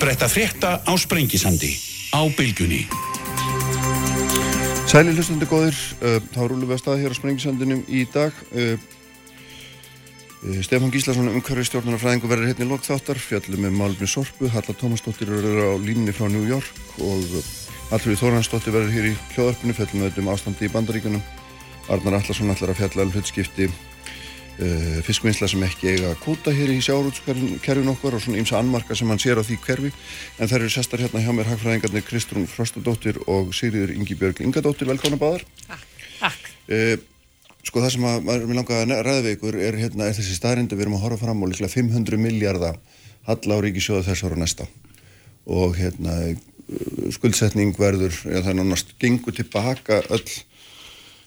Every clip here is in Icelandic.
Upprætta frétta á Sprengisandi á Bilgunni. Sæli hlustundi góðir, uh, þá rúlum við að staða hér á Sprengisandinum í dag. Uh, uh, Stefán Gíslason, umhverfi stjórnarnarfræðingu verður hérna í lokþáttar, fjallum með Málfni Sorpu, Halla Tómasdóttir verður á línni frá New York og Allfrið Þóransdóttir verður hér í hljóðarpinu, fjallum við um ástandi í bandaríkunum. Arnar Allarsson ætlar að fjalla um hlutskipti fiskvinnsla sem ekki eiga kóta hér í sjárútskerfin okkur og svona ymsa anmarka sem hann sér á því hverfi. En það eru sestar hérna hjá mér hagfræðingarnir Kristrún Frostadóttir og Sigriður Ingi Björg Ingadóttir, velkona báðar. Takk uh, Sko það sem að maður er langa að ræða við ykkur er, hérna, er þessi staðrindu, við erum að horfa fram á líklega 500 miljardar halla á ríkisjóðu þess ára næsta. Og hérna skuldsetning verður, ja, það er nánast gengur tilbaka öll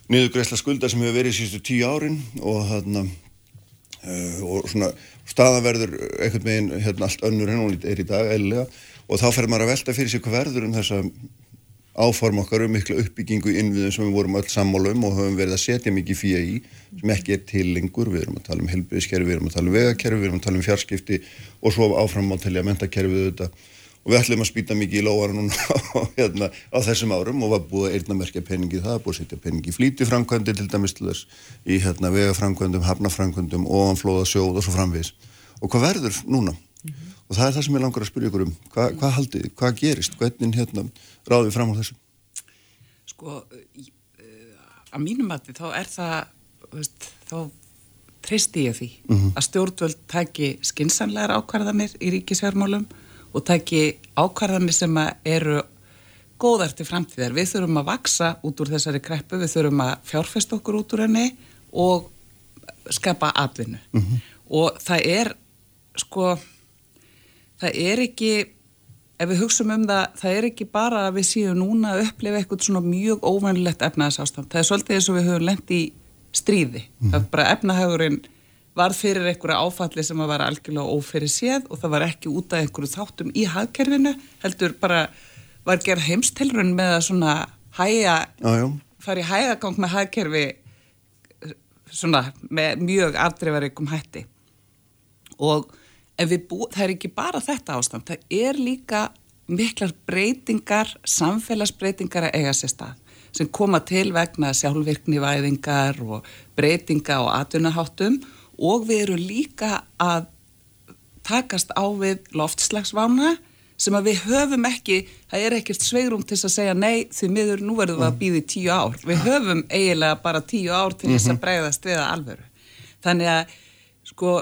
niðurgreisla skulda sem hefur verið síðustu tíu árin og uh, og svona staðaverður einhvern veginn hérna allt önnur henn og er í dag eðlilega. Og þá fer maður að velta fyrir sig hvað verður um þessa áform okkar um mikla uppbyggingu innviðum sem við vorum öll sammála um og höfum verið að setja mikið fíja í sem ekki er til lengur, við erum að tala um helbriðskerfi, við erum að tala um vegakerfi, við erum að tala um fjarskipti og svo áfram á telja mentakerfið þetta og við ætlum að spýta mikið í lóara núna hérna, á þessum árum og var búið að eirnamerkja peningi það, búið að setja peningi í flítuframkvæmdi til dæmis til þess í hérna, vegaframkvæmdum, hafnaframkvæmdum, ofanflóða sjóð og svo framvís og hvað verður núna? Mm -hmm. og það er það sem ég langar að spyrja ykkur um Hva, hvað haldið, hvað gerist, hvernig hérna, ráðum við fram á þessu? Sko, að mínum að þá er það veist, þá treysti ég því mm -hmm. að stjórnvöld tæki skinsanlegar ákvarðanir í ríkisverðmálum og taki ákvarðanir sem eru góðar til framtíðar. Við þurfum að vaksa út úr þessari kreppu, við þurfum að fjárfesta okkur út úr henni og skapa atvinnu. Mm -hmm. Og það er, sko, það er ekki, ef við hugsaum um það, það er ekki bara að við séum núna að upplifa eitthvað svona mjög óvænlegt efnaðsástand. Það er svolítið eins og við höfum lendt í stríði. Mm -hmm. Það er bara efnahagurinn var fyrir einhverja áfalli sem var algjörlega ófyrir séð og það var ekki út af einhverju þáttum í hagkerfinu heldur bara var gerð heimstilrun með að svona hæja, fara í hægagang með hagkerfi svona með mjög afdreifareikum hætti. Og bú, það er ekki bara þetta ástand, það er líka miklar breytingar, samfélagsbreytingar að eiga sér stað sem koma til vegna sjálfvirknivæðingar og breytinga og atvinnaháttum og við erum líka að takast á við loftslagsvána sem að við höfum ekki, það er ekkert sveigrum til að segja nei því miður nú verðum við að býði tíu ár. Við höfum eiginlega bara tíu ár til þess að mhm. bregðast við að alveru. Þannig að sko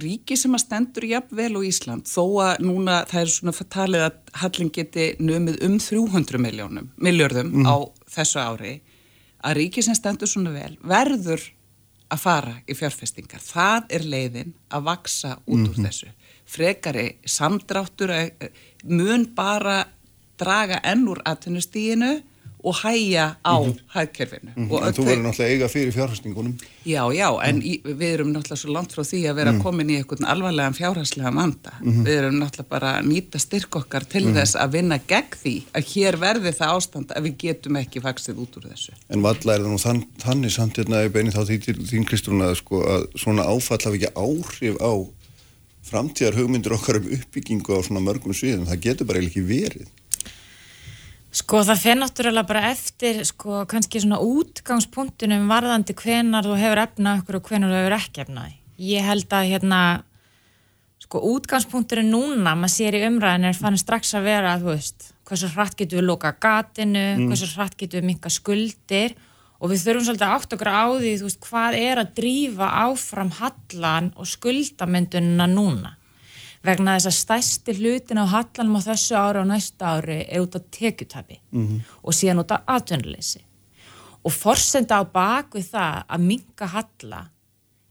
ríki sem að stendur jafnvel á Ísland þó að núna það er svona talið að hallin geti nömið um 300 miljónum, miljörðum mm. á þessu ári að ríki sem stendur svona vel verður að fara í fjárfestingar. Það er leiðin að vaksa út úr mm -hmm. þessu. Frekari samdráttur mun bara draga ennur atvinnustíginu og hæja á mm -hmm. hægkerfinu. Mm -hmm. En þú verður náttúrulega eiga fyrir fjárhastingunum. Já, já, en í, við erum náttúrulega svo langt frá því að vera mm. komin í einhvern alvarlegan fjárhastlega vanda. Mhm. Við erum náttúrulega bara að nýta styrk okkar til mhm. þess að vinna gegn því að hér verði það ástand að við getum ekki vaksið út úr þessu. En valla er það nú þann, þannig samt hérna í beini þá því til þín Kristrún að, sko, að svona áfall hafi ekki áhrif á framtíðar hugmyndir okkar um uppbyggingu á svona mörgum sviðum. Það getur bara ekki verið. Sko það fyrir náttúrulega bara eftir sko kannski svona útgangspunktunum varðandi hvenar þú hefur efnað okkur og hvenar þú hefur ekki efnað. Ég held að hérna sko útgangspunkturinn núna maður sér í umræðin er fann strax að vera að þú veist hversu hratt getur við loka gatinu, mm. hversu hratt getur við minka skuldir og við þurfum svolítið að átt okkur á því þú veist hvað er að drífa áfram hallan og skuldamyndunina núna vegna þess að stæsti hlutin á hallanum á þessu ári og næsta ári er út af tekjutabi mm -hmm. og síðan út af atvinnuleysi og forsenda á bakvið það að minka halla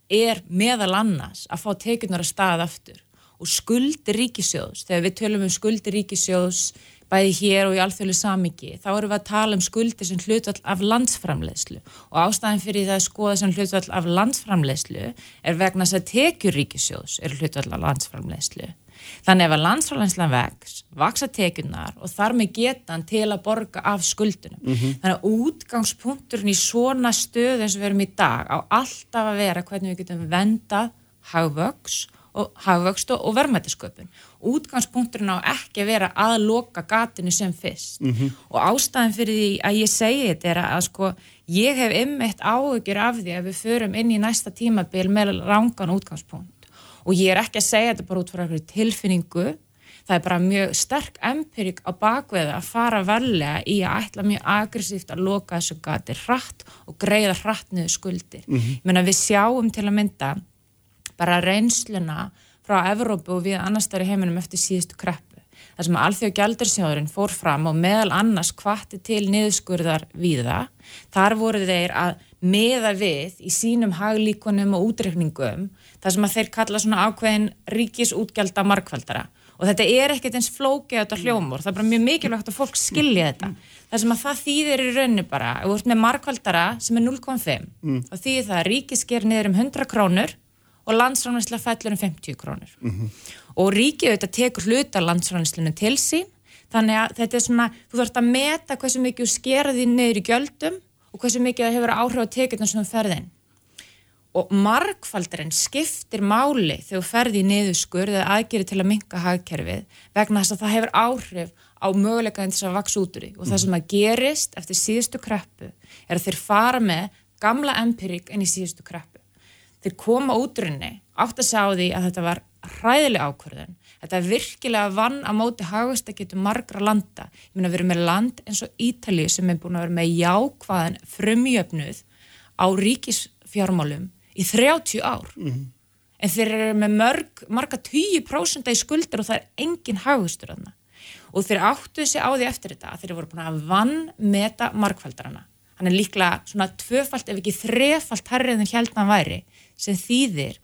er meðal annars að fá tekjunar að staða aftur og skuldir ríkisjóðs, þegar við tölum um skuldir ríkisjóðs bæði hér og í alþjóðlu samiki, þá erum við að tala um skuldir sem hlutvall af landsframlegslu og ástæðin fyrir það að skoða sem hlutvall af landsframlegslu er vegna þess að tekjuríkisjós er hlutvall af landsframlegslu. Þannig ef að landsframlegslan vex, vaksa tekjunar og þar með getan til að borga af skuldunum. Mm -hmm. Þannig að útgangspunkturinn í svona stöð eins og við erum í dag á alltaf að vera hvernig við getum vendað hagvöks hafvöxt og, og verðmættisköpun. Útgangspunkturinn á ekki að vera að loka gatinu sem fyrst og ástæðan fyrir því að ég segi þetta er að sko ég hef ymmeitt áhugjur af því að við förum inn í næsta tímabil með rángan útgangspunkt og ég er ekki að segja þetta bara út frá tilfinningu það er bara mjög sterk empirík á bakveða að fara varlega í að ætla mjög aggressíft að loka þessu gati hratt og greiða hratt niður skuldir. Mm -hmm. Ég menna við sjáum til að mynda bara reynsluna frá Evrópu og við annars þar í heiminum eftir síðustu kreppu. Það sem að alþjóð gældursjóðurinn fór fram og meðal annars kvatti til niðurskurðar viða. Þar voru þeir að meða við í sínum haglíkunum og útreikningum það sem að þeir kalla svona ákveðin ríkisútgjálda markvaldara og þetta er ekkert eins flókið þetta hljómur, það er bara mjög mikilvægt að fólk skilja þetta. Það sem að það þýðir í rauninu bara, þú ert með markvaldara sem er 0,5, mm. þá þýðir það að ríkið sker niður um 100 krónur og landsránvæsla fellur um 50 krónur. Mm -hmm. Og ríkið auðvitað tekur hluta landsránvæslinu til sín, þannig að þetta er svona, þú þarfst að meta hversu mikið skeraði niður í gjöldum og hversu mikið það hefur áhrif á tekjurna sem ferðin og markfaldurinn skiptir máli þegar ferði í niðurskurð eða aðgeri til að minka hagkerfið vegna þess að það hefur áhrif á möguleikaðin þess að vaks út úr því og það sem að gerist eftir síðustu kreppu er að þeir fara með gamla empirík inn í síðustu kreppu. Þeir koma út úr henni átt að segja á því að þetta var hræðileg ákvörðun. Þetta er virkilega vann að móti hagast að geta margra landa. Ég meina við erum með land eins og Ítalið sem er búin að vera með jákvæðan frumjöfnuð á ríkisfjármálum í 30 ár mm -hmm. en þeir eru með mörg, marga 20% í skuldir og það er engin hagustur aðna og þeir áttu þessi á því eftir þetta að þeir eru voru búin að vann meta markfaldarana hann er líklega svona tvöfalt ef ekki þrefalt herrið en hjæltan væri sem þýðir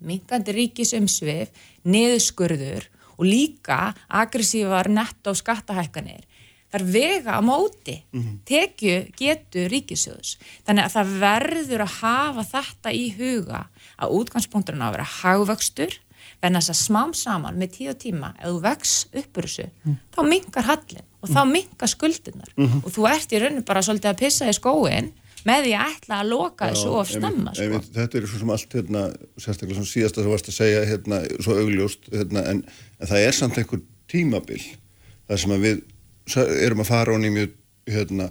minkandi ríkis umsvið, neðuskurður og líka aggressívar netto skattahækkanir þar vega á móti mm -hmm. tekju getur ríkisjóðs þannig að það verður að hafa þetta í huga að útgangspunkturinn á að vera hagvöxtur en þess að smám saman með tíu tíma ef þú vex uppur þessu mm. þá mingar hallin og þá mhm. mingar skuldinnar mm -hmm. og þú ert í rauninu bara svolítið að pissa í skóin með því að ætla að loka þessu of snemma sko. einmitt, Þetta er svo sem allt hérna, sérstaklega sem síðasta sem varst að segja hérna, svo augljóst hérna, en, en það er samt einhver tímabil þar sem að við erum að fara honni mjög hérna,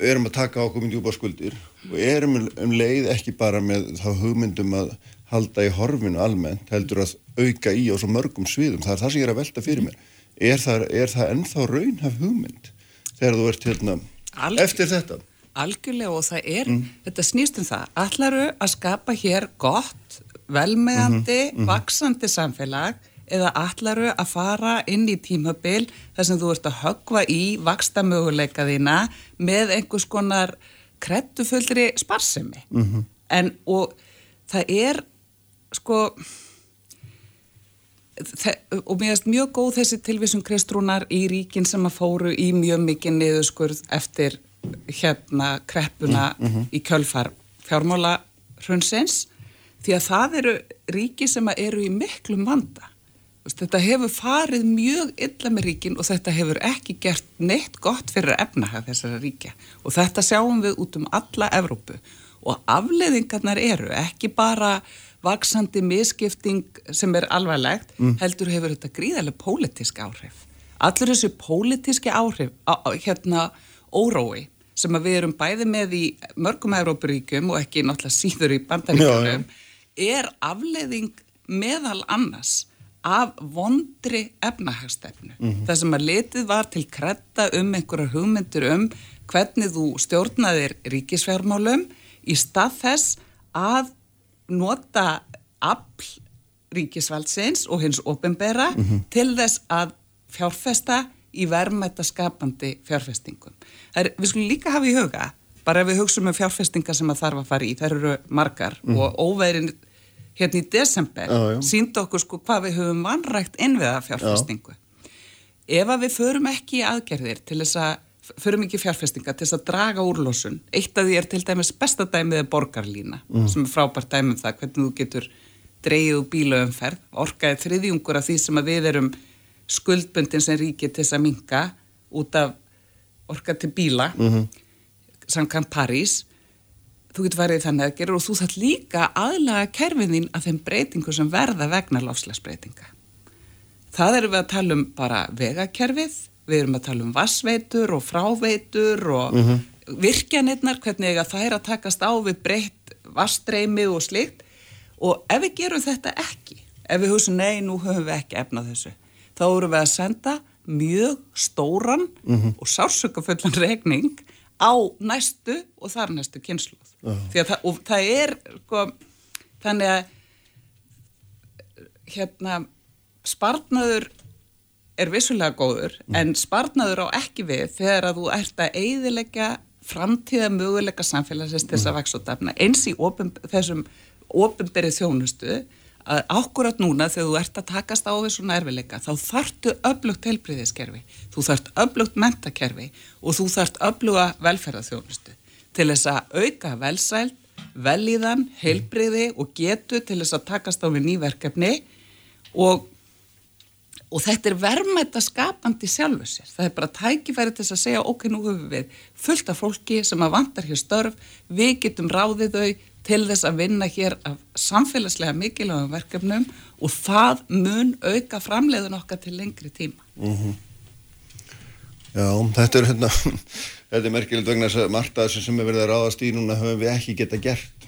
erum að taka ákveð mjög djúpa skuldir og erum um leið ekki bara með þá hugmyndum að halda í horfinu almennt heldur að auka í á svo mörgum sviðum. Það er það sem ég er að velta fyrir mér. Er það, er það ennþá raunhaf hugmynd þegar þú ert hérna Alg, eftir þetta Algjörlega og það er mm. þetta snýst um það, allaru að skapa hér gott, velmeðandi mm -hmm, vaksandi samfélag eða allaru að fara inn í tímabil þar sem þú ert að högva í vaksta möguleika þína með einhvers konar krettufullri sparsemi mm -hmm. en og það er sko það, og mér erst mjög góð þessi tilvísum kristrúnar í ríkin sem að fóru í mjög mikið niðurskurð eftir hérna kreppuna mm -hmm. í kjölfar fjármála hrunsins því að það eru ríki sem eru í miklum vanda Þetta hefur farið mjög illa með ríkin og þetta hefur ekki gert neitt gott fyrir efnahag þessara ríkja og þetta sjáum við út um alla Evrópu og afleðingarnar eru ekki bara vaksandi miskipting sem er alvarlegt, mm. heldur hefur þetta gríðarlega pólitísk áhrif. Allur þessu pólitíski áhrif, á, hérna órói sem við erum bæði með í mörgum Evrópuríkum og ekki náttúrulega síður í bandaríkunum, er afleðing meðal annars af vondri efnahagstefnu. Mm -hmm. Það sem að letið var til kretta um einhverjar hugmyndur um hvernig þú stjórnaðir ríkisfjármálum í stað þess að nota afl ríkisvaldsins og hins ofinbera mm -hmm. til þess að fjárfesta í verðmættaskapandi fjárfestingum. Er, við skulum líka hafa í huga, bara ef við hugsaum um fjárfestinga sem að þarf að fara í, þær eru margar mm og óveðrin hérna í desember sínd okkur sko hvað við höfum vanrægt innviða fjárfestingu. Ef að við förum ekki í aðgerðir til þess að, förum ekki fjárfestinga til þess að draga úrlósun, eitt af því er til dæmis besta dæmið er borgarlína mm. sem er frábært dæmið um það, hvernig þú getur dreyið úr bílaumferð, orkaðið þriðjungur af því sem að við erum skuldbundin sem ríkið til þess að minka út af orkað til bíla mm -hmm. samkvæm París þú getur farið þannig að gera og þú þarf líka aðlaga kerfin þín að þeim breytingu sem verða vegna lofslagsbreytinga. Það erum við að tala um bara vegakerfið, við erum að tala um vassveitur og fráveitur og mm -hmm. virkjanirnar, hvernig það er að takast á við breytt vassdreimi og slikt og ef við gerum þetta ekki, ef við hugsa nei, nú höfum við ekki efnað þessu, þá erum við að senda mjög stóran mm -hmm. og sársökafullan regning á næstu og þar næstu kynsluð. Uh -huh. það, og það er, sko, þannig að hérna spartnaður er vissulega góður mm. en spartnaður á ekki við þegar að þú ert að eiðilegja framtíða möguleika samfélagsins þess að mm. vaks og dafna eins í opum, þessum ofinberið þjónustu að ákkurat núna þegar þú ert að takast á við svona erfileika þá þartu öflugt helbriðiskerfi, þú þart öflugt mentakerfi og þú þart öfluga velferðarþjónustu til þess að auka velsælt, velíðan, helbriði og getu til þess að takast á við nýverkefni og og þetta er verðmætt að skapandi sjálfu sér. Það er bara tækifæri til að segja ok, nú höfum við fullt af fólki sem að vantar hér störf, við getum ráðið þau til þess að vinna hér af samfélagslega mikilvægum verkefnum og það mun auka framleiðun okkar til lengri tíma. Mm -hmm. Já, þetta er hérna, þetta er merkilegt vegna þess að margt að þessu sem er verið að ráðast í núna höfum við ekki geta gert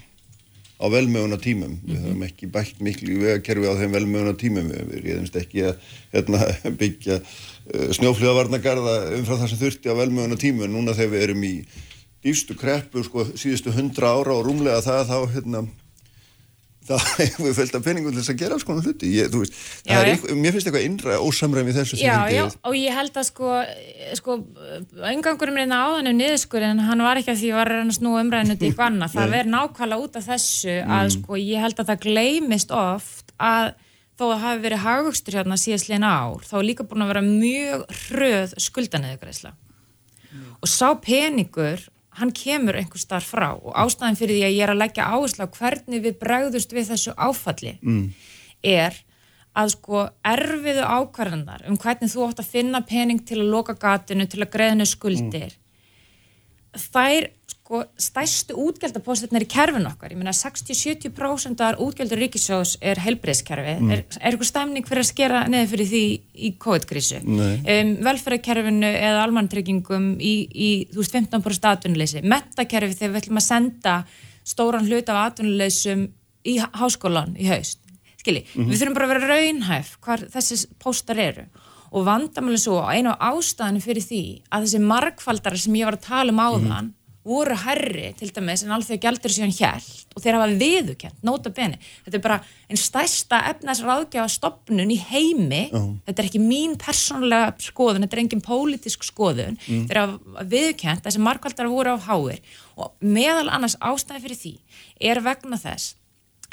á velmöguna tímum. Mm -hmm. Við mhm. höfum ekki bætt miklu vegakerfi á þeim velmöguna tímum. Við reyðumst ekki að hérna, byggja uh, snjófljóðavarnagarða umfram það sem þurfti á velmöguna tímum. Núna þegar við erum í dýfstu kreppu sko, síðustu hundra ára og rúmlega það þá hérna, það hefur við fölgt að penningum til þess að gera svona hluti. Ég, veist, já, eitthvað, mér finnst eitthvað innræð ósamræmi þessu já, já, og ég held að sko, sko engangurum reyna áðan um niðurskur en hann var ekki að því að var að snú umræðinu til eitthvað annað, það verður nákvæmlega út af þessu að mm. sko ég held að það gleymist oft að þó að hafi verið hagvöxtur hérna síðastlegin ár þá er líka búin að vera mjög hröð skuldanöðugræsla mm. og sá peningur hann kemur einhver starf frá og ástæðan fyrir því að ég er að leggja áherslu á hvernig við bregðust við þessu áfalli mm. er að sko erfiðu ákvarðanar um hvernig þú átt að finna pening til að loka gatinu, til að greiðinu skuldir mm. þær sko stæstu útgjaldapósturnar í kerfin okkar, ég meina 60-70% af útgjaldur ríkisjós er helbreyðskerfi, mm. er, er eitthvað stæmning fyrir að skera neði fyrir því í COVID-krísu? Um, velferðarkerfinu eða almantryggingum í, í þú veist 15% atvinnuleysi, metakerfi þegar við ætlum að senda stóran hlut af atvinnuleysum í háskólan í haust, skilji, mm -hmm. við þurfum bara að vera raunhæf hvað þessi póstar eru. Og vandamölu svo einu á ástæðinu fyrir því að þessi markfaldara sem ég var að tala um áðan mm -hmm voru herri til dæmis en alþjóð gældur síðan hjælt og þeir hafa viðukent, nota beni þetta er bara einn stærsta efnarsráðgjáða stopnun í heimi uh. þetta er ekki mín persónulega skoðun þetta er engin pólitísk skoðun mm. þeir hafa viðukent, þessi markvaldar voru á háir og meðal annars ástæði fyrir því er vegna þess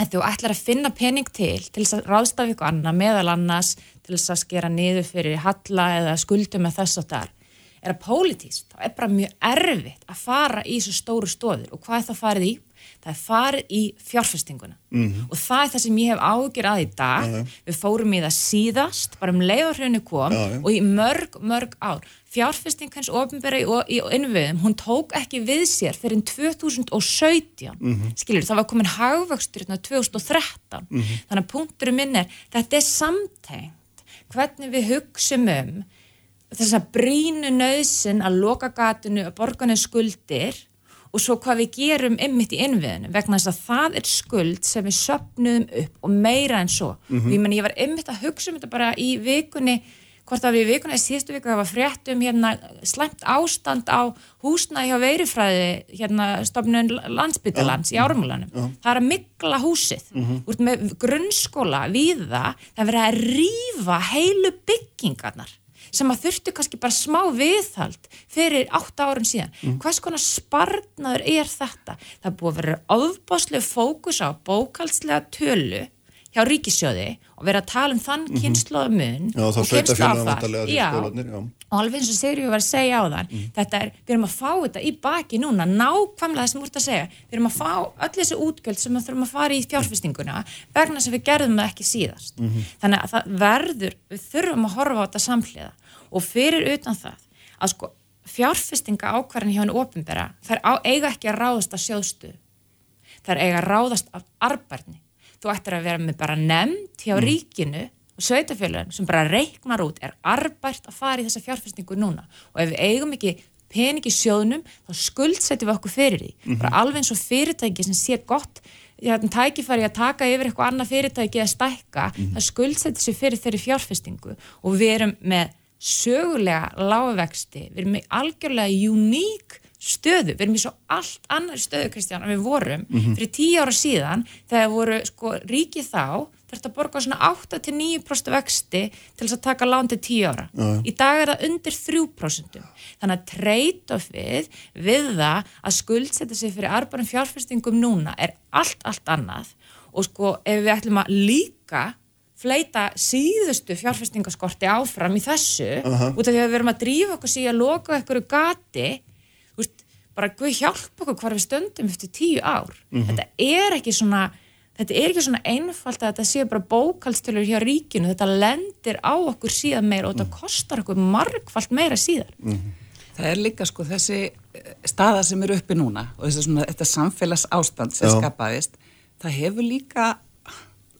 að þú ætlar að finna pening til til þess að ráðstafi ykkur annað meðal annars til þess að skera niður fyrir halla eða skuldum með þess að það er að pólitíst, þá er bara mjög erfitt að fara í svo stóru stóður og hvað er það farið í? Það er farið í fjárfestinguna mm -hmm. og það er það sem ég hef ágjur að í dag uh -huh. við fórum í það síðast bara um leiðarhrjónu kom -huh. og í mörg, mörg ár fjárfesting hans ofinbæra í, í innviðum hún tók ekki við sér fyrir 2017 mm -hmm. skiljur, það var komin hagvöxtur 2013 mm -hmm. þannig að punkturum minn er þetta er samtengt hvernig við hugsum um þess að brínu nöðsin að loka gatinu, að borgarnu skuldir og svo hvað við gerum ymmit í innviðinu vegna þess að það er skuld sem við söpnum upp og meira en svo mm -hmm. og ég, meni, ég var ymmit að hugsa um þetta bara í vikunni hvort að við í vikunni, í síðustu viku það var frétt um hérna slemt ástand á húsna hjá veirifræði hérna stofnun landsbyttalans ja. í árumulanum, ja. það er að mikla húsið, mm -hmm. úr með grunnskóla við það, það verið að rýfa heilu byggingarnar sem að þurftu kannski bara smá viðhald fyrir 8 árun síðan. Mm. Hvers konar sparnaður er þetta? Það búið að vera ofbáslega fókus á bókaldslega tölu hjá ríkisjóði og vera að tala um þann mhm. kynnslóðu mun já, og kynnslóðu og alveg eins og Sigurður var að segja á þann mm. þetta er, við erum að fá þetta í baki núna nákvæmlega það sem úr þetta að segja. Við erum að fá öll þessi útgjöld sem við þurfum að fara í fjárfestinguna vegna sem við gerðum það ekki síðast. Mm -hmm. þannig að það verður, við þurfum að horfa á þetta samhliða. Og fyrir utan það að sko fjárfestinga ákvarðin hjá henni ofinbera þær á, eiga ekki að ráðast að sjóðstu er eiga að ráðast af arbærni þú ættir að vera með bara nefnd hjá ríkinu og sveitafélagin sem bara reikmar út er arbært að fara í þessa fjárfestingu núna. Og ef við eigum ekki pening í sjóðnum þá skuldsetjum við okkur fyrir því. Bara alveg eins og fyrirtæki sem sé gott hérna, tækifæri að taka yfir eitthvað annað fyrirtæki að stækka það skuldsetjum sér fyrir þeirri fjárfestingu. Og við erum með sögulega lágvexti, við erum með algjörlega uník stöðu, við erum í svo allt annar stöðu Kristján en við vorum fyrir tíu ára síðan þegar voru sko ríkið þá þurft að borga svona 8-9% vexti til þess að taka lán til 10 ára. Já. Í dag er það undir 3%. Þannig að trade-offið við það að skuldsetja sig fyrir arbarum fjárfestingum núna er allt, allt annað og sko ef við ætlum að líka fleita síðustu fjárfestingaskorti áfram í þessu Aha. út af því að við verum að drífa okkur síðan að loka einhverju gati bara Guð hjálpa okkur hvar við stöndum eftir tíu ár. Þetta er ekki svona þetta er ekki svona einfalt að þetta sé bara bókaldstölur hjá ríkinu, þetta lendir á okkur síðan meira og þetta kostar okkur margfalt meira síðar. Það er líka sko þessi eh, staða sem er uppi núna og þessi svona, þetta samfélags ástand sem Já. skapaðist, það hefur líka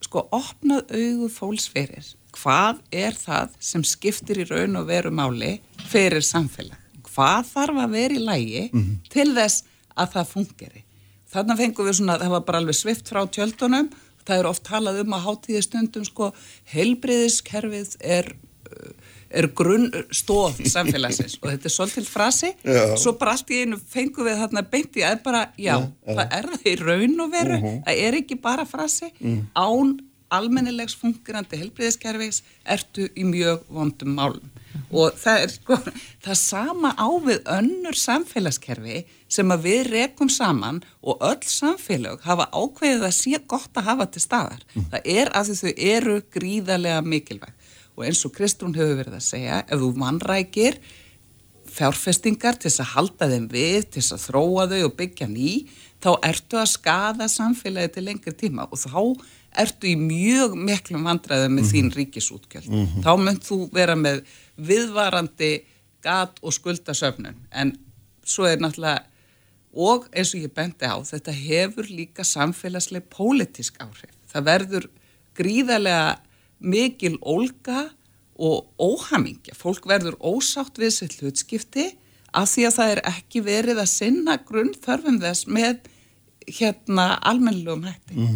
sko opnað augu fólks fyrir. Hvað er það sem skiptir í raun og veru máli fyrir samfélag? Hvað þarf að vera í lægi til þess að það fungeri? Þannig fengum við svona, það var bara alveg svift frá tjöldunum, það er oft talað um að hátíði stundum sko, heilbriðiskerfið er uh, er grunnstóð samfélagsins og þetta er svolítil frasi. Já. svo bara allt í einu fengum við þarna beint í að bara, já, það er það í raun og veru, það er ekki bara frasi. Án almennilegs fungurandi helbriðiskerfis ertu í mjög vondum málum og það er sko, það sama á við önnur samfélagskerfi sem að við rekum saman og öll samfélag hafa ákveðið að sé gott að hafa til staðar. Það er að þau eru gríðarlega mikilvæg. Og eins og Kristrún hefur verið að segja, ef þú mannrækir fjárfestingar til þess að halda þeim við, til þess að þróa þau og byggja ný, þá ertu að skada samfélagi til lengri tíma. Og þá ertu í mjög miklum vandræðum með þín ríkisútgjöld. Þá mynd þú vera með viðvarandi gat og skuldasöfnun en svo er náttúrulega og eins og ég bendi á, þetta hefur líka samfélagsleg pólitísk áhrif. Það verður gríðarlega mikil ólga og óhamingja. Fólk verður ósátt við sitt hlutskipti af því að það er ekki verið að sinna grunn þörfum þess með hérna almennlegum hætti.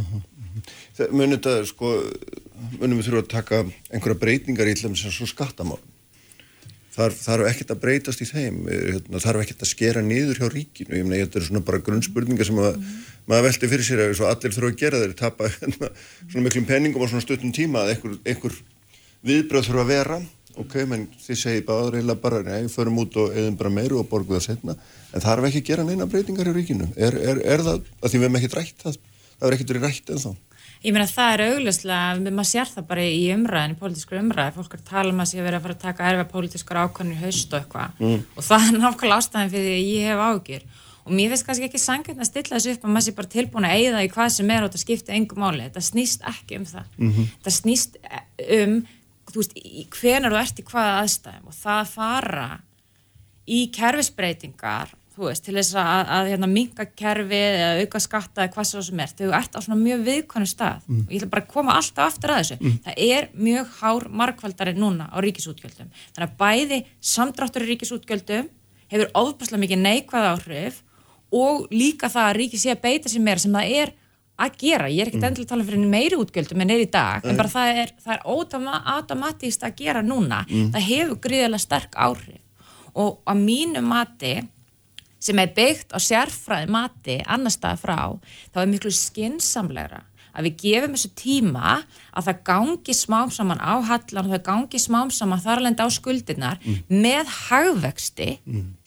Það munum þetta sko, munum við þurfa að taka einhverja breytingar í tlum sem svo skattamál. Þar þarf ekkert að breytast í þeim, eh, hérna, þarf ekkert að skera niður hjá ríkinu. Ég meina, þetta eru svona bara grunnspurningar sem að, maður velti fyrir sér að allir þurfa að gera þeir tapa hérna, svona miklum penningum á svona stuttum tíma að einhver, einhver viðbröð þurfa að vera. Ok, menn þið segir bara aðreila bara, nei, förum út og eðum bara meiru og borgu það setna. En þarf ekki að gera neina breytingar í ríkinu. Er, er, er það, að því við hefum ekkert rætt það, það er ekkert verið rætt en þá. Ég meina það er augljóslega, maður sér það bara í umræðin, í pólitískur umræði, fólk er tala um að sé að vera að fara að taka erfa pólitískar ákvæmur í haust og eitthvað. Og það er nákvæmlega ástæðan fyrir því að ég hef ágjur og mér finnst kannski ekki sangjönd að stilla þessu upp að maður sé bara tilbúin að eigða í hvað sem er og þetta skipta engum máli, þetta snýst ekki um það, þetta snýst um, þú veist, hvenær þú ert í hvaða aðstæðum. Og það að fara í kerfisbreytingar þú veist, til þess að, að hérna, minka kerfið eða auka skatta eða hvað svo sem er. Þau ert á svona mjög viðkvæmum stað. Og ég ætla bara að koma alltaf aftur að þessu. Það er mjög hár markvaldari núna á ríkisútgjöldum. Þannig að bæði samdráttur í ríkisútgjöldum hefur ofbærslega mikið neikvæð áhrif og líka það að ríki sé að beita sér meira sem það er að gera, ég er ekkert endilega að tala fyrir meiri útgjöldum en er í dag, en bara það er, það er ótama, automatist að gera núna. Það hefur gríðilega sterk áhrif. Og að mínu mati sem er byggt á sérfræði mati annar stað frá, þá er miklu skinsamlegra að við gefum þessu tíma að það gangi smám saman á hallan það gangi smám saman þarlendi á skuldirnar með hagvexti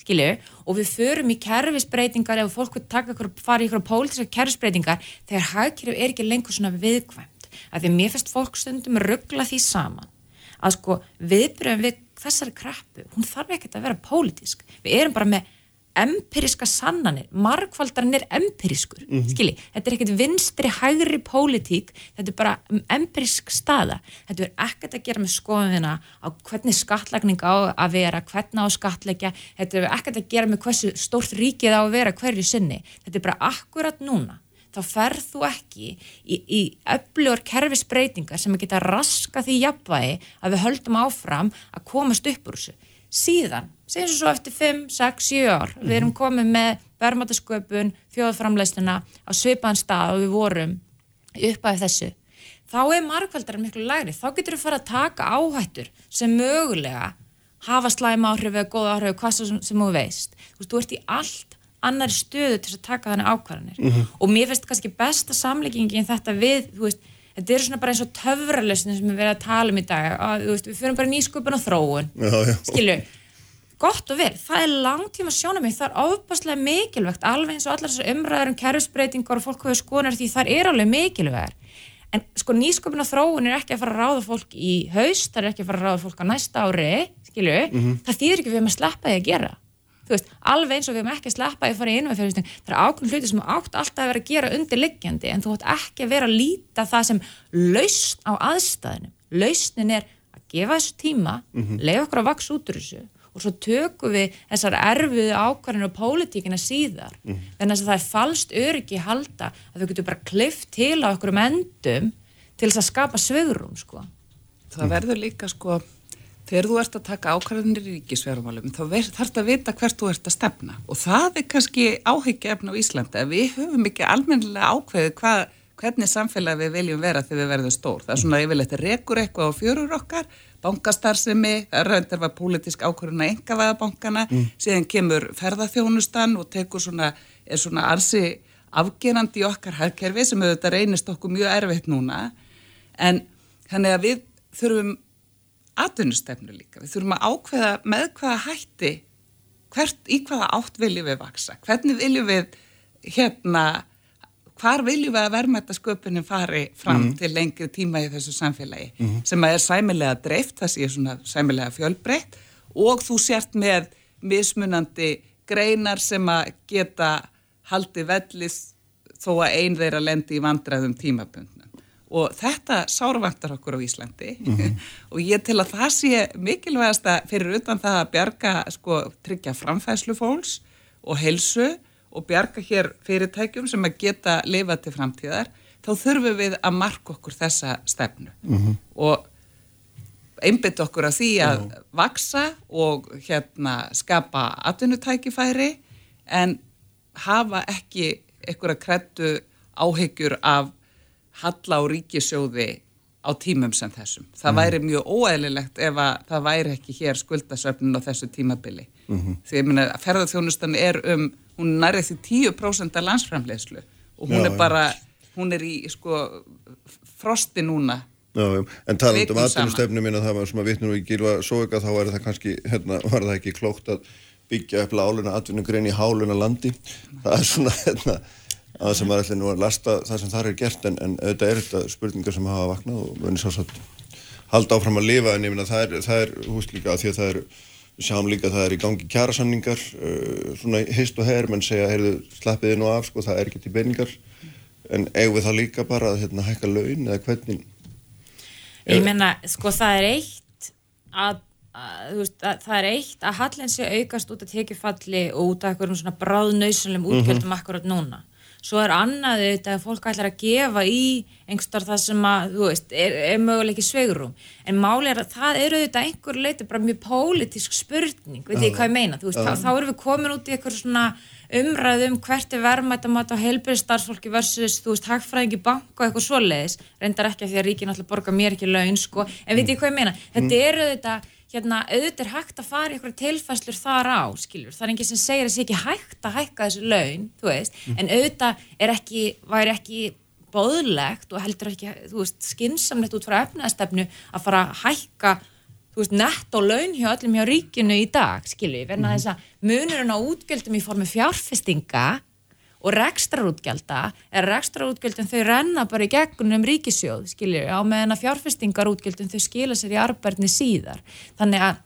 skilju, og við förum í kerfisbreytingar ef fólk ykkur, fara í ykkur pólitíska kerfisbreytingar þegar hagkerfi er ekki lengur svona viðkvæmt. Að því mér finnst fólk stundum ruggla því saman að sko viðbröðum við þessari kreppu, hún þarf ekkert að vera pólitísk, við erum bara með empiriska sannanir, margfaldarinn er empiriskur, mm skilji þetta er ekkert vinstri, hægri pólitík þetta er bara empirisk staða. Þetta er ekkert að gera með skoðunina á hvernig skattlagning á að vera hvernig á skattleggja, þetta er ekkert að gera með hversu stórt ríkið á að vera hverju sinni, þetta er bara akkurat núna þá ferð þú ekki í, í öflugur kerfisbreytingar sem að geta raska því jafnvægi að við höldum áfram að komast upp úr þessu. Síðan, segjum svo eftir 5, 6, 7 ár, við erum komið með verðmátasköpun, þjóðframleysnuna á svipaðan stað og við vorum upp af þessu. Þá er markvaldar miklu lægri, þá getur við fara að taka áhættur sem mögulega hafa slæma áhrif eða góða áhrif, hvað sem, sem þú veist. Þú veist, þú ert í allt annari stöðu til að taka þannig ákvarðanir mm -hmm. og mér finnst kannski besta samleggingin þetta við, þú veist, þetta eru svona bara eins og töfralöstin sem við verðum að tala um í dag. Að, veist, við fyrir bara nýsköpun og þróun. Skilju, gott og vel það er langtíma sjónum mig, það er ofbáslega mikilvægt, alveg eins og allar þessar umræður um kerfsbreytingar og fólk hafa skonar því það er alveg mikilvægt en sko nýsköpun og þróun er ekki að fara að ráða fólk í haust, það er ekki að fara að ráða fólk á næsta ári, skilju, mm -hmm. það þýðir ekki við að sleppa því að gera veist, alveg eins og við höfum ekki sleppa að fara í innvæðfjörðusting, það er ákveðin hluti sem átt alltaf að vera að gera undirliggjandi en þú átt ekki að vera að líta það sem lausn á aðstæðinu lausnin er að gefa þessu tíma mm -hmm. leiða okkur að vaks út úr þessu og svo tökum við þessar erfiðu ákvarðinu og pólitíkina síðar mm -hmm. þannig að það er falskt öryggi halda að við getum bara klift til á okkur um endum til þess að skapa svögrum sko. Það verður líka sko þegar þú ert að taka ákvarðanir í ríkisverðumálum þá þarf þetta að vita hvert þú ert að stefna og það er kannski áhyggjefn á Íslanda við höfum ekki almennilega ákveðið hvað, hvernig samfélag við viljum vera þegar við verðum stór. Það er svona yfirleitt rekur eitthvað á fjörur okkar, bankastarðsemi, röndar var pólitísk ákvarðan að enga vaða bankana, mm. síðan kemur ferðarþjónustan og tekur svona, er svona arsi afgerandi í okkar hærkerfi sem auðvitað reynist okkur mjög erfitt núna en þannig að við þurfum atvinnustefnu líka. Við þurfum að ákveða með hvaða hætti, hvert, í hvaða átt viljum við vaksa, hvernig viljum við hérna, hvar viljum við að verðmættasköpunum fari fram mm til lengri tíma í þessu samfélagi? Mm sem er sæmilega dreift, það sé svona sæmilega fjölbreytt. Og þú sért með mismunandi greinar sem að geta haldi vellis þó að einn þeirra lendi í vandræðum tímabund og þetta sárvantar okkur á Íslandi mm -hmm. og ég til að það sé mikilvægast að fyrir utan það að bjarga sko tryggja framfæslu fólks og helsu og bjarga hér fyrirtækjum sem að geta lifa til framtíðar þá þurfum við að marka okkur þessa stefnu mm -hmm. og einbytt okkur að því að mm -hmm. vaksa og hérna skapa atvinnutækifæri en hafa ekki einhverja krettu áhyggjur af halla á ríkisjóði á tímum sem þessum. Það mm. væri mjög óæðilegt ef það væri ekki hér skuldasöfnun á þessu tímabili. Mm -hmm. Því ég minna að ferðarþjónustan er um, hún er nærið því 10% af landsframlegslu og hún já, er bara, hún er í sko frosti núna. Já, já. En taland um aðdunustefnu mín að það var sem að vittnum í Gilva Sóega þá var það kannski, hérna, var það ekki klókt að byggja upp láluna aðdunugrein í háluna landi. Það er svona, hérna, að sem er allir nú að lasta það sem þar er gert en, en auðvitað er þetta spurningar sem hafa vaknað og munir svo að halda áfram að lifa en ég minna það er, það er húst líka að því að það er sjáum líka að það er í gangi kjærasamningar uh, svona heist og herr menn segja heyrðu slappiði nú af sko það er ekki til beiningar en eigum við það líka bara að hérna, hækka laun eða hvernig? Ég menna sko það er eitt að veist, að, það er eitt að hallin sé aukast út af tekifalli og út af eitthvað svona bráðnausunum útgjöldum mm -hmm. akkurat núna svo er annað auðvitað að fólk ætlar að gefa í einhverstar það sem að, þú veist, er, er möguleg ekki sveigurum, en máli er að það eru auðvitað einhver leiti bara mjög pólitísk spurning, veit ég hvað ég meina? Þú veist, þá, þá erum við komin út í eitthvað svona umræðum hvert er verðmættamat á heilbyrðstarfsfólki versus, þú veist, hagfræðingi bank og eitthvað svoleiðis, reyndar ekki að því að ríkin alltaf borga mér ekki laun, sko, en veit ég hvað ég meina, þetta mm. eru auðvitað hérna, auðvitað er hægt að fara ykkur tilfæslur þar á, skiljur, það er enginn sem segir að það sé ekki hægt að hækka þessu laun, þú veist, mm. en auðvitað er ekki, væri ekki bóðlegt og heldur ekki, þú veist, skinsamlegt út frá efnaðstefnu að fara að hækka, þú veist, nett og laun hjá öllum hjá ríkinu í dag, skiljur, verna mm. þess að munurinn á útgjöldum í formi fjárfestinga og rekstrarútgjálta er rekstrarútgjöldin þau renna bara í gegnum ríkisjóð, skiljur, á meðan að fjárfestingarútgjöldin þau skila sér í arbeidni síðar. Þannig að,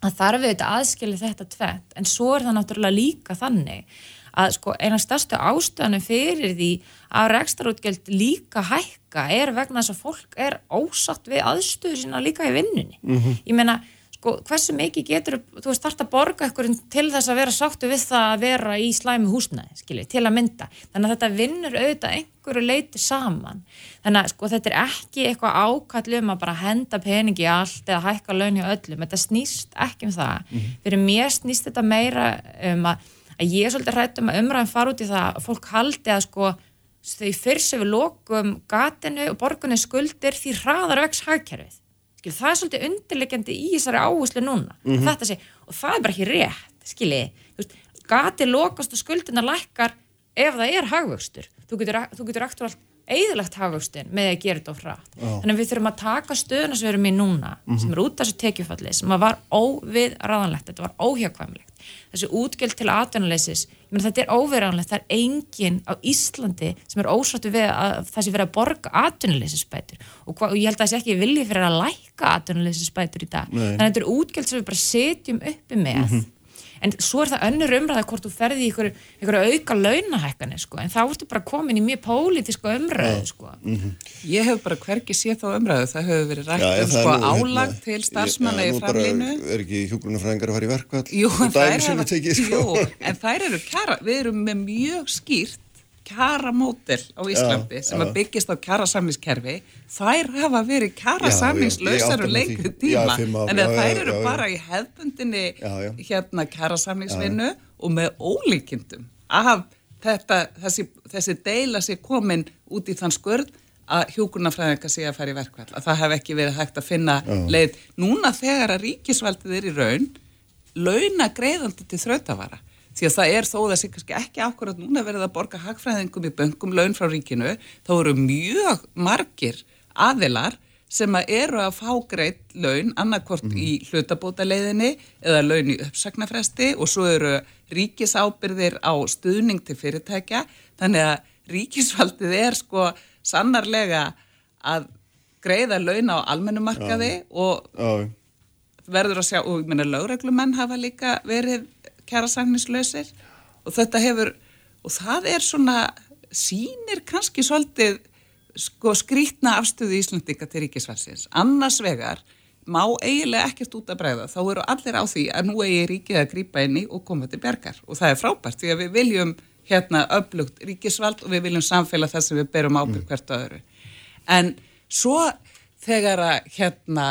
að þarf við þetta aðskilja þetta tvett, en svo er það náttúrulega líka þannig að sko eina stærstu ástöðanum fyrir því að rekstrarútgjöld líka hækka er vegna þess að fólk er ósatt við aðstöðu sína líka í vinnunni. Mm -hmm. Ég meina, sko, hversu mikið getur þú veist, þarf að borga ykkur til þess að vera sáttu við það að vera í slæmi húsnæði skilji, til að mynda, þannig að þetta vinnur auðvitað einhverju leiti saman. Þannig að sko, þetta er ekki eitthvað ákall um að bara henda peningi í allt eða hækka laun hjá öllum, þetta snýst ekki um það, mm -hmm. fyrir mér snýst þetta meira um að, að ég er svolítið hrætt um að umræðin fara út í það að fólk haldi að sko þau fyrst sem við lokum gatinu og borgunni skuldir því hraðar vex hagkerfið skil, það er svolítið undirlegjandi í þessari áherslu núna mm -hmm. sé, og það er bara ekki rétt skilji, gati lokast og skuldina lækkar ef það er hagvöxtur þú getur, þú getur aktuált eðlagt hafugstinn með að gera þetta á hratt oh. þannig að við þurfum að taka stöðuna sem við erum í núna mm -hmm. sem er út af þessu tekjufalli sem var óviðraðanlegt, þetta var óhjákvæmlegt þessu útgjöld til aðdunarleisis þetta er óviðraðanlegt, það er enginn á Íslandi sem er ósáttu við að það sé verið að borga aðdunarleisisbætur og, og ég held að það sé ekki viljið fyrir að læka aðdunarleisisbætur í dag. Nei. þannig að þetta er útgjöld sem við bara setjum uppi með. Mm -hmm en svo er það önnur umræða hvort þú ferði í ykkur, ykkur auka launahækkanir sko, en þá ertu bara komin í mjög pólitísku umræðu sko. Mm -hmm. Ég hef bara hverki séð þá umræðu, það hefur verið rætt um sko nú, álag hérna, til starfsmanna í framlínu. Er ekki hjógrunafræðingar að fara í verkvall? Jú, en sko. jú, en þær eru kæra, við erum með mjög skýrt kjara mótel á Íslandi já, sem að byggjast á kjara samlingskerfi þær hafa verið kjara samlingslausar og lengur tíma en þær eru bara í hefbundinni hérna kjara samlingsvinnu og með ólíkindum. Að þetta, þessi, þessi deila sé komin út í þann skurð að hjókunarfræðingar sé að fara í verkvall að það hef ekki verið hægt að finna já. leið. Núna þegar að ríkisvaldið er í raun launa greiðandi til þrautavara því að það er þó sé kannski ekki akkurat núna verið að borga hagfræðingum í böngum laun frá ríkinu, þá eru mjög margir aðilar sem að eru að fá greitt laun annarkort mm. í hlutabóta leiðinni eða laun í uppsagnafresti og svo eru ríkisábyrðir á stuðning til fyrirtækja þannig að ríkisfaldið er sko sannarlega að greiða laun á almennumarkaði ja. og ja. verður að sjá og ég menna lögreglumenn hafa líka verið kjærasagnislausir og þetta hefur, og það er svona, sínir kannski svolítið sko skrítna afstöðu í Íslandinga til ríkisversins. Annars vegar má eiginlega ekkert út að bregða, þá eru allir á því að nú eigi ríkið að grýpa inni og koma til bergar og það er frábært því að við viljum hérna öflugt ríkisvald og við viljum samfélag þess að við berum ábyrg mm. hvert öðru. En svo þegar að hérna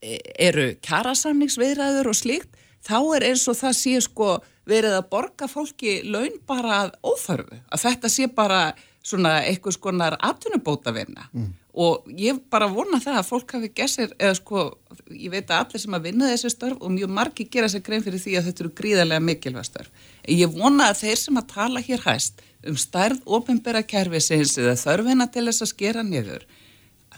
e, eru kjærasamningsviðræður og slíkt, þá er eins og það sé sko verið að borga fólki laun bara að óþörfu, að þetta sé bara svona eitthvað skonar atvinnubóta vinna mm. og ég bara vona það að fólk hafi gessir, eða sko ég veit að allir sem að vinna þessi störf og mjög margi gera sér grein fyrir því að þetta eru gríðarlega mikilvæg störf. Ég vona að þeir sem að tala hér hæst um stærð ofinbæra kervisins eða þörfina til þess að skera niður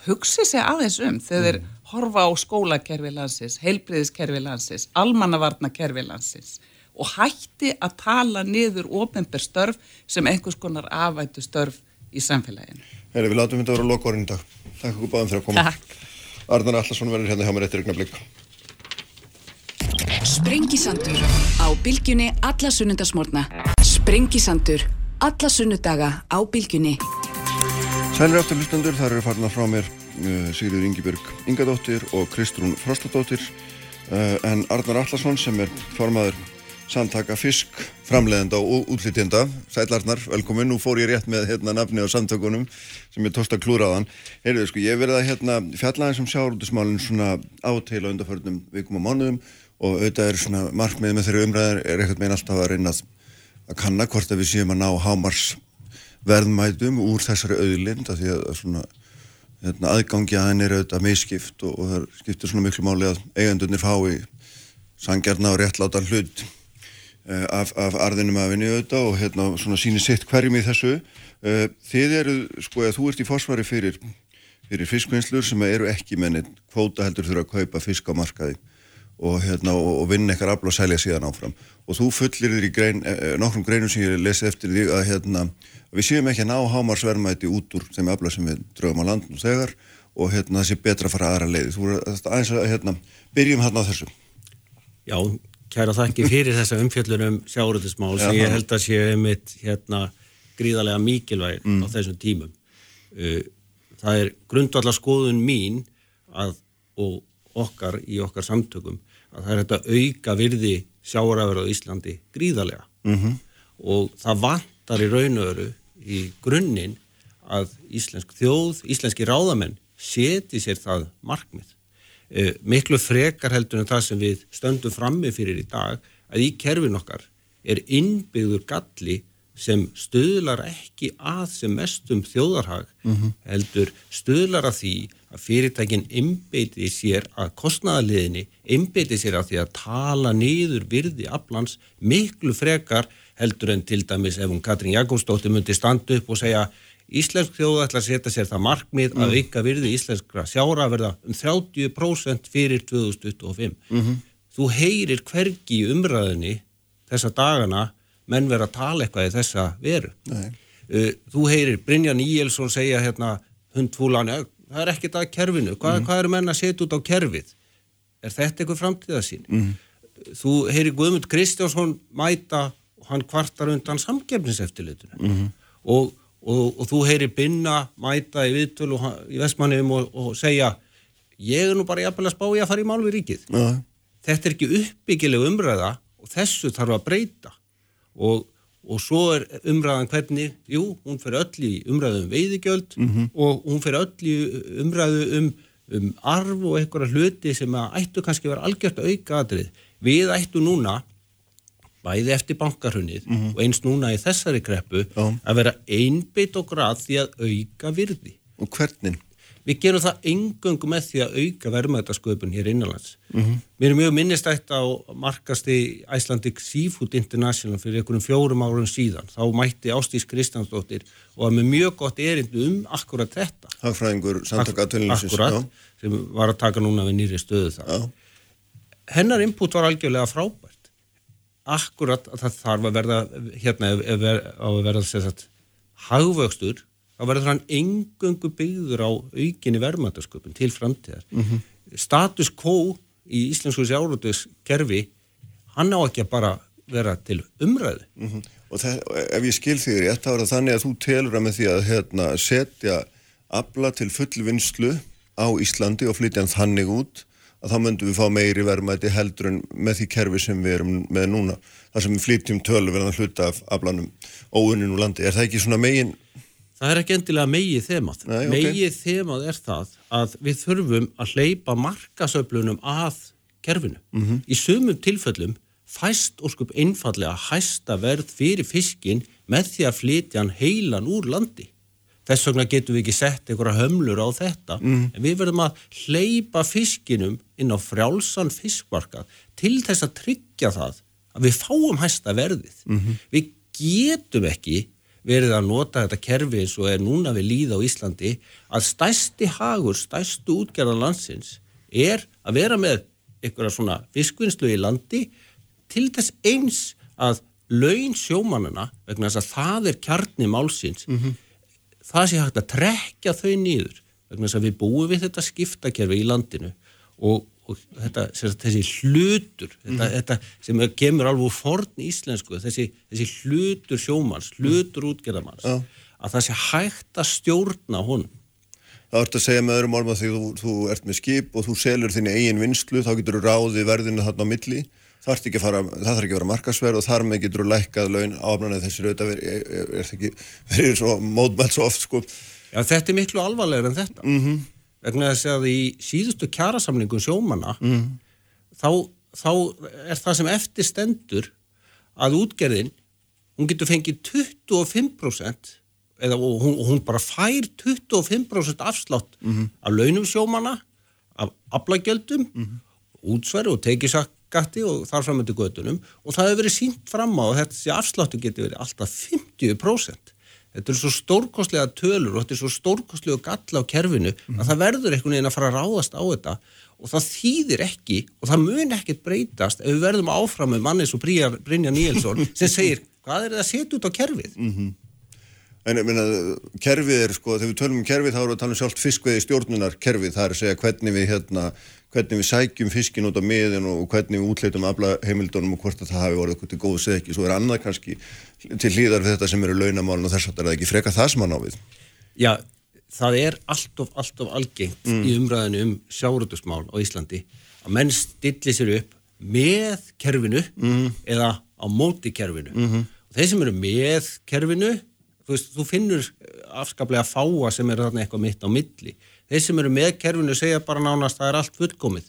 hugsi sig aðeins um þegar mm horfa á skólakerfi landsins, heilbriðiskerfi landsins, almannavarnakerfi landsins og hætti að tala niður ofenber störf sem einhvers konar afættu störf í samfélaginu. Heri, við látum þetta vera að loka orðin í dag. Takk okkur báðum fyrir að koma. Takk. Arðan Allarsson verður hérna hjá mér eftir ykna blikk. Sprengisandur á bylgjunni alla sunnundasmórna. Sprengisandur alla sunnudaga á bylgjunni. Sælir aftur hlustandur, þar eru farnað frá mér Sigriður Ingibjörg Ingadóttir og Kristrún Frostadóttir. Uh, en Arnar Allarsson sem er formaður samtaka fisk framleiðenda og útlýtjenda Sælarnar, velkomin, nú fór ég rétt með hérna nafni á samtökunum sem ég tósta klúraðan Heyrðu, sko, ég verði að hérna fjallaðin sem sjáurútusmálinn svona áteila undarförnum vikum og mánuðum og auðvitað er svona markmið með þeirri umræðar er ekkert meginn alltaf að reyna að kanna hvort að við séum að ná hámars verðmætum úr þessari auðlind að því að svona hérna, aðgangi að henni er auðvitað miskipt og, og það skiptir svona miklu máli að eigendunir fái sangjarna og réttlátan hlut uh, af, af arðinum af henni auðvitað og hérna svona síni sitt hverjum í þessu. Uh, þið eru, sko, að þú ert í fórsvari fyrir, fyrir fiskvinnslur sem eru ekki mennið kvóta heldur þurfa að kaupa fisk á markaði og, hérna, og, vinna eitthvað afl og selja síðan áfram og þú fullir þér í grein, eh, nokkrum greinum sem ég lesi eftir því að hérna við séum ekki að ná hámarsverðmæti út úr þeim öfla sem við drögum á landnum þegar og hérna, það sé betra að fara aðra leiði. Þú voru aðeins að hérna, byrjum hérna á þessu. Já, kæra þakki fyrir þessa umfjöllunum sjáruðismál sem ég held að sé um eitt hérna, gríðarlega mikilvæg mm. á þessum tímum. Uh, það er grundvallar skoðun mín að, og okkar í okkar samtökum að það er þetta auka virði sjáraverð á Íslandi gríðarlega -hmm. og það vantar í raunöru í grunninn að íslensk þjóð, íslenski ráðamenn seti sér það markmið. E, miklu frekar heldur en það sem við stöndum frammi fyrir í dag að í kerfin okkar er innbyggður galli sem stöðlar ekki að sem mestum þjóðarhag mm -hmm. heldur stöðlar að því að fyrirtækinn innbeiti sér að kostnæðaliðinni innbeiti sér að því að tala niður virði aflans miklu frekar heldur en til dæmis ef hún Katrín Jakobsdóttir myndi standa upp og segja Íslensk þjóð ætla að setja sér það markmið mm. að auka virði íslenskra sjára að verða um 30% fyrir 2025. Mm -hmm. Þú heyrir hvergi umræðinni þessa dagana menn vera að tala eitthvað í þessa veru. Uh, þú heyrir Brynja Níelsson segja hérna hundfúlan, það er ekkert að kerfinu, Hva, mm. hvað eru menn að setja út á kerfið? Er þetta eitthvað framtíðasín? Mm. Þú heyrir Guðmund Kristjánsson mæta og hann kvartar undan samgefniseftilituna -hmm. og og, og þú heyri binna mæta í viðtölu í vestmannum og, og segja ég er nú bara jafnvel að spá ég að fara í málvi ríkið þetta er ekki uppbyggileg umræða og þessu þarf að breyta og, og svo er umræðan hvernig, jú, hún fyrir öll í umræðu um veiðigjöld mm -hmm. og hún fyrir öll í umræðu um, um arf og einhverja hluti sem að ættu kannski vera algjört auka aðrið við ættu núna bæði eftir bankarhunnið mm -hmm. og eins núna í þessari kreppu Já. að vera einbytt og grad því að auka virði. Og hvernig? Við gerum það engöngu með því að auka verðmætasköpun hér innanlands. Mm -hmm. Mér er mjög minnistætt á markasti Icelandic Seafood International fyrir einhvern fjórum árum síðan. Þá mætti Ástís Kristjánsdóttir og að með mjög gott erindu um akkurat þetta. Hagfræðingur samtaka aðtölinlýsins. Akkurat, sem var að taka núna við nýri stöðu það. Já. Hennar input var algjörlega frábært akkurat að það þarf að verða hérna ef, ef á að verða sagt, hagvöxtur þá verður hann engöngu byggður á aukinni verðmættasköpun til framtíðar mm -hmm. status quo í íslensku sjálfrönduskerfi hann á ekki að bara vera til umræðu mm -hmm. og það, ef ég skil því rétt þá er það þannig að þú telur að með því að hérna, setja abla til fullvinnslu á Íslandi og flytja hann þannig út að þá myndum við fá meiri verðmæti heldur en með því kerfi sem við erum með núna þar sem við flytjum tölu verðan hluta af aflanum óunninu landi. Er það ekki svona megin? Það er ekki endilega megið þemað. Nei, okay. Megið þemað er það að við þurfum að hleypa markasöflunum að kerfinu. Mm -hmm. Í sumum tilfellum fæst og skup einfallega hæsta verð fyrir fiskin með því að flytja hann heilan úr landi þess vegna getum við ekki sett einhverja hömlur á þetta mm. en við verðum að hleypa fiskinum inn á frjálsan fiskmarka til þess að tryggja það að við fáum hæsta verðið mm -hmm. við getum ekki verið að nota þetta kerfi eins og er núna við líða á Íslandi að stæsti hagur, stæstu útgerðan landsins er að vera með einhverja svona fiskvinnslu í landi til þess eins að laun sjómanana vegna þess að það er kjarni málsins mm -hmm það sé hægt að trekja þau nýður vegna þess að við búum við þetta skiptakerfi í landinu. Og, og þetta, þessi hlutur þetta, mm. þetta sem kemur alveg forn íslensku, þessi, þessi hlutur sjómanns, hlutur mm. útgerðamanns ja. að það sé hægt að stjórna honum Það vart að segja með öðrum orma því þú, þú ert með skip og þú selur þinni eigin vinslu, þá getur þú ráðið verðinu þarna á milli það þarf ekki að fara, það þarf ekki að vera markasverð og þar með getur þú lækkað laun áfnarnið þessi rauta er, er svo mótmælt svo oft sko Já þetta er miklu alvarlegur en þetta mm -hmm. Vegna þess að í síðustu kjærasamlingum sjómanna mm -hmm. þá, þá er það sem eftir stendur að útgerðin hún getur fengið 25% eða hún, hún bara fær 25% afslátt mm -hmm. af launum sjómanna af aflagjöldum útsverð og tekisagt gatti og þar framöndu gödunum og það hefur verið sínt fram á að þessi afsláttu getur verið alltaf 50%. Þetta er svo stórkostlega tölur og þetta er svo stórkostlega galla á kerfinu mm. að það verður einhvern veginn að fara að ráðast á þetta og það þýðir ekki og það mun ekkert breytast ef við verðum áfram með mannis og Brynja Níelsson sem segir hvað er það að setja út á kerfið? Mm -hmm. En ég minna, kerfið er sko, þegar við tölum um kerfið þá erum við að tala um sjálft fiskveið stjórnunar kerfið, það er að segja hvernig við hérna hvernig við sækjum fiskin út á miðin og hvernig við útleitum afla heimildunum og hvort að það hafi voruð okkur til góðu segki svo er annað kannski til hlýðar við þetta sem eru launamálun og þess að það er ekki freka það sem hann á við? Já, það er allt of, allt of algengt í umræðinu um sjárutusmál á Íslandi að menn stilli sér upp með kerfinu eða á móti kerfinu. Og þeir sem eru með kerfinu þú, veist, þú finnur afskaplega fáa sem eru þarna eitthvað mitt á milli. Þeir sem eru með kerfinu segja bara nánast að það er allt fullkomið.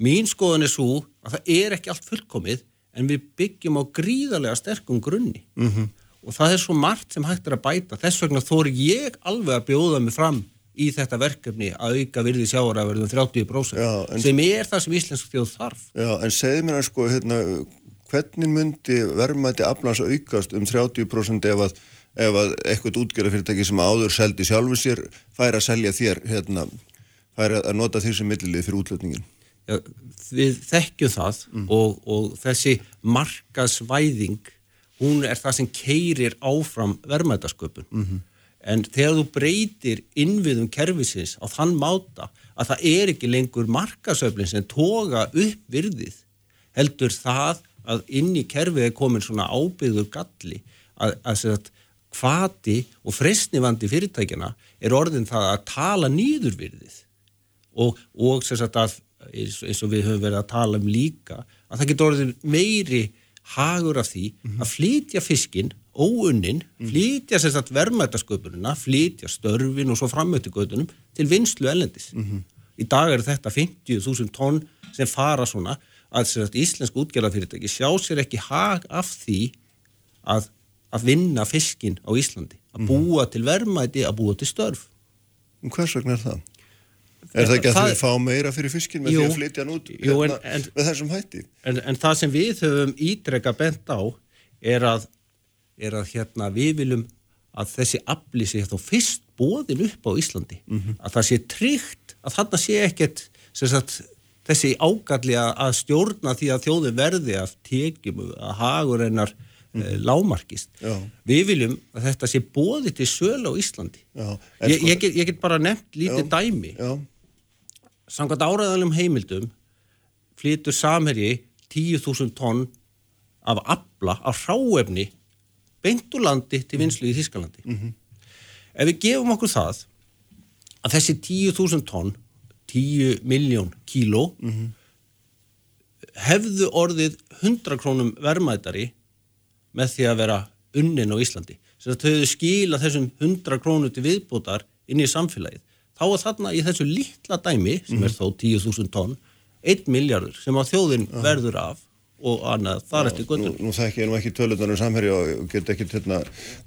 Mín skoðan er svo að það er ekki allt fullkomið en við byggjum á gríðarlega sterkum grunni. -hmm. og það er svo margt sem hægt er að bæta. Þess vegna þóri ég alveg að bjóða mig fram í þetta verkefni að auka virði sjáarafverðum 30% Já, en- sem er það sem íslensk þjóð þarf. Já, en segðu mér að sko, hérna, hvernig myndi verðmæti aflans aukast um 30% ef að, ef að eitthvað útgerðarfyrirtæki sem áður seldi sjálfur sér fær að selja þér, hérna, fær að nota því sem millilið fyrir útlutningin? Já, við þekkjum það og, og þessi markasvæðing hún er það sem keirir áfram verðmætasköpun. En þegar þú breytir innviðum kerfisins á þann máta að það er ekki lengur markasöflin sem toga upp virðið heldur það að inn í kerfið er komin svona ábyggður galli að, að, að hvati og fresnivandi fyrirtækjana er orðin það að tala nýður virðið og, og sagt að eins, og við höfum verið að tala um líka að það getur orðið meiri hagur af því að flytja fiskinn óunnin, flytja sem sagt verðmætasköpununa, flytja störfin og svo framötu gödunum til vinslu ellendis. Í dag er þetta 50.000 tonn sem fara svona að sagt íslensk útgerðarfyrirtæki sjá sér ekki hag af því að, að vinna fiskinn á Íslandi, að búa til verðmæti, að búa til störf. Um hvers vegna er það? Er það ekki að þið fá meira fyrir fiskin með Jú, því að flytja hann út jú, en- hérna, en- með þessum hætti? En, en það sem við höfum ítreka bent á er að, er að hérna, við viljum að þessi afli sé þá fyrst bóðin upp á Íslandi. Að það sé tryggt, að þarna sé ekkert sem sagt, þessi ágalli að, stjórna því að þjóði verði að tekjum, að hagur hennar mm lámarkist. Já. Við viljum að þetta sé bóði til sölu á Íslandi. Já, Ég, sko- ég, get, ég get bara nefnt lítið Já, dæmi samkvæmt áræðanlegum heimildum flytur samherji 10.000 tonn af afla, af hráefni beint úr landi til vinslu í Þískalandi. Ef við gefum okkur það að þessi 10.000 tonn 10 miljón kíló hefðu orðið 100 krónum verðmætari með því að vera unnin á Íslandi. Þess að þau hefðu skila þessum 100 krónu til viðbútar inn í samfélagið. Þá er þarna í þessu litla dæmi, sem er þó 10.000 tonn, 1 miljardur sem að þjóðin verður af og annað þar eftir nú, göttunum. nú þekki ég nú ekki tölunar um samherja og get ekki hérna,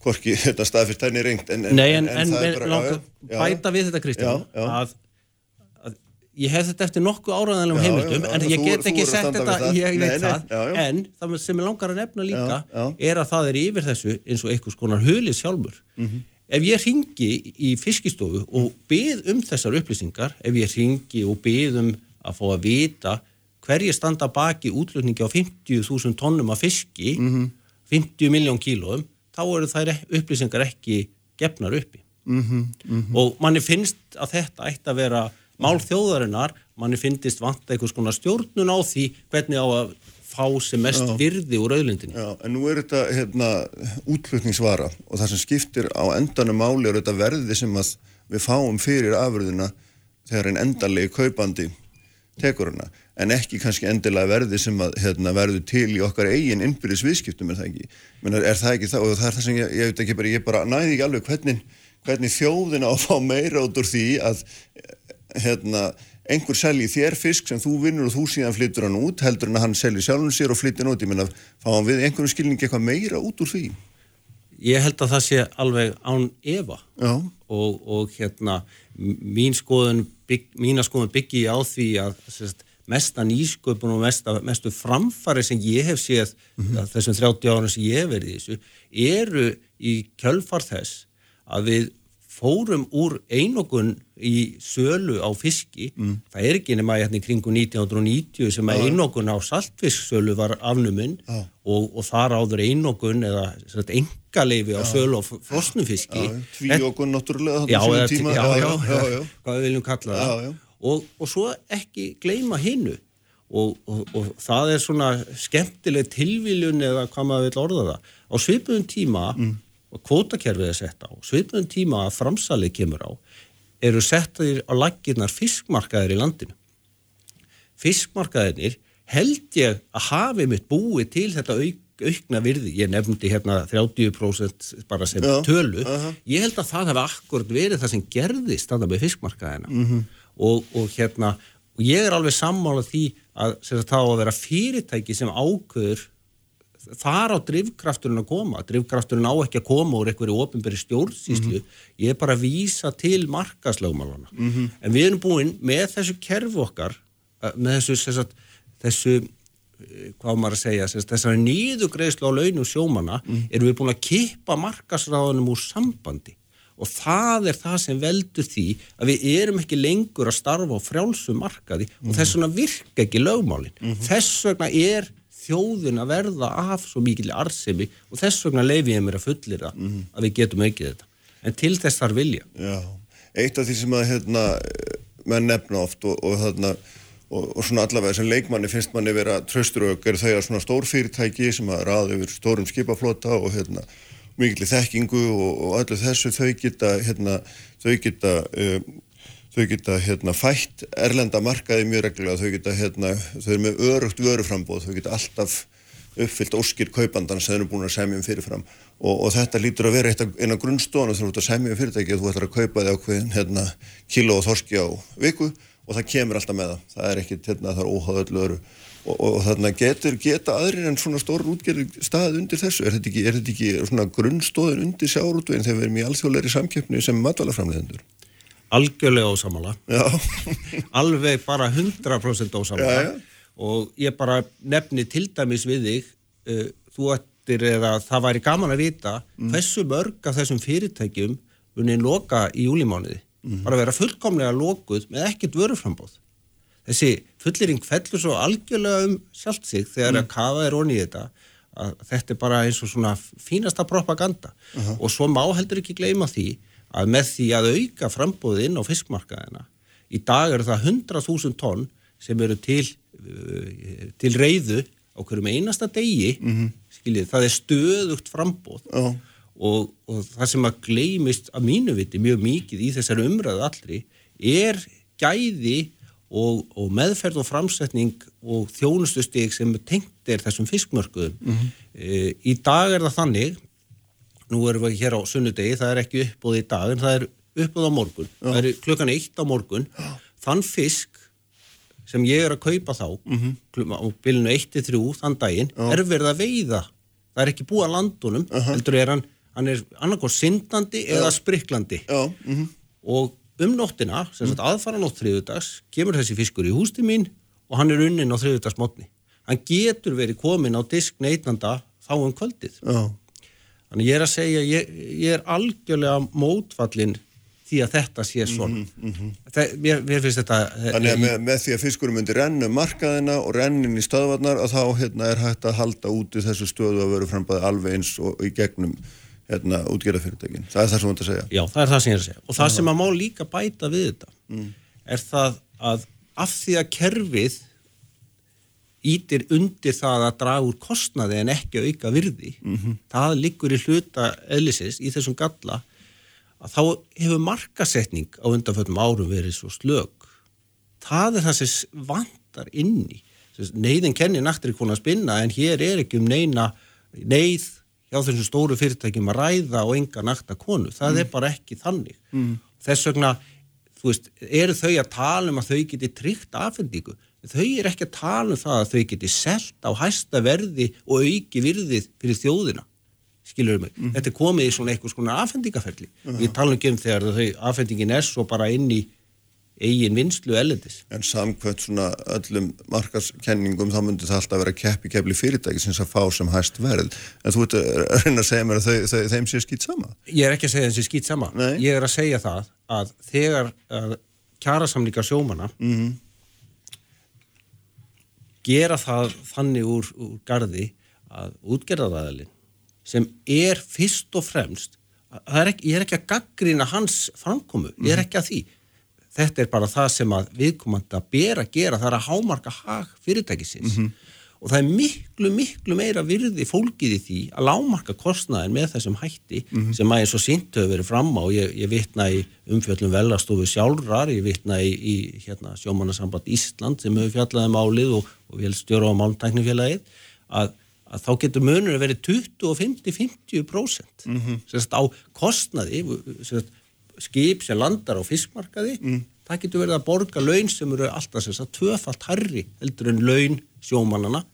hvorki þetta staðfyrst henni reynd en, Nei, en, en, það er en bara- já, já, bæta við þetta Kristján Já, já. Að, að ég hef þetta eftir nokkuð áræðanlegum Já, heimildum já, já, en ég get ekki sett þetta Nei, nei, það, já, en það sem ég langar að nefna líka er að það er yfir þessu eins og einhvers konar hulis sjálfur Mhm. ef ég ringi í fiskistofu og byð um þessar upplýsingar ef ég ringi og byð um að fá að vita hverju standa baki útlutningi á 50.000 tonnum af fiski Mhm. 50 miljón kílóum þá eru þær e- upplýsingar ekki gefnar uppi. Mhm, og manni finnst að þetta ætti að vera mál þjóðarinnar, manni finnst vanta einhvers konar stjórnun á því hvernig á að fá sem mest virði úr auðlindinni. Já, en nú er þetta hérna, útflutningsvara og það sem skiptir á endanum máli er þetta verði sem að við fáum fyrir afurðina þegar einn endanlegi kaupandi tekur hana, en ekki kannski endilega verði sem að hérna, verður til í okkar eigin innbyrðis viðskiptum er það ekki, Menna, er það ekki það og það er það sem ég, ég veit ekki bara, ég bara næði ekki alveg hvernig, hvernig þjóðina á að fá meira út úr því að hérna, einhver selji þér fisk sem þú vinnur og þú síðan flyttur hann út heldur en að hann selji sjálfum sér og flyttir hann út. Ég menna, fáum við einhverjum skilningi eitthvað meira út úr því? Ég held að það sé alveg án Já, og, og hérna mín skoðun, bygg, mína skoðun byggi á því að sérst, mesta nýsköpun og mesta, mestu framfari sem ég hef séð að þessum 30 árum sem ég hef verið í þessu eru í kjölfar þess að við fórum úr einokun í sölu á fiski. Það er ekki nema hérna í kringu 1990 sem að einokun á saltfisksölu var afnuminn og, og þar áður einokun eða engaleifi á sölu á frosnum fiski. Tvíokun náttúrulega já, tíma. já, já, já, hvað við viljum kalla það. Og, og svo ekki gleyma hinnu og, og, og það er svona skemmtileg tilviljun eða hvað maður vil orða það. Á svipuðum tíma og kvótakerfið er sett á, svipnum tíma að framsalið kemur á, eru settaðir á laggirnar fiskmarkaðir í landinu. Fiskmarkaðinir held ég að hafi mitt búið til þetta auk, aukna virði, ég nefndi hérna 30% bara sem Já, tölu, aha. ég held að það hefði akkurat verið það sem gerðist þannig með fiskmarkaðina. Og, og hérna, og ég er alveg sammála því að það á að vera fyrirtæki sem ákveður þar á drivkrafturinn að koma. Drivkrafturinn á ekki að koma úr einhverju ofinberi stjórnsýslu, ég er bara að vísa til markaslögmálana en við erum búin með þessu kerfi okkar eh, með þessu sagt, þessu eh, hvað maður að segja, þessari nýðugreislu á launum sjómana erum við búin að kippa markasráðunum úr sambandi. Og það er það sem veldur því að við erum ekki lengur að starfa á frjálsum markaði og þess vegna virka ekki lögmálin. Þess vegna er þjóðin að verða af svo mikil arsemi og þess vegna leifi ég mér að fullir að við getum ekki þetta. En til þess þar vilja. Já, eitt af því sem að hérna, menn nefna oft og, og, þarna, og, og svona allavega sem leikmanni finnst manni vera trösturög er þau að svona stór fyrirtæki sem að raða yfir stórum skipaflota og hérna, mikil þekkingu og, og öllu þessu þau geta, hérna, þau geta um, þau geta hérna, fætt erlenda markaði mjög reglulega, þau geta hérna, þau eru með örugt vöruframbóð, þau geta alltaf uppfyllt óskir kaupandans sem þau eru búin að semja um fyrirfram. Og, og þetta lítur að vera eitt af grunnstónu þú ert að semja um fyrirtæki að þú ætlar að kaupa þig ákveðin hérna, kíló og þorski á viku og það kemur alltaf með það. Það er ekkit, hérna, það er óháð öllu öru og, og, þarna getur, geta aðrir en svona stór útgerði stað undir þessu? Er þetta ekki, er þetta ekki svona grunnstóðin undir sjárútveginn þegar við erum í alþjóðleiri samkeppni sem matvælaframleðendur algjörlega ósamala alveg bara 100% ósamala Já, já. og ég bara nefni til dæmis við þig uh, þú ættir eða það væri gaman að vita hversu mörg af þessum fyrirtækjum munið loka í júlimánuði bara vera fullkomlega lokuð með ekkert vöruframbóð þessi fullering fellur svo algjörlega um sjálft sig þegar að kafa er onni í þetta að þetta er bara eins og svona fínasta propaganda. Og svo má heldur ekki gleyma því að með því að auka frambóðið inn á fiskmarkaðina í dag eru það 100.000 tonn sem eru til, uh, til reyðu á hverjum einasta degi. Skiljið, það er stöðugt frambóð Já. og, og það sem að gleymist að mínu viti mjög mikið í þessari umræðu allri er gæði og, og meðferð og framsetning og þjónustustig sem tengt er þessum fiskmörkuðum. E, í dag er það þannig nú erum við hér á sunnudegi það er ekki uppbúð í dag en það er uppbúð á morgun. Það er klukkan eitt á morgun. Þann fisk sem ég er að kaupa þá mm -hmm. á bylunu 1-3 þann daginn er verið að veiða. Það er ekki búið að landunum heldur er hann, hann er annarkoð syndandi eða spriklandi. Já, mhm, og um nóttina, sem sagt aðfara nótt þriðudags, kemur þessi fiskur í hústi mín og hann er unnin á þriðudags mótni. Hann getur verið komin á disk neytnanda þá um kvöldið. já, Þannig ég er að segja, ég, ég er algjörlega mótfallin því að þetta sé svona. Það, mér, mér finnst þetta... Mhm, Þannig að með, með því að fiskurum myndi renna um markaðina og rennin í stöðvarnar að þá hérna, er hægt að halda úti þessu stöðu að veru frambæði alveg eins og í gegnum hérna, útgerðafyrirtækin. Það er það sem þú ert að segja. Já, það er það sem ég er að segja. Og það sem að má líka bæta við þetta er það að af því að kerfið ítir undir það að draga úr kostnaði en ekki auka virði. Það liggur í hluta eðlisins í þessum galla að þá hefur markasetning á undanföllum árum verið svo slög það er það sem vantar inni neyðin kennir naktir konar spinna en hér er ekki um neina neyð hjá þessum stóru fyrirtækjum að ræða og enga nakta konu. Það er bara ekki þannig. Mm. þess vegna þú veist, eru þau að tala um að þau geti tryggt afhendingu þau eru ekki að tala um það að þau geti selt á hæsta verði og auki virðið fyrir þjóðina skilur mig, þetta er komið í svona eitthvað svona afhendingaferli, við talum ekki um þegar þau afhendingin er svo bara inn í eigin vinslu ellendis En samkvæmt svona öllum markaskenningum þá myndi það alltaf vera keppi kepli fyrirtæki sem að fá sem hæst verð. En þú ert að reyna að segja mér að þau, þau, þeim sé skýt sama. Ég er ekki að segja þessi skýt sama Nei. ég er að segja það að þegar uh, kjarasamlingar sjómana Mhm. Gera það þannig úr, úr gardi að útgerðaræðalinn sem er fyrst og fremst er ekki, ég er ekki að gaggrina hans framkomu, ég er ekki að því. Þetta er bara það sem að viðkomandi að bera að gera, það er að hámarka hag fyrirtækisins og það er miklu, miklu meira virði fólkið í því að lámarka kostnaðin með þessum hætti sem að eins og sýnt hefur verið fram á, ég, ég vitna í umfjöllum velastofu sjálfrar, ég vitna í, í hérna, sjómannasamband Ísland sem hefur fjallaði málið og, og vil stjóra á máltæknifélagið, að, að þá getur munur að verið 20 og 50-50% mm -hmm. sérst á kostnaði sérst, skip sem landar á fiskmarkaði það getur verið að borga laun sem eru alltaf sérst að tvöfalt harri heldur en laun sjómannana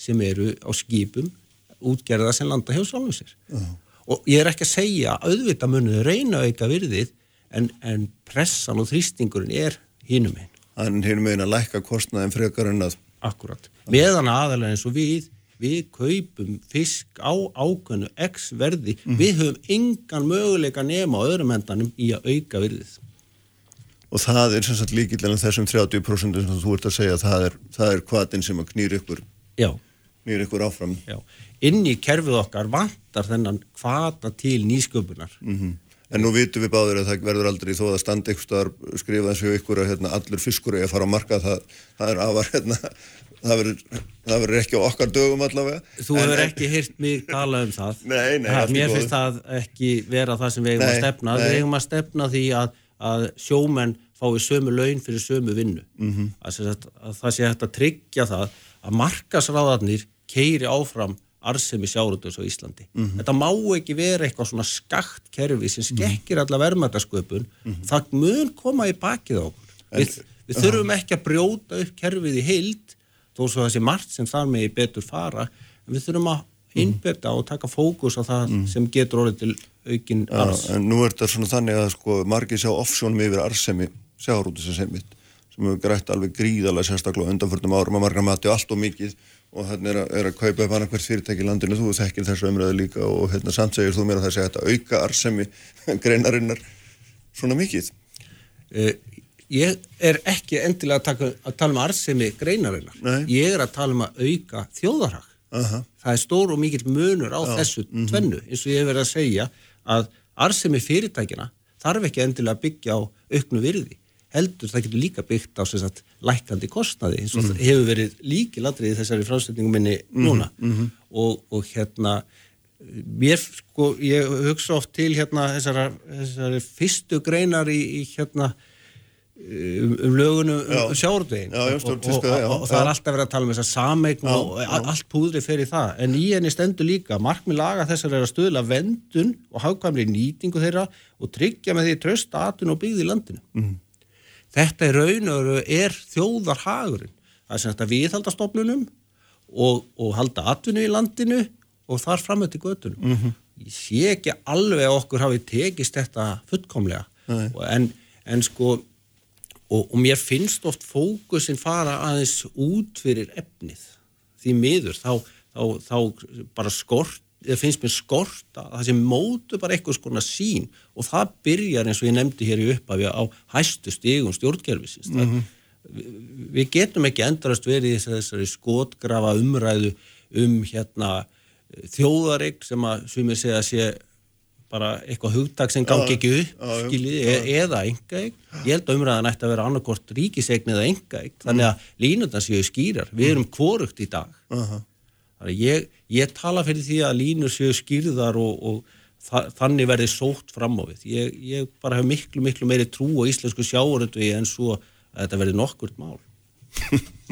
sem eru á skipum útgerða sem landa hjá sjálfum sér. Og ég er ekki að segja að auðvitað munið reyna auka virðið en, en pressan og þrýstingurinn er hinum einn Hann hinum megin að lækka kostnaðin frekar en að Akkurat. Meðan aðalega eins og við, við kaupum fisk á ákveðnu x verði, við höfum engan möguleika nema á öðrum endanum í að auka virðið. og það er sem sagt líkillega þessum 30% sem þú ert að segja það er, það er kvatin sem að knýr ykkur. Já, knýr ykkur áfram já. Inn í kerfið okkar vantar þennan kvata til nýsköpunar. en nú vitum við báður að það verður aldrei þó að standa ykkur skrifa þessu ykkur að hérna, allur fiskur er að fara á marka það, það er afar hérna, það verður, það ekki á okkar dögum allavega Þú hefur ekki heyrt mig tala um það. Nei, nei, í Mér finnst það ekki vera það sem við eigum Nei, að stefna. nei. Við eigum að stefna því að, að sjómenn fái sömu laun fyrir sömu vinnu. Mhm. -hmm. að, sagt, að það sé hægt að tryggja það að markasráðarnir keiri áfram arðsemi sjárutus á Íslandi. Mhm. Þetta má ekki vera eitthvað svona skakt kerfi sem skekkir alla verðmætasköpun. Mhm. Það mun koma í bakið á okkur. Við, við þurfum ekki að brjóta upp kerfið í heild þó svo sé margt sem þar megi betur fara en við þurfum að innbyrta og taka fókus á það sem getur orðið til aukin arðs. Já, en nú er þetta svona þannig að sko margir sjá offsjónum yfir arsemi sjáarúti sem sem mitt sem hefur grætt alveg gríðalega sérstaklega undanförnum árum að margar mati allt og mikið og þannig er, að- er að kaupa upp annað hvert fyrirtæki í landinu þú þekkir þessu umræðu líka og hérna samt segir þú mér að það sé að auka arsemi greinarinnar svona mikið Uh, ég er ekki endilega að, taka, að tala um arðsemi greinarinnar. Nei. Ég er að tala um að auka þjóðarhag. Aha. Það er stór og mikill munur á þessu tvennu, eins og ég hef verið að segja að arðsemi fyrirtækina þarf ekki endilega að byggja á auknu virði. Heldur það getur líka byggt á sagt, lækandi kostnaði eins og það hefur verið líkiladrið í þessari frásetningum minni núna. og, og hérna mér sko, ég hugsa oft til hérna þessari, þessari fyrstu greinar í, í hérna um, um lögunum um já, og, og, og, það er alltaf verið að tala um þess að sameign og allt púðri í það. En í henni stendur líka markmið laga þessar er að stuðla vendun og hagkvæmri nýtingu þeirra og tryggja með því tröst atun og byggð í landinu. Mhm. Þetta er raun og er þjóðarhagurinn. Það er sem þetta viðhalda stofnunum og, og halda atvinnu í landinu og þar fram til göttunum Mhm. ég sé ekki alveg að okkur hafi tekist þetta fullkomlega. En, en sko og, og mér finnst oft fókusin fara aðeins út fyrir efnið. Því miður þá, þá, þá bara skort finnst mér skort að það sem mótu bara eitthvað skona sín og það byrjar eins og ég nefndi hér í upphafi á hæstu stigum stjórnkerfisins. Mm við, við getum ekki endarast verið í þessari, skotgrafa umræðu um hérna þjóðareign sem að sumir segja sé bara eitthvað hugtak sem gangi ekki upp já, já, skiljið, e eða engaeign ég held að umræðan ætti að vera annarkort ríkiseign eða engaeign, þannig að línundan séu skýrar, við erum kvorugt í dag. Þannig að ég, ég tala fyrir því að línur séu skýrðar og, og þa þannig verði sótt fram á við. Ég, ég bara hef miklu, miklu meiri trú á íslensku sjáuröndvegi en svo að þetta verði nokkurt mál.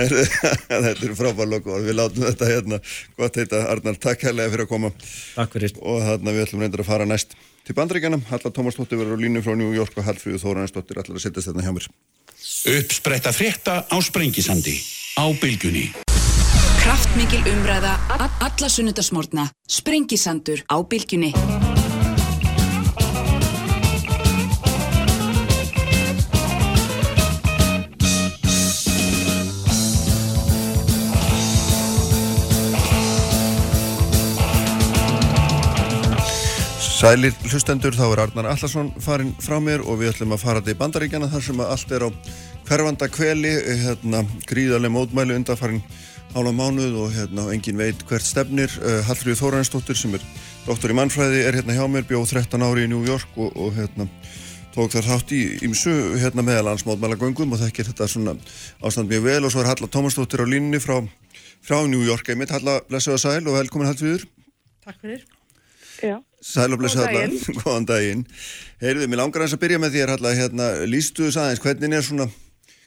Þetta er frábær loku við látum þetta hérna. Gott heita Arnar, takk hérlega fyrir að koma. Takk fyrir. Og þarna við ætlum reyndir að fara næst til bandaríkjana, Halla Tómasdóttir verður á línu frá New York og Hallfríður Þóranesdóttir ætlar að setjast þetta hjá mér. Uppspretta frétta á Sprengisandi á Bylgjunni. Kraftmikil umræða, alla sunnudasmórna. Sprengisandur á bylgjunni. Sælir hlustendur, þá er Arnar Allarsson farin frá mér og við ætlum að fara til bandaríkjana þar sem að allt er á hverfanda kveli, hérna, gríðarlega mótmæli undanfarin ála mánuð og hérna, engin veit hvert stefnir. Uh, Hallfríður Þóransdóttir sem er doktor í mannfræði er hérna hjá mér, bjóð 13 ári í New York og, og hérna, tók þar þátt í ímsu hérna, meðalansmótmælagöngum og þekkir þetta svona ástand mjög vel og svo er Halla Tómasdóttir á línni frá frá New York einmitt, Halla blessaða sæl og velkomin Hallfríður. Takk fyrir. Já. Sæl og Góðan Halla, daginn. góðan daginn. Heyrðu, mér langar aðeins að byrja með þér Halla, hérna, lístu þess aðeins, hvernig er svona,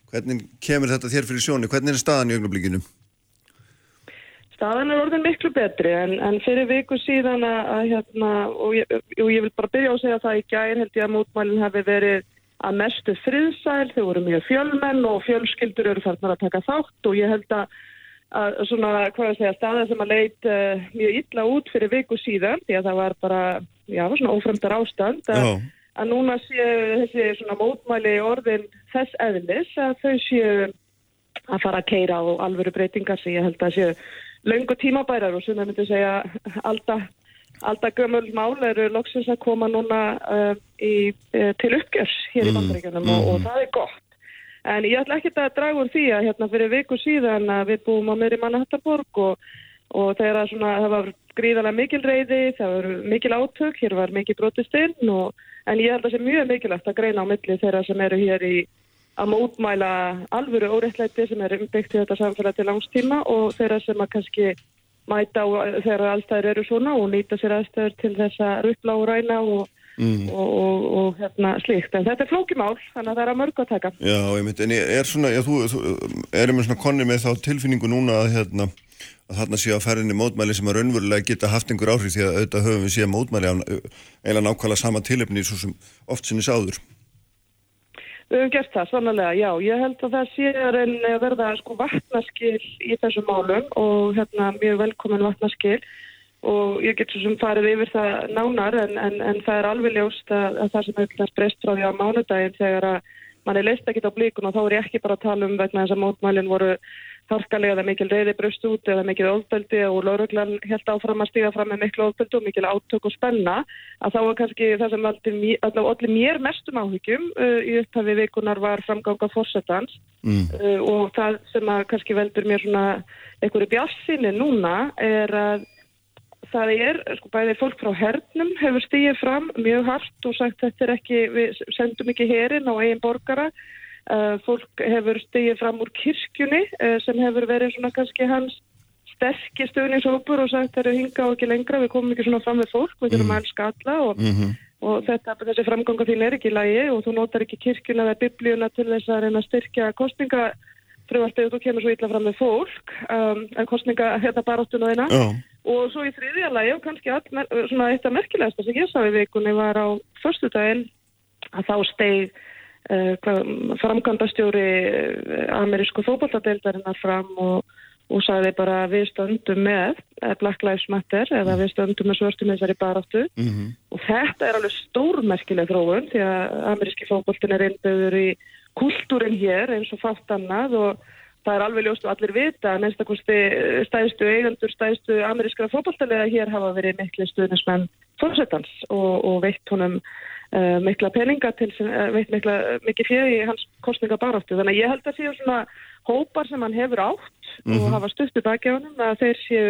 hvernig kemur þetta þér fyrir sjóni, hvernig er staðan í augnablikinu? Staðan er orðin miklu betri en, en fyrir viku síðan að, að hérna, og ég, og ég vil bara byrja á að segja það í gær held ég að mótmælinn hafi verið að mestu friðsæl, þau voru mjög fjölmenn og fjölskyldur eru farnar að taka þátt og ég held að, að svona, hvað ég segja, staðan sem að leit uh, mjög illa út fyrir viku síðan því að það var bara, já, svona ófremdar ástand að, að núna séu þessi svona mótmæli orðin þess eðlis að þau séu að fara að keira á alvöru breytingar sem ég held að séu löngu tímabærar og sem það myndi segja alltaf Alltaf gömul mál eru loksins að koma núna uh, í, uh, til uppgjörs hér í bandaríkjunum og, og það er gott. En ég ætla ekki að draga úr því að hérna fyrir viku síðan að við búum á meðri Manhattanborg og, og þegar að svona, það var gríðarlega mikil reyði, það var mikil átök, hér var mikil brotist inn og, en ég held að það sé mjög mikilvægt að greina á milli þeirra sem eru hér í að mótmæla alvöru óreittlæti sem er umbyggt í þetta samfélag til langstíma og þeirra sem að kannski mæta þegar allstæður eru svona og nýta sér aðstæður til þess að ruppla og ræna og, Mm. og, og, og hérna slíkt. En þetta er flókimál, þannig að það er að mörg að taka. Já, einmitt, en ég er svona, já, þú, þú erum við svona konni með þá tilfinningu núna að hérna, að þarna sé að ferðinni mótmæli sem að raunverulega geta haft einhver áhrif því að auðvitað höfum við séð mótmæli eiginlega nákvæmlega sama tilefni svo sem oft sinni sáður. Við höfum gert það, sannlega, já. Ég held að það sé að reyna að verða sko vatnaskil í þessum málum og hérna mjög velkomin vatnaskil og ég get svo sem farið yfir það nánar en, en, en það er alveg ljóst að, að það sem hefur breyst frá því á mánudaginn þegar að mann er leist ekki á blíkun og þá er ég ekki bara að tala um vegna þess að mótmælinn voru harkalega eða mikil reyði brust út eða mikil ofbeldi og lauruglan held áfram að stíga fram með mikil ofbeldi og mikil átök og spenna að þá var kannski það sem allir mér mestum áhyggjum uh, í upphafi vikunar var framganga fórsetans Mm. uh, og það sem að kannski veldur mér svona einhverju bjassinni núna er að það er, sko bæði fólk frá hernum hefur stíið fram mjög hart og sagt þetta er ekki, við sendum ekki herin á eigin borgara fólk hefur stíið fram úr kirkjunni uh, sem hefur verið svona kannski hans sterkir stöðningshópur og sagt það eru hinga og ekki lengra, við komum ekki svona fram við fólk, við þurfum að elska alla og, og þetta, þessi framganga þín er ekki í lagi og þú notar ekki kirkjuna eða biblíuna til þess að reyna að styrkja kostninga frumvartið og þú kemur svo illa fram með fólk um, en kostninga hérna baráttuna þeina Já. og svo í þriðja lagi og kannski all, svona eitt af merkilegasta sem ég sá í vikunni var á förstudaginn að þá steig uh, framkvæmdastjóri uh, amerísku fótballadeildarinnar fram og, og sagði bara við stöndum með eh, Black Lives Matter eða við stöndum með svörstum þessari baráttu Mhm. og þetta er alveg stórmerkileg þróun því að ameríski fótboltin er innbyggður í kultúrin hér eins og fátt annað og það er alveg ljóst og allir vita að minnstakosti stæðstu eigendur, stæðstu amerískara fótboltalega hér hafa verið miklu stuðnismenn fórsetans og, og veitt honum uh, mikla peninga til, sem- eh, veitt mikla, mikið fyrir í hans kostningabaráttu. Þannig að ég held að séu svona hópar sem hann hefur átt og hafa stuttu baki á honum að þeir séu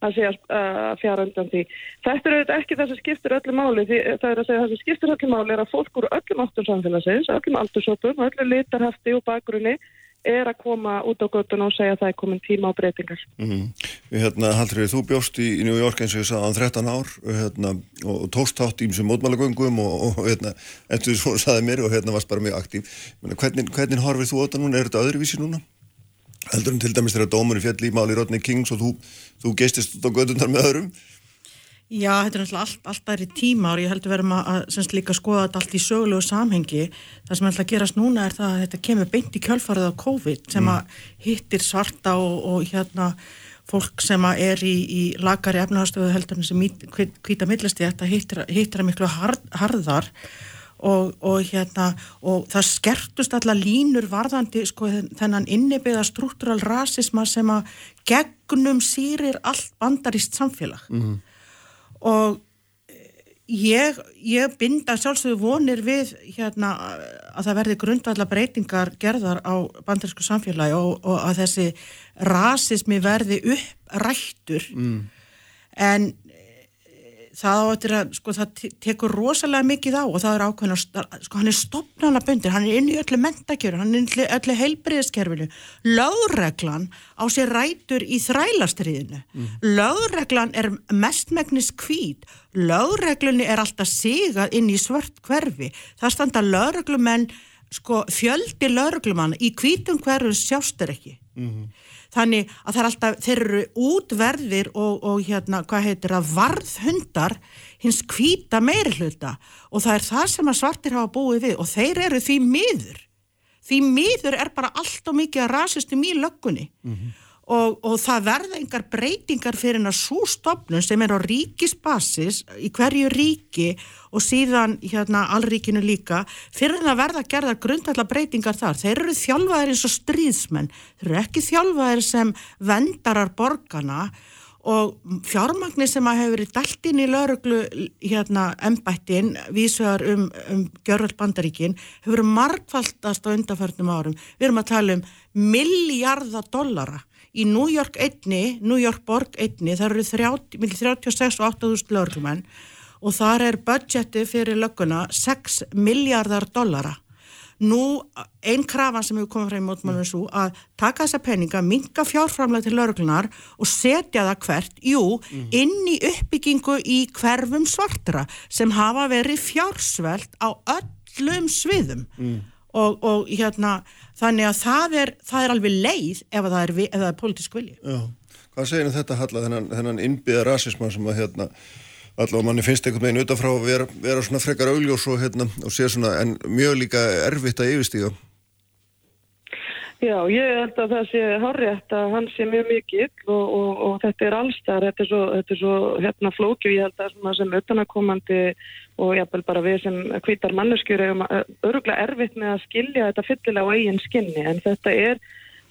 að segja að fjara undan því. Þetta er auðvitað ekki það sem skiptir öllu máli því það er að segja það sem skiptir öllu máli er að fólk úr öllum áttum samfélagsins, öllum aldursópum, öllum litarhafti og bakgrunni er að koma út á göttun og segja að það er komin tíma á breytingar. Mm. Við hérna, Hallfrið, þú bjóst í, í New York eins og ég sagði á 13 ár og, hérna, og, og tókst þátt í þessum mótmælagöngum og, og hérna, eftir því svo sagði mér og hérna varst bara mjög aktív. Hvernig, hvernig horfið þú á þetta núna? Er þetta öðruvísi núna? Heldur en til dæmis þegar dómurinn fjall í máli Rodney Kings og þú, þú geistist út á göttunar með öðrum? Já, þetta er náttúrulega allt, allt aðri tíma og ég heldur verðum að, að semst líka skoða þetta allt í sögulegu samhengi. Það sem ætla að gerast núna er það að þetta kemur beint í kjölfarið á COVID sem að hittir svarta og, og hérna fólk sem er í, í lagari efnahagstöðu heldur en sem hvita millesti þetta hittir, hittir að miklu hard, harðar og, og hérna og það skertust alla línur varðandi sko þennan innibiða struktúral rasisma sem að gegnum sýrir allt bandarist samfélag. Og ég, ég binda sjálfsögðu vonir við hérna að það verði grundvallar breytingar gerðar á bandarísku samfélagi og, og að þessi rasismi verði upprættur mm. en það á eftir að, sko, það te- tekur rosalega mikið á og það er ákveðna, sko, hann er stopnanabundir, hann er inn í öllu mentakjöru, hann er inn í öllu heilbriðiskerfinu. Lögreglan á sér rætur í þrælastriðinu. Lögreglan er mestmegnis hvít. Lögreglunni er alltaf sigað inn í svört hverfi. Það standa lögreglumenn, sko, fjöldi lögreglumann í hvítum hverfum sjást er ekki. Þannig að það er alltaf, þeir eru útverðir og, og hérna, hvað heitir það, varðhundar hins hvíta meiri hluta og það er það sem að svartir hafa búið við og þeir eru því miður. Því miður er bara allt og mikið að rasistum í löggunni og, og það verða engar breytingar fyrir að svo stopnum sem er á ríkisbasis í hverju ríki og síðan hérna allríkinu líka fyrir að verða að gerða grundallar breytingar þar. Þeir eru þjálfaðir eins og stríðsmenn, þeir eru ekki þjálfaðir sem vendarar borgana og fjármagnir sem að hefur verið dælt inn í lauruglu hérna embættin vísvegar um, um Gjörvöld Bandaríkin hefur margfaldast á undarförnum árum. Við erum að tala um miljardar dollara í New York einni, New York borg einni, það eru 30, milli 36 og 8000 lauruglumenn og þar er budgeti fyrir lögguna 6 miljardar dollara. Nú, einn krafan sem hefur komið frá í mótmálunum svo að taka þessa peninga, minga fjárframlega til lauruglunar og setja það hvert, jú, inn í uppbyggingu í hverfum svartra sem hafa verið fjársvelt á öllum sviðum og, og hérna, þannig að það er, það er alveg leið ef það er, ef það er politísk vilji. Já, hvað segir um þetta Halla, þennan, þennan innbyða rasisma sem að hérna allavega manni finnst einhvern veginn utanfrá að vera, vera svona frekar augljós og hérna og sé svona en mjög líka erfitt að yfirstíga Já, ég held að það sé hárétt að hann sé mjög mikill og, og, og þetta er allstar, þetta er svo, þetta er svo hérna flókju, ég held að svona sem utanakomandi og jáfnvel bara við sem hvítar manneskjur erum öruglega erfitt með að skilja þetta fyllilega á eigin skinni en þetta er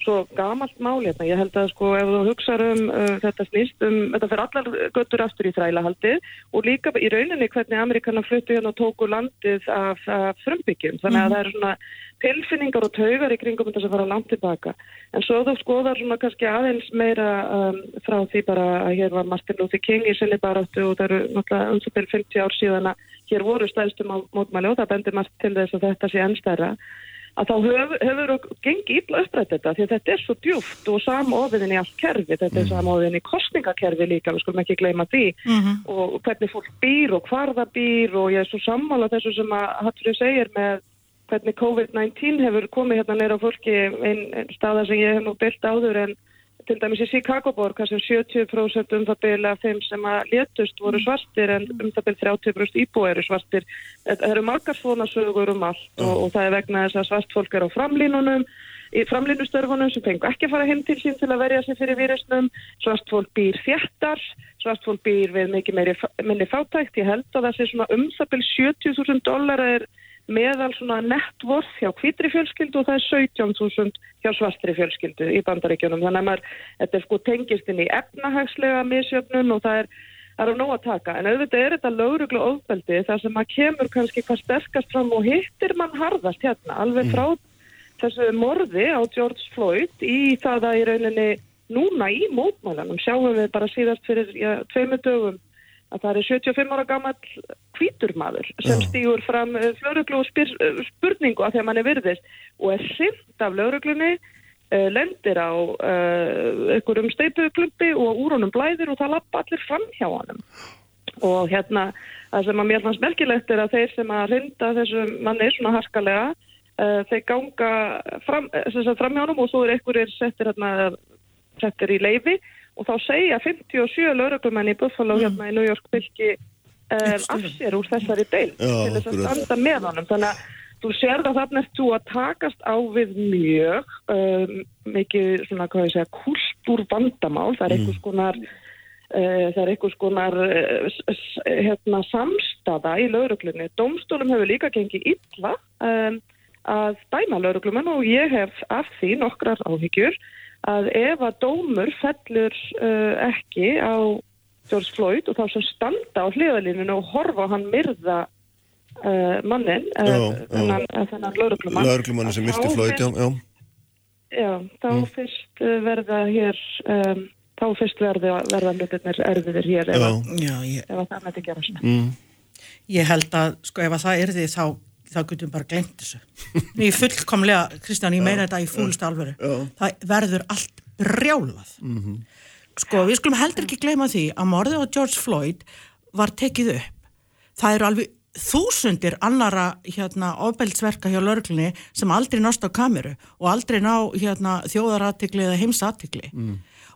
svo gamalt máli hérna. Ég held að sko ef þú hugsaður um uh, þetta snýst um, þetta fyrir allar göttur aftur í þrælahaldið og líka í rauninni hvernig Amerikanar fluttu hérna og tóku landið af, af frumbyggjum. Þannig að það eru svona tilfinningar og taugar í kringum þetta sem fara langt tilbaka. En svo þú skoðar svona kannski aðeins meira um, frá því bara að hér var Martin Luther King í sinni baráttu og það eru náttúrulega um svo byrjum 50 ár síðan að hér voru stæðstum á mótmæli og það bendir margt til þess að þetta sé ennstæra að þá hefur okkur gengið illa upprætt þetta því að þetta er svo djúft og samofinn í allt kerfi, þetta er samofinn í kostningakerfi líka, við skulum ekki gleyma því. Og hvernig fólk býr og hvar það býr og ég er svo sammála þessu sem að Hallfrið segir með hvernig COVID-19 hefur komið hérna neyra fólki einn ein staða sem ég hef nú byrkt áður en til dæmis í Chicago-borg þar sem 70% um það byrja þeim sem að létust voru svartir en um það byrja 30% íbúi eru svartir. Það eru margar svona sögur um allt og, og það er vegna þess að svart fólk er á framlínunum í framlínustörfunum sem fengu ekki að fara heim til sín til að verja sig fyrir vírusnum svart fólk býr þjættar svart fólk býr við mikið meiri, minni fátækt. Ég held að það sé svona um það byrja 70.000 dólar er meðal svona networth hjá hvítri fjölskyldu og það er 17.000 hjá svartri fjölskyldu í bandaríkjunum. Þannig að maður, þetta er sko tengist inn í efnahagslega misjöfnun og það er, er nóg að taka. En auðvitað er þetta lögruglu ofbeldi þar sem maður kemur kannski hvað sterkast fram og hittir mann harðast hérna, alveg frá þessu morði á George Floyd í það að í rauninni núna í mótmælanum sjáum við bara síðast fyrir ja, tveimur dögum að það er 75 ára gammal hvítur maður sem stýgur fram flöruglu og spyr, spurningu að þegar mann er virðist. Og er hrimt af lögreglunni uh, lendir á uh, einhverjum steipuklubbi og úr honum blæðir og það lappa allir fram hjá honum. Og hérna það sem að mér fannst merkilegt er að þeir sem að hrinda þessum manni svona harkalega uh, þeir ganga fram, fram hjá honum og svo er einhverjir settir, hérna, settir í leifi og þá segja 57 lauruglumenn í Buffalo hérna í New York fylki um, af sér úr þessari deil Já, til þess að standa með honum. Þannig að þú sér það þarna þú að takast á við mjög um, mikið svona hvað ég segja kultúr vandamál, það er einhvers konar Uh, það er einhvers konar uh, hérna, samstaða í lauruglunni. Dómstólum hefur líka gengið illa um, að dæma lauruglumenn og ég hef af því nokkrar áhyggjur að ef að dómur fellur uh, ekki á George Floyd og þá sem standa á hliðalínunu og horfa á hann myrða uh, mannin, uh, þennan, uh, lauruglumann. Lörglumanni sem Þá misti flóit, já, já. Já, þá fyrst uh, verða hér um, þá fyrst verði, verða hlutinir erfiðir hér ef, Já. að- Já, ég, ef að það með þetta gera svona. Mm. ég held að, sko, ef að það er því þá, þá getum við bara glemt þessu. Ég fullkomlega, Kristján, ég meina þetta í fúlustu alvöru. Það verður allt brjálað. Sko, við skulum heldur ekki gleyma því að morðið á George Floyd var tekið upp. Það eru alveg þúsundir annara hérna ofbeldsverka hjá lörglunni sem aldrei nást á kameru og aldrei ná hérna þjóðaratikli eða heimsatikli.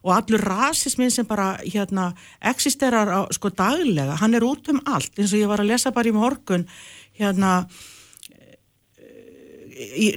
Og allur rasismin sem bara hérna eksisterar á sko daglega, hann er út um allt eins og ég var að lesa bara í morgun hérna í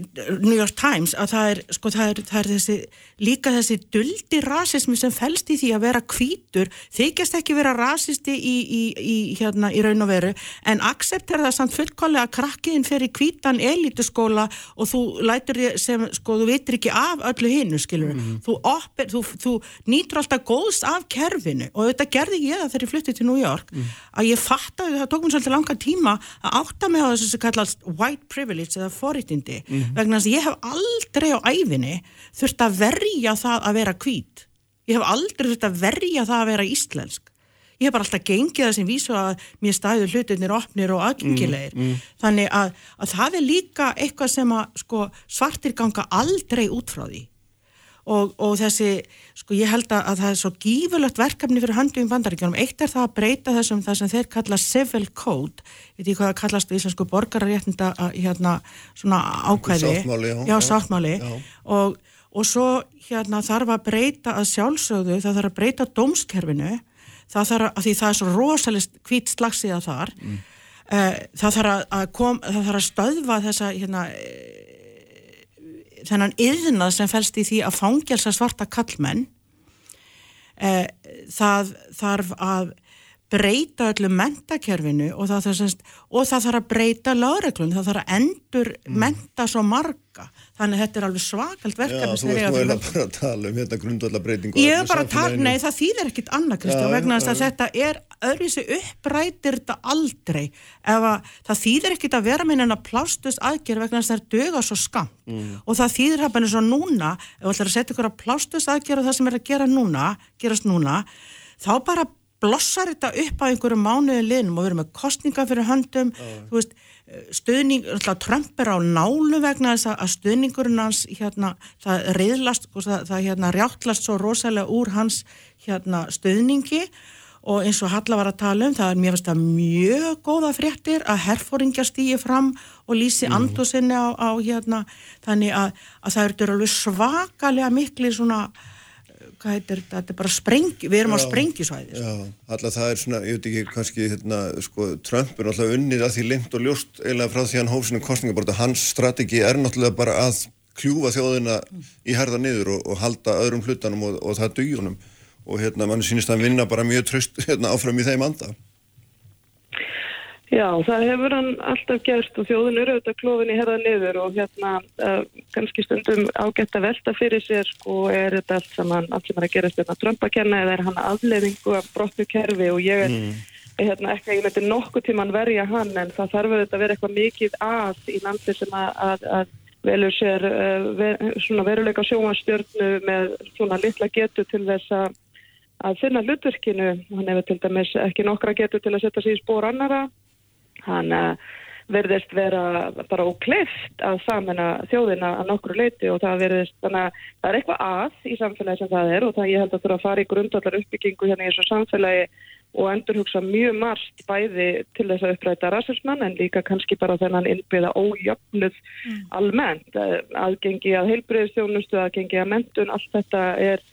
New York Times að það er, sko, það er, það er þessi, líka þessi duldi rasismi sem fælst í því að vera hvítur. Þykjast ekki vera rasisti í, í, í, hérna, í raun og veru en accepter það samt fullkólega að krakkiðin fyrir hvítan elituskóla og þú lætur þið sem, sko, þú veitir ekki af öllu hinnu, skilur þú, opir, þú, þú nýtur alltaf góðs af kerfinu. Og þetta gerði ég það þegar ég flutti til New York að ég fattaði, það tók mér svolítið langa tíma að átta mig á þessu sem kallast white privilege eða forréttindi vegna þess að ég hef aldrei á æfinni þurft að verja það að vera hvít. Ég hef aldrei þurft að verja það að vera íslensk. Ég hef bara alltaf gengið það sem vísu að mér stæðu hlutinir opnir og aðgengilegir. Þannig að, að það er líka eitthvað sem að sko, svartir ganga aldrei út frá því og, og þessi, sko ég held að, að það er svo gífurlegt verkefni fyrir höndum í bandaríkjónum. Eitt er það að breyta þessum það sem þeir kalla civil code, veit ég hvað það kallast við íslensku borgararéttinda að, hérna svona ákvæði. Sáttmáli, já. Já, sáttmáli. Já. Og, og svo hérna þarf að breyta að sjálfsögðu, það þarf að breyta dómskerfinu, það þarf að, því það er svo rosalist hvít slagsíða þar, mm. það þarf að, að kom, það þarf að stöðva þessa hérna þennan yðnað sem fælst í því að fangelsa svarta kallmenn eh, það þarf að breyta öllu mentakerfinu og það, þarf semst, og það þarf að breyta lögreglun, það þarf að endur menta svo marga þannig að þetta er alveg svakalt Já, verkefni þú þeir ert eiga nú höndum. bara að tala um hérna grundvallar breytingu Ég er bara að tala, nei það þýðir ekkit annað Kristján Já, vegna þess já, að þetta er öðruvísi upprætir þetta aldrei. Ef að það þýðir ekkit að vera minn en að plástus aðgerð vegna þess að það er döga svo skam og það þýðir það bara eins og núna ef þú ætlar að setja ykkur að plástus aðgerð og það sem er að gera núna, gerast núna þá bara blossar þetta upp á einhverju mánuði liðnum og við erum með kostninga fyrir höndum, þú veist stuðning, Trump er á nálu vegna þess að stuðningurinn hans hérna, það reyðlast og það, það hérna rjáttlast svo rosalega úr hans hérna stuðningi og eins og Halla var að tala um það er það mjög góða fréttir að herfóringja stýji fram og lýsi mm. andosinni á, á hérna þannig að, að það eru alveg svakalega mikli svona hvað heitir þetta, þetta er bara sprengi, við erum á sprengisvæði sko. Já, alltaf það er svona, ég veit ekki kannski hérna, sko, Trump er alltaf unnið að því lengt og ljóst eiginlega frá því hann hóf sinni kostningaborta, hans strategi er náttúrulega bara að kljúfa þjóðina í herða niður og, og halda öðrum hlutanum og, og það dugjunum og hérna mann sýnist að vinna bara mjög tröst hérna áfram í þeim anda. Já, það hefur hann alltaf gert og þjóðin eru auðvitað klófin í herða niður og hérna uh, kannski stundum ágætt að velta fyrir sér sko er þetta allt saman, allt sem er að gerast þetta Trump að kenna eða er hann aðlefingu af brottu kerfi og ég er hérna, ekki að ég myndi nokkuð tíman verja hann en það þarf auðvitað að vera eitthvað mikið að í landi sem að, að, að velur sér uh, ver, svona veruleika sjónastjörnu með svona litla getu til þess að að finna hlutverkinu, hann hefur til dæmis ekki nokkra getu til að setja sig í spór annara hann uh, verðist vera bara ókleift að samena þjóðina að nokkru leiti og það verðist þannig að það er eitthvað að í samfélagi sem það er og það ég held að þurfa að fara í grundallar uppbyggingu hérna í þessu samfélagi og endurhugsa mjög margt bæði til þess að uppræta rasismann en líka kannski bara þennan innbyða ójöfnuð almennt. Eh, aðgengi að heilbriðstjónustu, aðgengi að mentun, allt þetta er,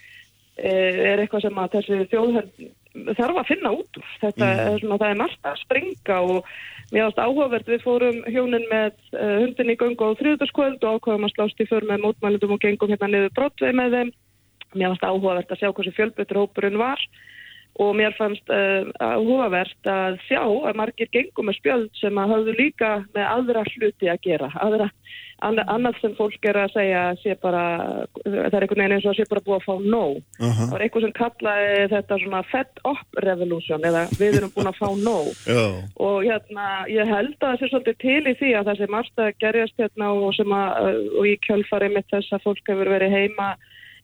eh, er eitthvað sem að þessi þjóðhörn þarf að finna út úr. Þetta er svona, það er margt að springa og mér ást áhugavert við fórum hjónin með uh, hundin í göngu á þriðutaskvöld og ákvaðum að slást í för með mótmælundum og gengum hérna niður brottvei með þeim. Mér ást áhugavert að sjá hversu fjölbyttur hópurinn var og mér fannst uh, áhugavert að sjá að margir gengum með spjöld sem að hafðu líka með aðra hluti að gera, aðra anna- annað sem fólk er að segja sé bara, það er einhvern veginn eins og sé bara búið að fá nóg. Það var eitthvað sem kallaði þetta svona fed up revolution eða við erum búin að fá nóg. Já, og hérna ég held að það sé svolítið til í því að það sé margt að gerjast hérna og sem að uh, og í kjölfari mitt þess að fólk hefur verið heima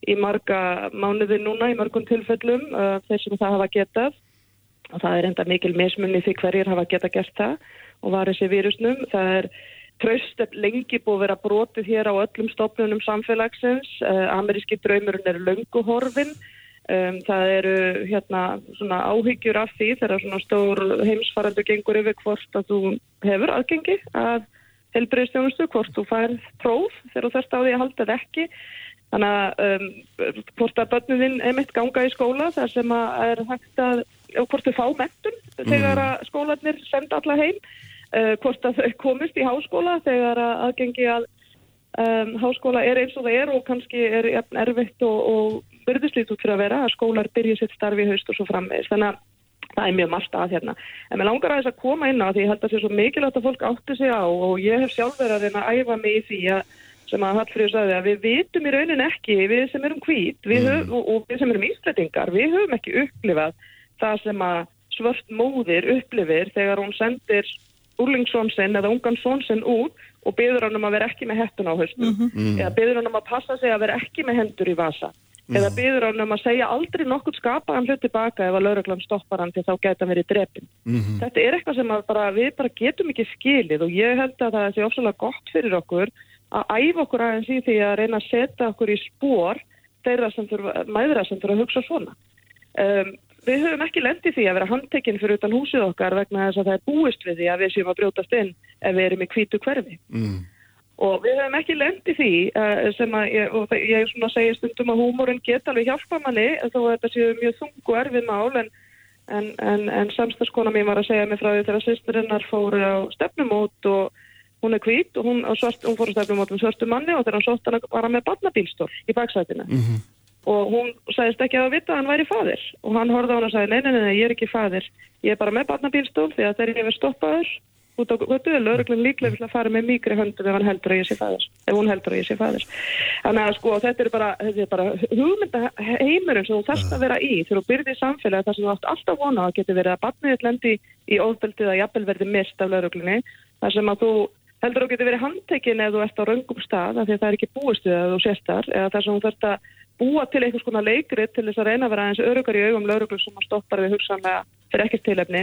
í marga mánuði núna í mörgum tilfellum uh, þeir sem það hafa getað og það er enda mikil mismunni því hverjir hafa getað gert það og var þessi vírusnum. Það er tröst lengi búið að vera brotið hér á öllum stofnunum samfélagsins. Uh, ameríski draumurinn er lönguhorfinn. Um, það eru hérna svona áhyggjur af því þegar svona stór heimsfarandu gengur yfir hvort að þú hefur aðgengi að helbriðstjónustu, hvort þú færð próf þegar þú þarfst á því að halda það ekki. Þannig að um, hvort að börnuðinn einmitt ganga í skóla þar sem að er hægt að, hvort þau fá mentun þegar að skólanir senda alla heim, uh, hvort að þau komist í háskóla þegar að aðgengi að um, háskóla er eins og það er og kannski er erfitt og, og byrðislít út fyrir að vera að skólar byrja sitt starfi í haust og svo frammeðist. Þannig að það er mjög margt að hérna. En mér langar að þess að koma inn á því ég held að það sé svo mikilvægt að fólk átti sig á og ég hef sjálf verið að reyna að æfa mig í því að sem að Hallfríður sagði að við vitum í raunin ekki, við sem erum hvít við höf, og, og við sem erum íslætingar, við höfum ekki upplifað það sem að svört móðir upplifir þegar hún sendir úrlingssonsinn eða ungansonsinn út og byður hann um að vera ekki með hettun á höstum Mhm. eða byður hann um að passa sig að vera ekki með hendur í vasa. Eða byður hann um að segja aldrei nokkur skapaðan hlut tilbaka ef að lauruglan stoppar hann til þá geta hann verið drepin. Þetta er eitthvað sem að bara, við bara getum ekki skilið og ég held að það sé ofsalega gott fyrir okkur að æfa okkur aðeins í því að reyna að setja okkur í spór þeirra sem þurfa, mæðra sem þurfa að hugsa svona. Um, við höfum ekki lendið því að vera handtekinn fyrir utan húsið okkar vegna þess að það er búist við því að við séum að brjótast inn ef við erum í hvítu hverfi. Mm. Og við höfum ekki lendið því uh, sem að ég, ég svona segja stundum að húmórin geta alveg hjálpa manni þó að þetta séu mjög þung og erfið mál en, en, en, en samstagskona mín var að segja mig frá því þegar sýsturinnar fóru á stefnumót og hún er hvít og hún, svart, hún fór á stefnumót með svörtu manni og þegar hann sótt hann var hann með barnabílstól í baksætinu. Og hún sagðist ekki að vita að hann væri fadir og hann horfði á hann og sagði nei, nei, nei, nei, ég er ekki fadir ég er bara með barnabílstól því að þegar ég hefur stoppaður út á götu er lögreglun líklega til að fara með mýgri höndum ef hann heldur að ég sé fadir ef hún heldur að ég sé fadir þannig að sko þetta er bara, þetta er bara hugmynda heimurinn sem þú þarfst að vera í þegar þú byrðir í samfélagi þar sem þú átt alltaf vona að geti verið að barnið lendi í óðbeldið að jafnvel verði mist af lögreglunni þar sem að þú heldur að þú geti verið handtekinn ef þú ert á raungum stað af því að það er ekki búist við að þú séstar eða þar sem þú þarfst að búa til einhvers konar leikrið til þess að reyna að vera aðeins örugar í augum lögreglu sem að stoppar við hugsanlega fyrir ekkert tilefni?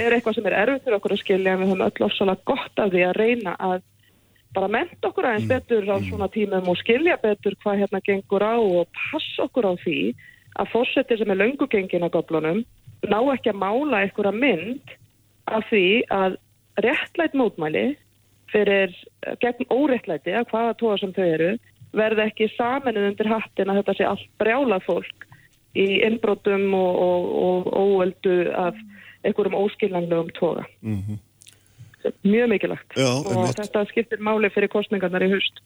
Er eitthvað sem er erfitt fyrir okkur að skilja en við höfum öll ofsalega gott af því að reyna að bara menta okkur aðeins betur á svona tímum og skilja betur hvað hérna gengur á og passa okkur á því að fórsetið sem er löngugengin á goblunum ná ekki að mála einhverja mynd af því að réttlætt mótmæli fyrir eh, gegn óréttlæti að hvaða tóa sem þau eru verði ekki saminuð undir hattin að þetta sé allt brjálað fólk í innbrotum og, og, og óöldu af einhverjum óskilnanglegum tóga. Mjög mikilvægt Já, og þetta skiptir máli fyrir kostningarnar í hust.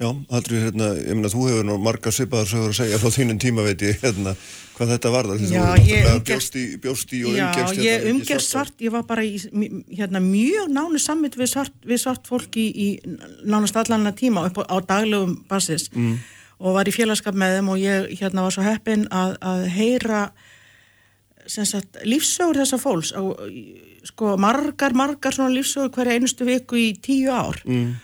Já, Hallfríður, hérna, ég meina, þú hefur nú margar svipaðar sögur að segja frá þínum tíma, veit ég, hérna, hvað þetta var það, Já, ég umgerst- bjóst í, bjóst í og Já, umgerst ég hérna, umgerst svart, ég var bara í, hérna, mjög nánu sammit við svart, við svart fólk í, í nánast allanna tíma upp á, á daglegum basis Mm. og var í félagskap með þeim og ég hérna var svo heppin að, að heyra sem sagt lífsögur þessa fólks á, sko margar, margar svona lífsögur hverja einustu viku í tíu ár Mm.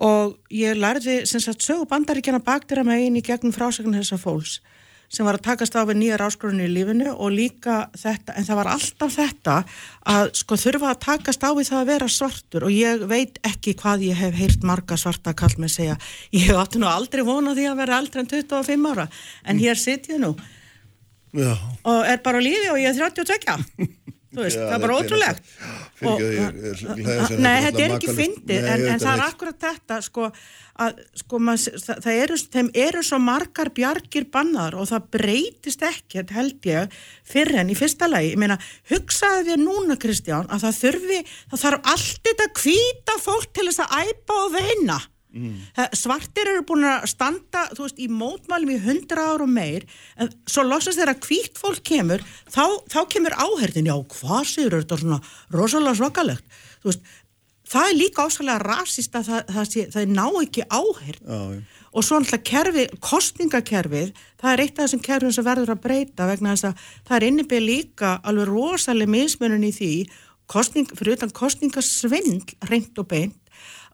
Og ég lærði sem sagt sögu bandaríkjana bakdýra megin í gegnum frásögn þessa fólks sem var að takast á við nýjar áskorunni í lífinu og líka þetta, en það var alltaf þetta að sko þurfa að takast á við það að vera svartur. Og ég veit ekki hvað ég hef heyrt marga svarta kall með segja, ég átti nú aldrei vona því að vera eldri en 25 ára en hér sitt ég nú. Já, og er bara lífi og ég er 32 þú veist, Já, það er bara er ótrúlegt er- er Nei, þetta er er ekki fyndið, en, en það er akkurat þetta, sko, að, sko, maður, það, það eru, þeim eru svo margar bjargir bannar og það breytist ekki, held ég, fyrir en í fyrsta lagi. Ég meina, hugsaði þér núna, Kristján, að það þurfi, það þarf allt þetta hvíta fólk til þess að æpa og veina. Það- Svartir eru búin að standa, veist, í mótmælum í hundra ára og meir, en svo loksast þegar að hvítt fólk kemur, þá, þá kemur áherðin, já, hvað séður þetta svona rosalega svakalegt, veist, það er líka ásalega rasist að það, það, sé, það ná ekki áherð Já, og svo náttúrulega kerfi, kostningakerfið, það er eitt af þessum kerfum sem verður að breyta vegna þess að það er innibið líka alveg rosalega mismunum í því, kostning, fyrir utan kostningasvindl, reynd og beint,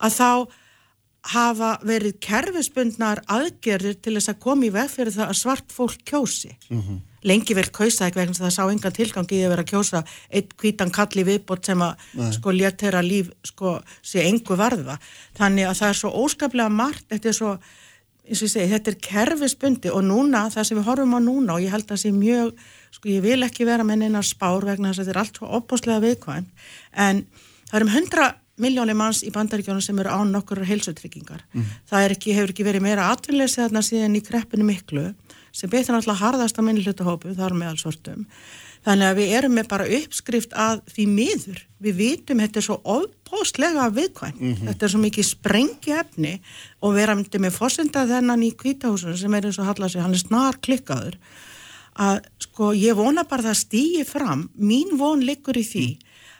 að þá hafa verið kerfisbundnar aðgerðir til þess að koma í veg fyrir það að svart fólk kjósi. Lengi vel kausa ekki vegna það sá engan tilgangi í að vera að kjósa eitt hvítan kall í viðbót sem að sko létt þeirra líf sko sé engu varða. Þannig að það er svo óskaplega margt, þetta er svo, eins og ég segi, þetta er kerfisbundi og núna, það sem við horfum á núna og ég held að það sé mjög, sko ég vil ekki vera með neina spár vegna þess að þetta er allt svo opbáslega viðkvæm, en það er um 100 miljónir manns í bandaríkjónum sem eru án nokkur heilsutryggingar. Það er ekki, hefur ekki verið meira atvinnleysi þarna síðan í kreppinu miklu sem betur náttúrulega harðast á minni hlutahópu, þar með allsortum. Þannig að við erum með bara uppskrift að því miður. Við vitum þetta er svo óbóstlega viðkvæm. Þetta er svo mikið sprengja efni og vera myndi með fórsenda þennan í kvítahúsunum sem er eins og hallar sig, hann er snar klikkaður að sko ég vona bara að það stýi fram, mín von liggur í því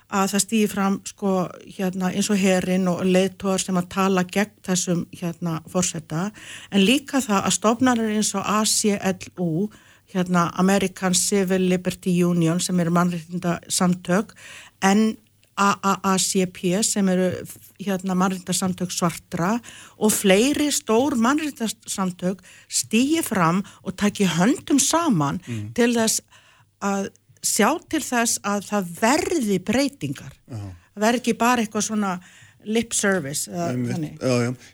að það stýi fram sko hérna eins og herin og leiðtóðar sem að tala gegn þessum hérna fórseta en líka það að stofnarir eins og ACLU hérna American Civil Liberty Union sem eru mannréttinda samtök en AAACP sem eru hérna mannréttinda samtök svartra og fleiri stór mannréttinda samtök stýi fram og taki höndum saman til þess að sjá til þess að það verði breytingar. Það verði ekki bara eitthvað svona lip service þannig.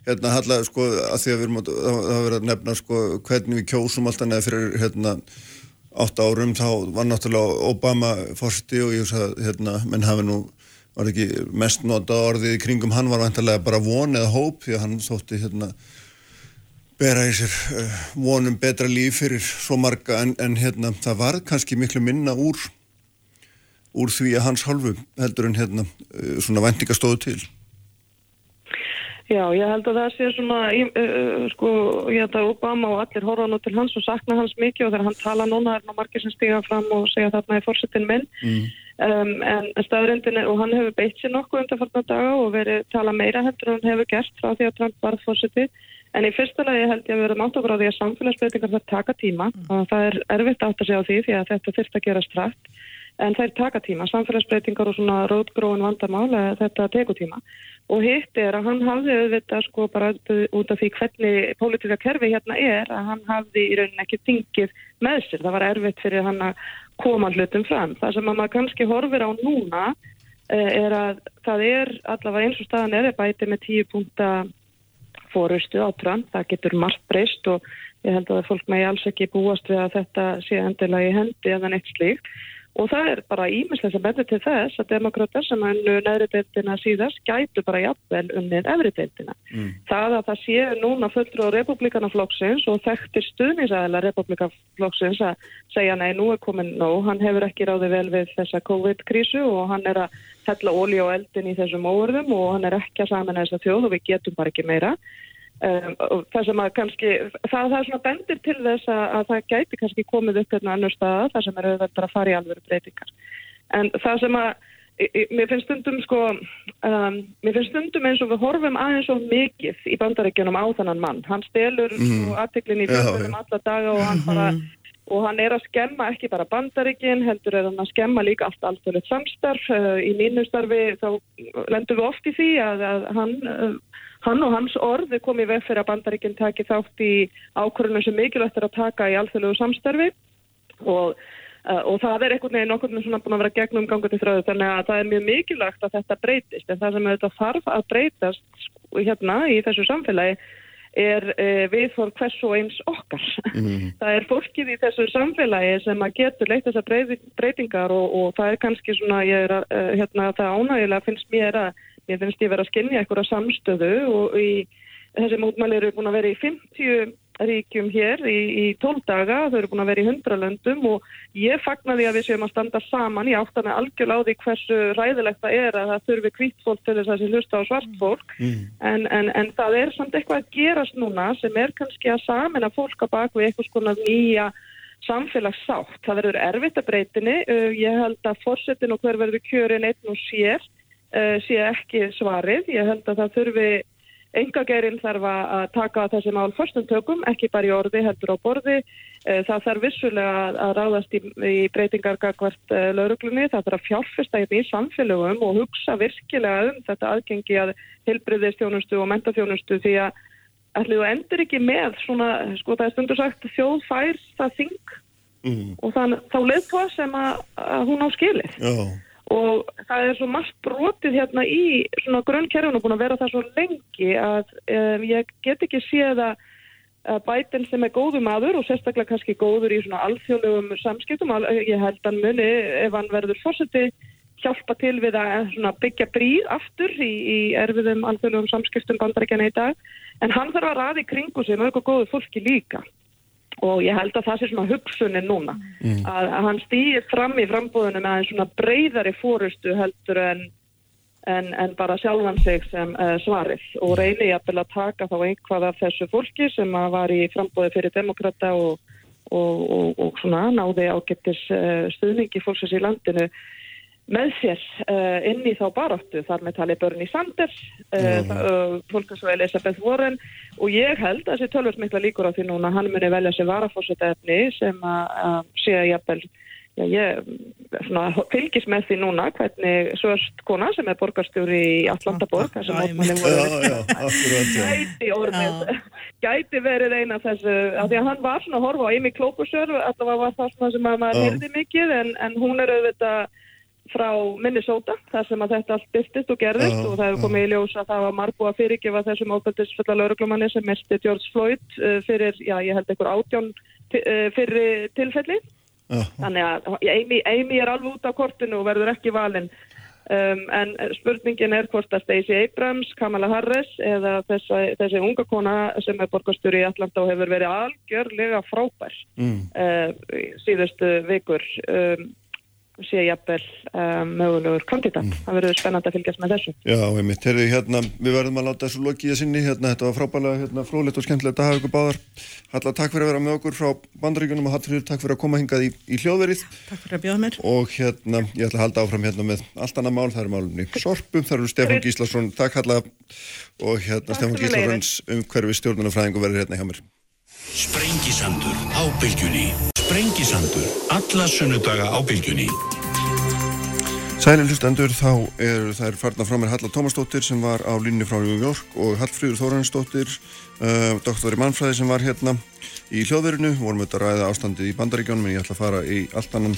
Hérna Halla, sko, að því að við erum að, var verið að nefna, sko, hvernig við kjósum alltaf neða fyrir, hérna, átta árum, þá var náttúrulega Obama fórsti og ég að, hérna, menn hafi nú, var ekki mest nota orðið í kringum hann var vantarlega bara von eða hóp, því að hann þótti, hérna, bera í sér uh, vonum betra líf fyrir svo marga, en, en hérna, það var kannski miklu minna úr, úr því að hans hálfu heldur en, hérna, uh, svona væntingastóðu til. Já, ég held að það sé svona, uh, sko, ég held að Obama og allir horfa nú til hans og sakna hans mikið og þegar hann tala núna er nú margir sem stiga fram og segja þarna er fórsetin minn. Um, en staðurindin er, og hann hefur beitt sér nokkuð undanfarnar daga og verið tala meira heldur en hann hefur gert frá því að Trump varð fórseti. En í fyrsta lagi held ég að við erum átt okkur á því að samfélagsbreytingar það taka tíma og það er erfitt átt að segja á því því að þetta þurft að gera strætt. En þær taka tíma, samfélagsbreytingar og svona rótgróin vandamál, eh, þetta tekur tíma. Og hitt er að hann hafði auðvitað sko bara út af því hvernig pólitíska kerfi hérna er að hann hafði í rauninni ekki þingið með sér. Það var erfitt fyrir hann að koma hlutum fram. Það sem að maður kannski horfir á núna eh, er að það er allavega eins og staðan er bæti með tíu fórustu á Trump. Það getur margt breyst og ég held að fólk megi alls ekki búast við að þetta sé endilega í hendi eða neitt slíkt. Og það er bara ímislega sem betur til þess að demokrater sem unnu neðri deildina síðast gætu bara jafnvel unnið efri deildina. Það að það sé núna fulltrú á republikanaflokksins og þekktir stuðnisæðila republikanaflokksins að segja nei, nú er komin nóg, hann hefur ekki ráði vel við þessa COVID-krísu og hann er að hella ólí á eldin í þessum óverðum og hann er ekki að saman þessa þjóð og við getum bara ekki meira. Um, og það sem að kannski, það, það er svona bendir til þess að, að það gæti kannski komið upp hérna annur staða, það sem er auðvitað að fara í alvöru breytingar. En það sem að, í- í- mér finnst stundum sko, um, mér finnst stundum eins og við horfum aðeins of mikið í bandaríkjunum á þannan mann. Hann stelur mm. aðteklin í Já, fjölunum já. alla daga og hann bara, og hann er að skemma ekki bara bandaríkin, heldur er hann að skemma líka allt alþjóðlegt samstarf. Uh, í mínu starfi þá lendum við oft í því að, að hann, uh, hann og hans orð er komið veg fyrir að bandaríkin taki þátt í ákvörðunum sem mikilvægt er að taka í alþjóðlegu samstarfi. Og Uh, og það er einhvern veginn okkur svona búin að vera gegnum gangandi þröðu þannig að það er mjög mikilvægt að þetta breytist. En það sem þetta þarf að breytast sko, hérna í þessu samfélagi er uh, viðhorf hvers og eins okkar. það er fólkið í þessu samfélagi sem að getur leitt þessar breyting, breytingar og, og það er kannski svona, ég er að, uh, hérna, það ánægilega finnst mér að, mér finnst ég vera að skinja einhverja samstöðu og í þessi mótmæli eru búin að vera í 50 ríkjum hér í, í 12 daga, þau eru búin að vera í 100 löndum og ég fagnaði að við séum að standa saman, ég átta mig algjörlega á því hversu ræðilegt það er að það þurfi hvitt fólk til þess að þessi hlusta á svart fólk. En, en, en það er samt eitthvað að gerast núna sem er kannski að samina fólk á bakvið eitthvað skona nýja samfélagssátt. Það verður erfitt að breytinni, uh, ég held að fórsetin og hver verður kjörin einn og sér sé ekki svarið, ég held að það þurfi engageirinn þarf að taka þessi mál förstum tökum, ekki bara í orði, heldur á borði. Eh, Það þarf vissulega að- ráðast í, í breytingar gagvart uh, lauruglunni, það þarf að fjárfesta í samfélögum og hugsa virkilega um þetta aðgengi að heilbriðistjónustu og mentaþjónustu því að ætli þú endur ekki með svona, sko það er stundur sagt, þjóð fær það þing Mm. og þann, þá leiðtóa sem að, að hún á skilið Já, og það er svo margt brotið hérna í svona grunnkerfinu búin að vera það svo lengi að um, ég get ekki séð að Biden sem er góðu maður og sérstaklega kannski góður í svona alþjóðlegum samskiptum, al- ég held að muni ef hann verður fórseti hjálpa til við að byggja bríð aftur í, í erfiðum alþjóðlegum samskiptum bandarækjana í dag. En hann þarf að raði kringu sig með eitthvað góðu fólki líka og ég held að það sé svona hugsunin núna. Að, að hann stýr fram í frambúðinu með aðeins svona breyðari fórustu heldur en, en, en bara sjálfan sig sem uh, svarið. Og reyni ég að taka þá einhvað af þessu fólki sem var í frambúði fyrir demokrata og, og, og, og svona náði ágættis uh, stuðningi fólksins í landinu með sér uh, inn í þá baráttu þar með tali Bernie Sanders uh, uh, fólk eins og Elizabeth Warren og ég held að þessi tölvöld mikla líkur á því núna hann muni velja sér varafórseta efni sem að sé að jafnvel já, ég svona, fylgis með því núna hvernig svörst kona sem er borgarstjóri í akkurat, já. gæti orðið gæti verið eina þessu af því að hann var svona að horfa á Amy Klobuchar allavega var það svona sem að maður Já. heyrði mikið en, en hún er auðvitað frá Minnesota þar sem að þetta allt byrtist og gerðist Já, og það hefur komið í ljós að það var margbúið að fyrirgefa þessum ábættisfulla lauruglumanni sem misti George Floyd uh, fyrir, já ég held einhver átjón uh, fyrir tilfelli Já. þannig að Amy, Amy er alveg út á kortinu og verður ekki valinn um, en spurningin er hvort að Stacey Abrams, Kamala Harris eða þessa, þessi unga kona sem er borgarstjóri í Atlanta og hefur verið algjörlega frábær Mm. uh, í síðustu vikur um, sé jafnvel um, mögulegur kandidat. Það verður spennandi að fylgjast með þessu. Já, einmitt, heyrðu, hérna, við verðum að láta þessu lokið að sinni, hérna, þetta var frábælega hérna, fróðlegt og skemmtilegt að hafa ykkur báðar. Halla, takk fyrir að vera með okkur frá bandaríkunum og Hallfríður, takk fyrir að koma hingað í, í hljóðverið Takk fyrir að bjóða mér. og hérna, ég ætla að halda áfram hérna með allt annað mál, það eru málumni Sorpum, það eru Stefán Gíslason, takk Halla og hérna Stefán. Gíslasons umhverfi stjórnunafræðingu verður hérna hjá mér. Sprengisandur á bylgjunni. Sprengisandur. Alla sunnudaga á bylgjunni. Sælir hlustendur, þá er er farna frá mér Halla Tómasdóttir sem var á línni frá New York og Hallfríður Þóransdóttir, uh, doktor í mannfræði sem var hérna í hljóðverinu, vorum auðvitað að ræða ástandið í bandaríkjónum en ég ætla að fara í allt annan,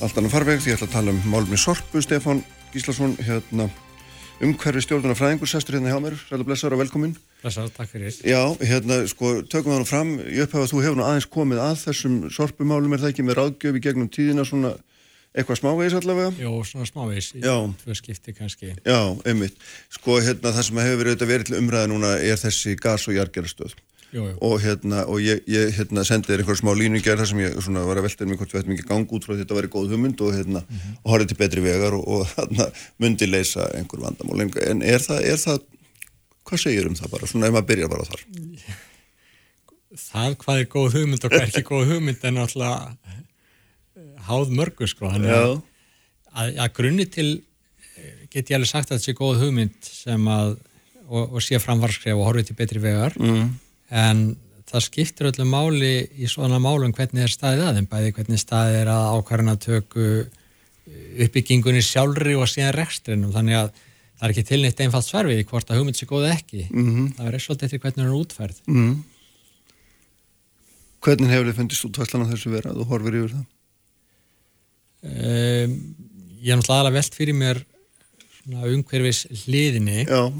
allt annan farveg því ég ætla að tala um málumni Sorpu, Stefán Gíslason, hérna umhverfi stjórnuna fræðingur, sestur hérna hjá mér, ræða blessaður og velkomin. Blessað, takk fyrir. Já, hérna, sko, tökum það nú fram, ég upphef að þú hefur nú aðeins komið að þessum sorpumálum, er það ekki með ráðgjöf í gegnum tíðina svona eitthvað smávegis allavega? Jó, svona smávegis, tvö skipti kannski. Já, einmitt. Sko, hérna, það sem hefur verið, auðvitað verið til umræða núna er þessi gas- og jargerastöð. Jú, jú. Og hérna, og ég, ég hérna, sendi þér einhver smá gerð þar sem ég svona var að velta um hvort við ættum ekki að ganga út frá þetta væri góð hugmynd og hérna, og horfið til betri vegar og, og hérna, myndi leysa einhver vandamál. En- En er það, er það, hvað segir um það bara, svona ef maður byrjar bara þar? Það hvað er góð hugmynd og hvað er ekki góð hugmynd er náttúrulega eh, háð mörgu sko. Að, að, að grunni til eh, get ég alveg sagt að þetta sé góð hugmynd sem að, og, og sé framfarskref og horfið til betri vegar. Mm. En það skiptir öllu máli í svona málum hvernig er staðið að þeim, bæði hvernig staðið er að ákvarðana töku uppbyggingunni sjálfri og síðan rekstrinum, þannig að það er ekki tilnýtt einfalt svar við því hvort að hugmynd sé góð eða ekki. Mhm. Það er svolítið eftir hvernig hún er útfærð. Mm. Hvernig hefur þið fundist útvæslan á þessu vera? Þú horfir yfir það? Um, ég er náttúrulega velt fyrir mér umhverfis hliðinni Já.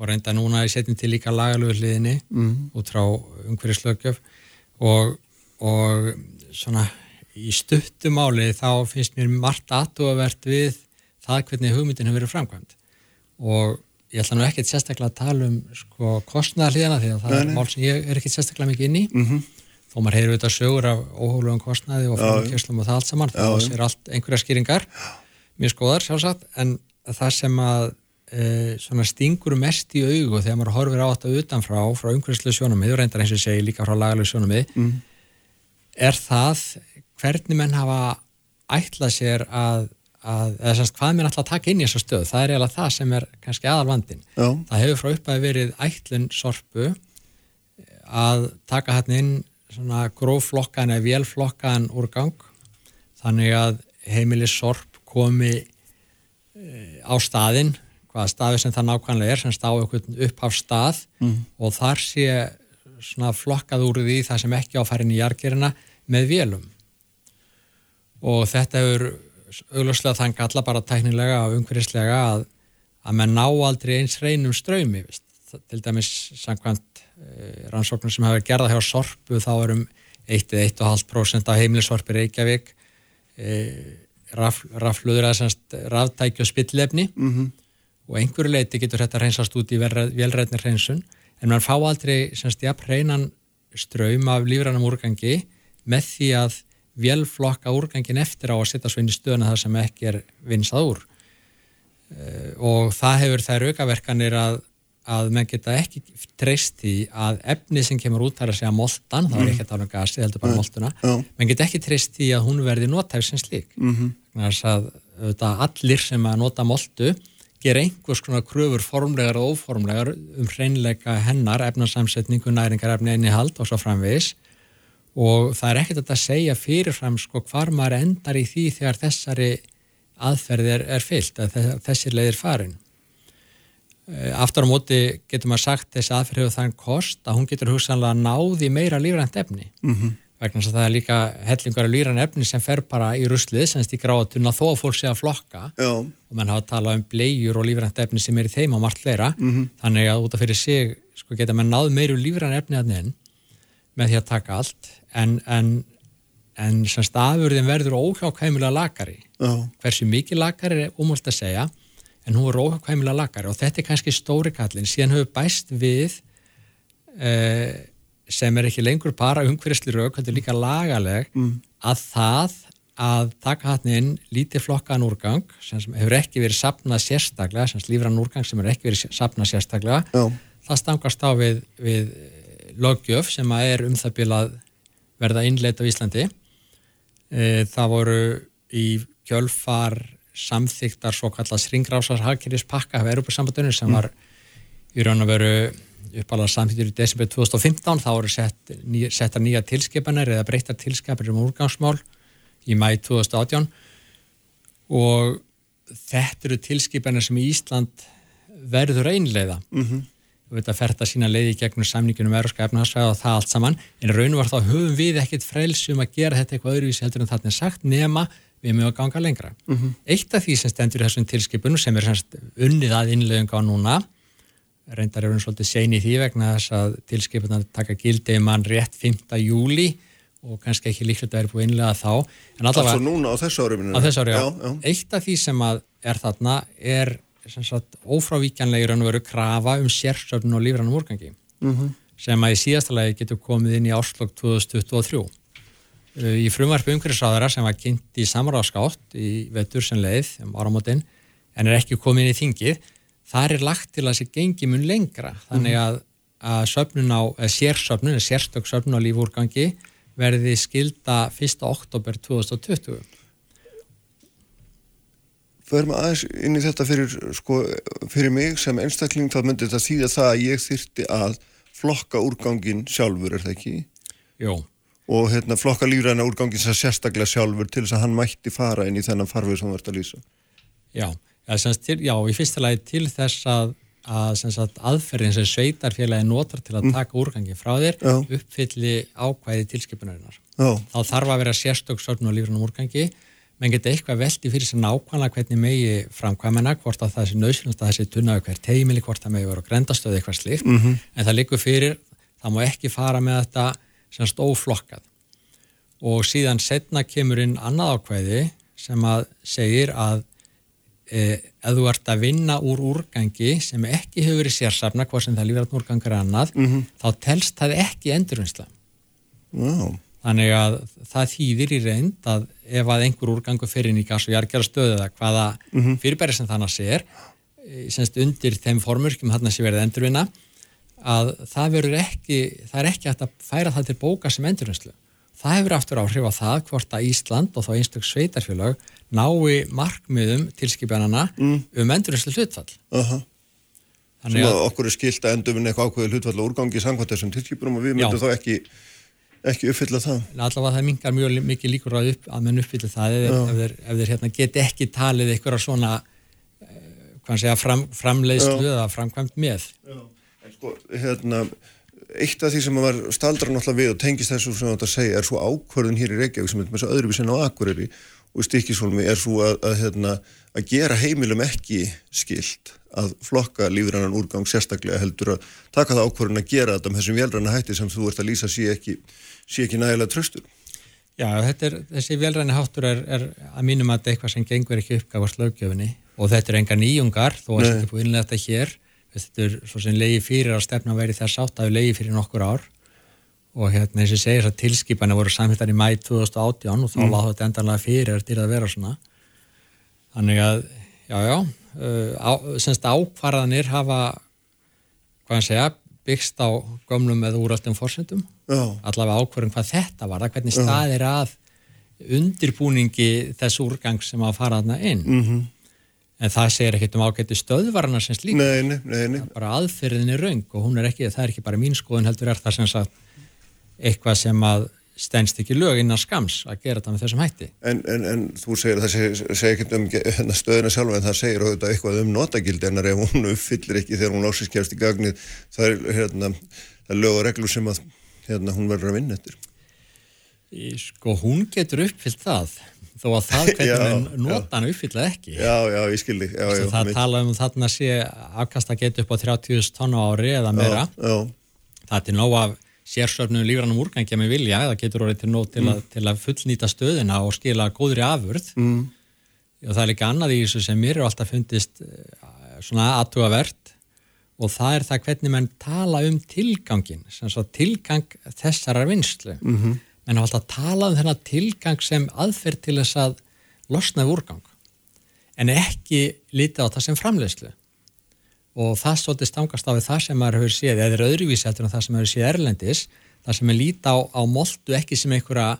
Og reynda núna í setjum til líka lagalögu hliðinni Mhm. út frá umhverfislöggjöf. Og, og svona í stuttumáli þá finnst mér margt aðtúavert við það hvernig hugmyndin hefur verið framkvæmt og ég ætla nú ekkert sérstaklega að tala um sko kostnæða hliðina því að það Nei, er mál sem ég er ekkert sérstaklega mikið inn í. Mhm. þó maður heyrir auðvitað sögur af óhuglegum kostnæði og framkjöfslum og það allt saman, þá er allt einhverja skýringar, mjög skoðar sjálfsagt, en það sem að e, svona stingur mest í augu þegar maður horfir á þetta utanfrá frá umhverfislega sjónumið og reyndar eins og segi líka frá lagalega sjónumið Mm. er það hvernig menn hafa ætlað sér að, að eða semst hvað mér ætla að taka inn í þessu stöð það er eiginlega það sem er kannski aðalvandin Já. það hefur frá upphæði verið ætlun sorpu að taka hérna inn svona grófflokkan eða vélflokkan úrgang þannig að heimilis sorp komi eh, á staðinn hvaða staði sem það nákvæmlega er sem stá upp af stað Mhm. og þar sé svona flokkað úr því það sem ekki áfærin í jargerina með vélum og þetta hefur augljóslega þannig alla bara tæknilega og umhverfislega að, að menn ná aldrei eins reynum ströymi til dæmis samkvæmt e, rannsóknum sem hefur gerða hjá Sorpu þá erum 1-1,5% af heimilissorpi Reykjavík e, raf, rafluður að semst raftæki og spillefni Mhm. Og einhverju leiti getur þetta reynsast út í velrætni reynsun en mann fá aldrei semst jafn reynan ströym af lífrænum úrgangi með því að vélflokka úrgangin eftir á að setja svo inn í stöðuna þar sem ekki er vinsað úr Eh, og það hefur þær aukaverkanir að, að menn geta ekki treyst í að efni sem kemur út þar að segja moltan, það er ekki að tala um gasi, heldur bara Nei. moltuna, Já. menn geta ekki treyst í að hún verði notæf sem slík þannig að auðvitað, allir sem að nota moltu gera einhvers konar kröfur formlegar og óformlegar um hreinleika hennar, efnarsamsetningu, næringar, efni innihald og svo framvegis og það er ekkert að segja fyrirfram sko hvar maður endar í því þegar þessari aðferð er, er fyllt, að þe- þessir leiðir farin. Eh, Aftur á móti getur maður sagt þessi aðferð hefur þann kost að hún getur hugsanlega náði meira lífrænt efni Mhm. Vegna þess að það er líka hellingar af lífrænt efni sem fer bara í ruslið semst í gráðatuna þó að fólk sé að flokka Já. og mann hafa talað um blegjur og lífrænt efni sem er í þeim og margt fleira Mhm. þannig að út af fyrir sig sko, geta mann náð meiru lífrænt efni að inn með því að taka allt en, en, en semst afurðin verður óhjákvæmulega lakari Já. hversu mikið lakari er umhald að segja en hún er óhjákvæmulega lakari og þetta er kannski stóri kallin síðan hefur bæst við uh, sem er ekki lengur bara umhverfisli rauk, þetta er líka lagaleg Mm. að það að taka hann inn lítið flokkaðan úrgang sem sem hefur ekki verið sapnað sérstaklega, sem lífran úrgang sem hefur ekki verið sapnað sérstaklega Já. það stangast á við, við eh, löggjöf sem er um það bíl að verða innleitt á Íslandi e, það voru í kjölfar samþyktar svo kallast ringrásars hagkerfispakka af Europasambandunum sem var í raun og veru uppalega samþyktur í desember 2015 þá voru sett, ný, settar nýja tilskipanir eða breyttar tilskipanir um úrgangsmál í mæ 2018 og þetta eru tilskipanir sem Ísland verður einleiða Mhm. og þetta fer þetta sína leiði í gegnum samningunum Európska efnahagsvæða og það allt saman en raun og var þá höfum við ekkit frelsi um að gera þetta eitthvað öðruvísi heldur en þarna er sagt nema við mögum að ganga lengra Mhm. eitt af því sem stendur í þessum tilskipunum sem er unnið að innleiðinga á núna reyndar er hún svolítið sein í því vegna þess að tilskipunar taka gildi um mann rétt 5. júli og kannski ekki líklegt að vera búið innlega þá Altså núna á þessu ári minni. á þessu ári, já. Já, já. Eitt af því sem að er þarna er ófrávíkjanlega í raun og veru krafa um sérsöfnun og lífrannum úrgangi Mhm. sem að í síðasta lagi getur komið inn í áslokk 2023. Uh, Í frumvarpi umhverfisáðara sem var kynnt í samráðskátt í vetur sem leið um áramótin en er ekki komið inn í þingið þar er lagt til að þessi gengi mun lengra þannig að, að söfnun á sérsöfnun, sérstök söfnun á lífúrgangi verði skilda 1. oktober 2020 Förum aðeins inn í þetta fyrir, sko, fyrir mig sem einstakling þá myndi þetta þýða það að ég þyrti að flokka úrgangin sjálfur, er það ekki? Jó. Og hérna flokka lífræna úrgangin sérstaklega sjálfur til þess að hann mætti fara inn í þennan farfið sem ert að lýsa. Já, til, já, í fyrsta lagi til þess að, að sem sagt, aðferðin sem sveitarfélagi notar til að taka úrgangi frá þér Já. uppfylli ákvæði tilskipunarinnar. Já. Þá þarf að vera sérstök sörn og lífrannum úrgangi, menn geta eitthvað veldi fyrir sér nákvæmlega hvernig megi framkvæmina, hvort að það sé nöðsynast að það sé tunnaðu hver teimili, hvort það megi vera á grendastöðu eitthvað slíkt, Mhm. en það likur fyrir, það má ekki fara með þetta semst óflokkað. Og síðan setna kemur inn annað ákvæði sem að segir að e, ef þú ert að vinna úr úrgangi sem ekki hefur verið sérsafna, hvað sem það lífið að úrgangar er annað, Mhm. þá telst það ekki endurvinnsla. Já. Þannig að það þýðir í reynd að ef að einhver úrgangu fyrir inn í gas og jargjara stöðu eða hvaða Mhm. fyrirbæri sem þannig sér, semst undir þeim formurkjum þarna sé verið endurvinna, að það verður ekki, það er ekki hægt að færa það til bóka sem endurvinnslu. það hefur aftur áhrif á það hvort að Ísland og þá einstök sveitarfélag nái markmiðum tilskipanana Mm. um endurinslu hlutfall. Aha. Þannig sem að að- okkur er skilt að endur vinna eitthvað ákveðið hlutfall og úrgangi samkvæmt þessum tilskipunum og við myndum þá ekki, ekki uppfylla það. Allavega það mingar mjög mikið líkur að, upp, að menn uppfyllir það ef, ef þeir, ef þeir hérna, geti ekki talið einhverja svona eh, segja, fram, framleiðslu Já. eða framkvæmt með. En sko, hérna, eitt af því sem var staldra náttúrulega við og tengist þessu sem þetta segja er svo ákvörðun hér í Reykjavík sem er með svo öðruvísin á Akureyri og í Stykkishólmi er svo að, að, hérna, að gera heimilum ekki skilt að flokka lífrannan úrgang sérstaklega heldur að taka það ákvörðun að gera þetta með þessum vélranna hætti sem þú ert að lýsa sé ekki, sé ekki nægilega tröstur. Já, er, þessi velræni háttur er, er að mínum að þetta er eitthvað sem gengur ekki uppgafast lögjöfinni og þetta er enga nýjungar þó að þetta er búið innlega þetta hér. Þetta er svo sem leiði fyrir að stefna væri þess átt að leiði fyrir nokkur ár og hérna eins og segir þess að tilskipana voru samhættar í mæ 2018 og þá Mm. láð þetta endanlega fyrir þetta að vera svona þannig að, já, já uh, semst ákvarðanir hafa hvað hann segja byggst á gömlum eða úröldum fórsendum allavega ákvörðum hvað þetta var það hvernig staðir að undirbúningi þess úrgang sem að fara þarna inn Mhm. en það segir ekkert um ágætti stöðvarana sem slík Nei, nei, nei, nei. bara aðferðin er raung og hún er ekki, það er ekki bara mín skoðun heldur er það sem sagt eitthvað sem að stendst ekki lög innan skams að gera þetta með þessum hætti En, en, en þú segir að það segir, segir ekkert um hérna, stöðuna sjálfa en það segir auðvitað eitthvað um notagildi en ef hún uppfyllir ekki þegar hún lásist kemst í gagnið það er, hérna, það er lög og reglur sem að hérna, hún verður að vinna eftir. Sko hún getur uppfyllt það þó að það hvernig Já, menn já. nota hann uppfylla ekki Já, já, ég skildi. Já, já, það tala um þarna sé afkasta getur upp á 30.000 tonn á ári eða meira Já, já. það er nóg af sérsöfnum lífrannum úrgangi að með vilja, það getur orðið til nóg til, að, til að fullnýta stöðina og skila góðri afurð Mm. og það er líka annað í þessu sem mér er alltaf fundist eh, svona aðtugavert og það er það hvernig menn tala um tilgangin, tilgang þessarar vinslu Mhm. menn hafa alltaf talað um þennan tilgang sem aðferð til þess að losna við úrgang en ekki lítið á það sem framleiðslu og það svolítið stangast á við það sem maður hefur séð eða er öðruvísi eftir það sem maður hefur séð erlendis það sem er líta á, á moltu ekki sem einhverja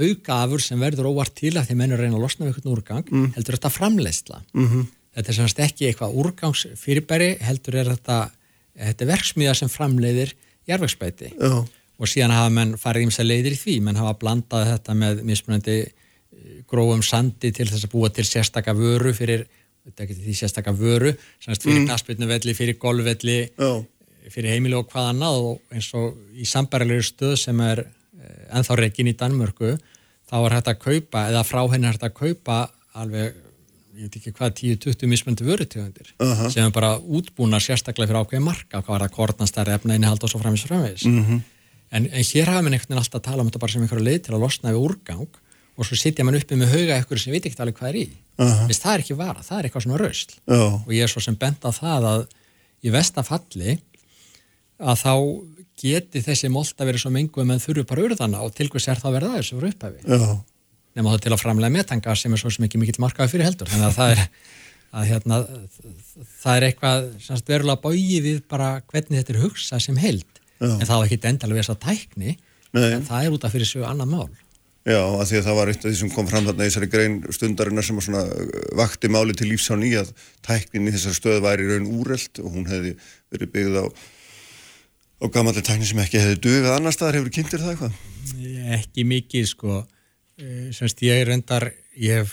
aukafur sem verður óvart til að því menn að reyna að losna við einhvern úrgang Mm. heldur þetta framleiðsla Mhm. þetta er semast ekki eitthvað úrgangsfyrirbæri heldur er þetta, þetta er verksmiða sem framleiðir jarðvegsbæti Já. og síðan hafa menn farið ímsa leiðir í því menn hafa blandað þetta með mismunandi eh, grófum sandi til þess að búa til sérstaka vöru fyrir þetta ekki því sérstaka vöru semast fyrir Mm. mm. knaspirnuvelli, fyrir golfvelli Já. fyrir heimili og hvað annað og eins og í sambarilegri stöð sem er eh, ennþá reikin í Danmörku þá er hægt að kaupa, eða frá henni hægt að kaupa alveg, ég veit ekki hvað 10-20 mismöndu vörutegundir Aha. sem er bara útbúna sérstaklega fyrir ákveði marka hvað er það kornastæri efna innihald og svo framins framvegis Mhm. en, en hér hafa mann einhvern veginn alltaf að tala um þetta bara sem einhverju leið til að losna við úrgang og svo sitja mann uppi með hauga eitthvað sem veit ekki alveg hvað er í. Aha. Vist, það er ekki vara, það er eitthvað svona rausl Já. og ég er svo sem bent á það að í vestafalli að þá geti þessi molta verið svo mengu en þurfu bara urðana og til hvers er það að verða þessu fyrir upphæfi nema það til að framlega metanga sem er svo sem ekki mikill markaði fyrir heldur. Þannig að það er, að, hérna, það er eitthvað verulega bóið við bara hvernig þetta er hugsað sem held Já. en það var ekki endalega þess að tækni það er út af fyrir sig annað mál Já, að því að það var eitt af því sem kom fram þarna í þessari grein stundarinnar sem uh, vakti máli til lífs á ný að tæknin í þessari stöð væri raun úrelt og hún hefði verið byggð á, á gamalli tækni sem ekki hefði dugað annar staðar, hefur kynntir það eitthvað? ekki mikið sko Eh, semst ég er reyndar ég hef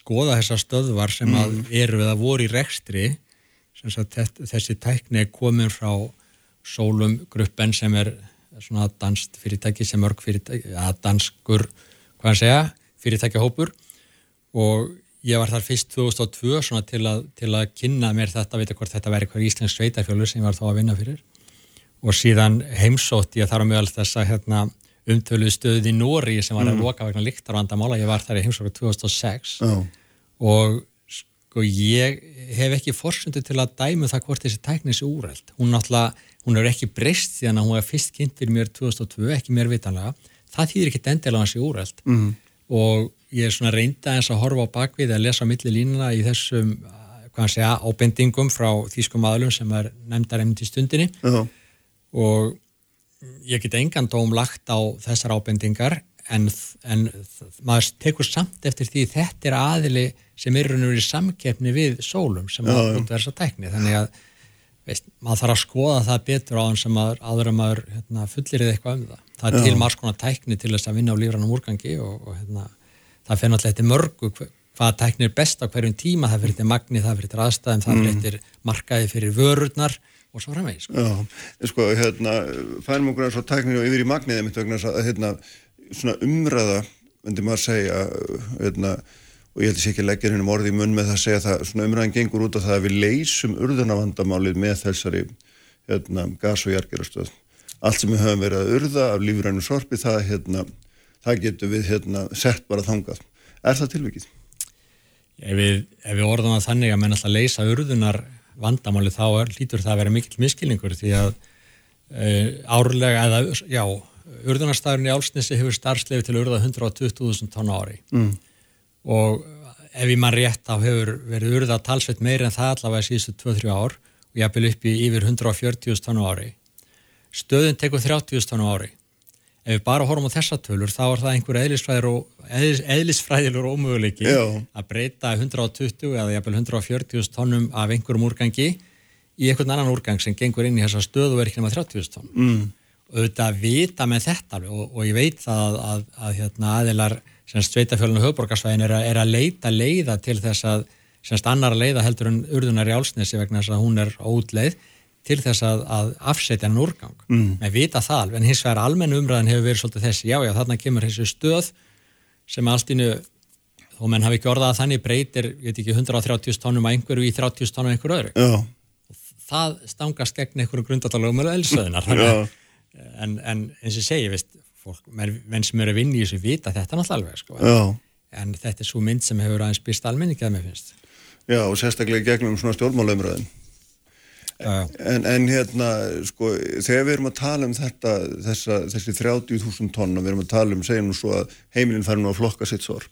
skoðað þessar stöðvar sem að Mm. eru eða voru í rekstri semst að þess- þessi tækni er komin frá Sólum gruppen sem er svona danst fyrirtæki sem mörg fyrirtæki, að danskur hvað hann segja, fyrirtækjahópur og ég var þar fyrst 2002 svona til að, til að kynna mér þetta, veit hvort þetta væri hver íslensk sveitafjölur sem ég var þá að vinna fyrir og síðan heimsótt ég þar á meðal þess að hérna, umtöluð stöðið í Nóri sem var að Mm. loka vegna líktarvandamála, ég var þar í heimsóknu 2006 Já. og sko ég hef ekki forsundu til að dæmu það hvort þessi tækni sé úrælt. Hún náttúrulega, hún er ekki breyst því að hún var fyrst kynnt fyrir mér 2002, ekki mér vitanlega. Það þýðir ekki endilega að hann sé úrælt Mhm. og ég er svona reynda eins að horfa á bakvið að lesa á milli línuna í þessum, uh, hvað hann segja, ábendingum frá þýskum aðlum sem er nefndar einmitt í stundinni Já. og ég get engan dóm lagt á þessar ábendingar en, en maður tekur samt eftir því þetta er aðili sem er verið samkeppni við sólum sem að já. út verða tækni þannig að veist, maður þarf að skoða það betur á hann sem maður, áður að maður hérna, fullir eitthvað um það. Það er til margs konar tækni til þess að vinna á lífrannum úrgangi og, og hérna, það fyrir náttúrulega eftir mörgu hva- hvaða tækni er best á hverjum tíma, það fyrir eftir magni, það fyrir eftir aðstæðum, það fyrir Mm. eftir markaði fyrir vörurnar og svo framvegis. Sko. Já, sko, hérna, fænum okkur eins og tækninu og yfir í magniðið mitt vegna að, hérna, svona umræða, myndi maður segja, hérna, og ég held að sé ekki leggja hennum orði í munn með það að segja það, svona umræðan gengur út á það að við leysum urðunavandamálið með þessari, hérna, gas- og jargerastöð. Allt sem við höfum verið að urða af lífrænum sorpi, það, hérna, það getur við, hérna, sett bara þangað. Er það tilvikið? Ef við, ef við orðum að þannig að menn alltaf leysa urðunar vandamáli þá er, lítur það að vera mikill miskilningur því að uh, árlega eða, já, urðunarstæðurinn í Álsnesi hefur starfslefi til að urða 120.000 tonna á ári Mm. Og ef ég mann rétt þá hefur verið urða talsveit meira en það allavega síðustu 2-3 ár og ég hafði upp í yfir 140.000 tonna á ári. Stöðin tekur 30.000 tonna á ári. Ef við bara horfum á þessa tölur þá er það einhver eðlisfræðilegur og, eðlis, eðlisfræðilegur ómöguleiki að breyta 120 eða jafnvel 140.000 tonnum af einhverjum úrgangi í einhvern annan úrgang sem gengur inn í þessa stöðu er ekki nema 30.000 tonn. Mm. Auðvitað vita með þetta og, og ég veit það að, að, að hérna, aðilar sveitafjölun og höfborgarsvæðin er, er að leita leiða til þess að semst annar leiða heldur en urðunar í álsnesi vegna þess að hún er ótleið til þess að, að afsetja hann úrgang. Mm. Með vita það en hins vegar almennu umræðin hefur verið svolítið þessi, já já þarna kemur þessi stöð sem allt innu þó menn hafi ekki orðað að þannig breytir, ég veit ekki, 130 tónum að einhverju í 30 tónum að einhverju öðru. Já. Það stangast gegn einhverju grundatalögum en, en eins og segi, veist, fólk, menn, sem eru að vinna í þessu vita þetta náttúrulega alveg, sko. Já. En þetta er svo mynd sem hefur aðeins byrst almenningi að mér finnst. Já, og sérstaklega gegnum svona stjórnmálaumröðin. En, en hérna, sko, þegar við erum að tala um þetta, þessa, þessi 30.000 tonn og við erum að tala um, segjum svo að heimilin fær nú að flokka sitt sorp,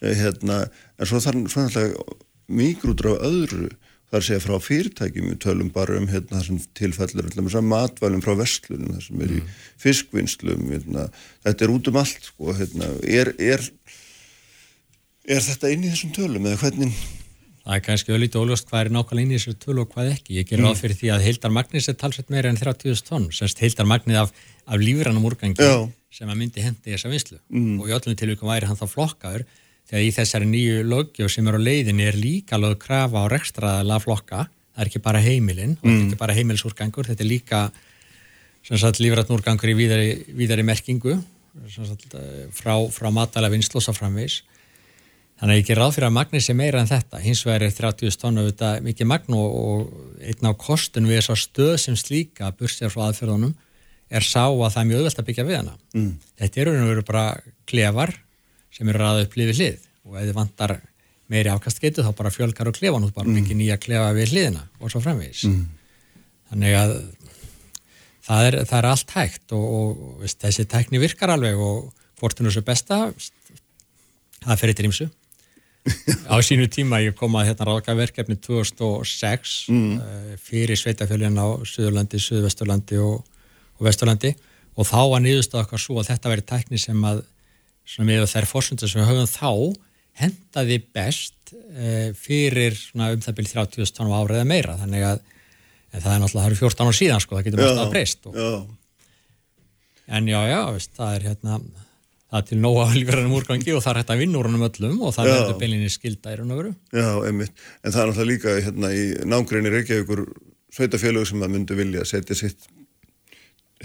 eh, hérna, en svo þarf náttúrulega mikrútur af öðru, þar segja frá fyrirtækjum, við tölum bara um hérna það sem tilfellur, alltaf matvælum frá vestlunum, það sem er í fiskvinnslum, hérna, þetta er út um allt, sko, hérna, er, er, er þetta inn í þessum tölum eða hvernig? Það er kannski öllítið óljóst hvað er nákvæmlega inn í þessu tölu og hvað ekki. Ég ger Mm. ráð fyrir því að heildar magnis er talsveit meira en 30.000 tonn, semst heildar magnið af, af lífrannum úrgangi Já. sem að myndi hendi þessa vinslu. Mm. Og í öllum tilvíkum væri hann þá flokkaður þegar í þessari nýju lögjöf sem er á leiðinni er líka lög krafa á rekstraðala flokka. Það er ekki bara er Mm. ekki bara heimilsúrgangur, þetta er líka lífrannúrgangur í víðari, víðari merkingu sagt, eh, frá, frá matala svo framvegis. Þannig að ég ger ráð fyrir að magnið sé meira en þetta. Hins vegar er 30 tonn auðvitað mikið magn og, einn á kostun við þess að stöð sem slíka bursjar frá aðferðunum er sá að það er mjög auðvelt að byggja við hana. Mm. Þetta eru bara klefar sem eru ræðið upp hlið hlið og ef þið vantar meiri afkastgetu þá bara fjölkar og klefan út bara byggja nýja klefa við hliðina og svo framvegis. Mm. Þannig að það er, það er allt hægt og, og veist, þessi tækni virkar alveg og er svo besta það fer eitthvað ímsu á sínu tíma ég kom að hérna ráðgæðverkefni 2006 Mm. uh, fyrir sveitafjölinn á Suðurlandi, Suðvesturlandi og, og Vesturlandi og þá var niðurstað okkar svo að þetta veri tækni sem að svona með þær fórsöndur sem við höfum þá hendaði best uh, fyrir svona um það byrjum 30 tónum árið eða meira. Þannig að en það er náttúrulega, það eru 14 ára síðan sko, það getur mest að breyst og, Já, en já, já, veist, það er hérna það er til nóga lífrænum úrgangi og það er hægt að vinna úr hannum öllum og það verður beilinni skilda í raun og veru. Já, einmitt. En það er náttúrulega líka hérna í nángreinu Reykjavíkur sveitafélög sem að myndu vilja setja sitt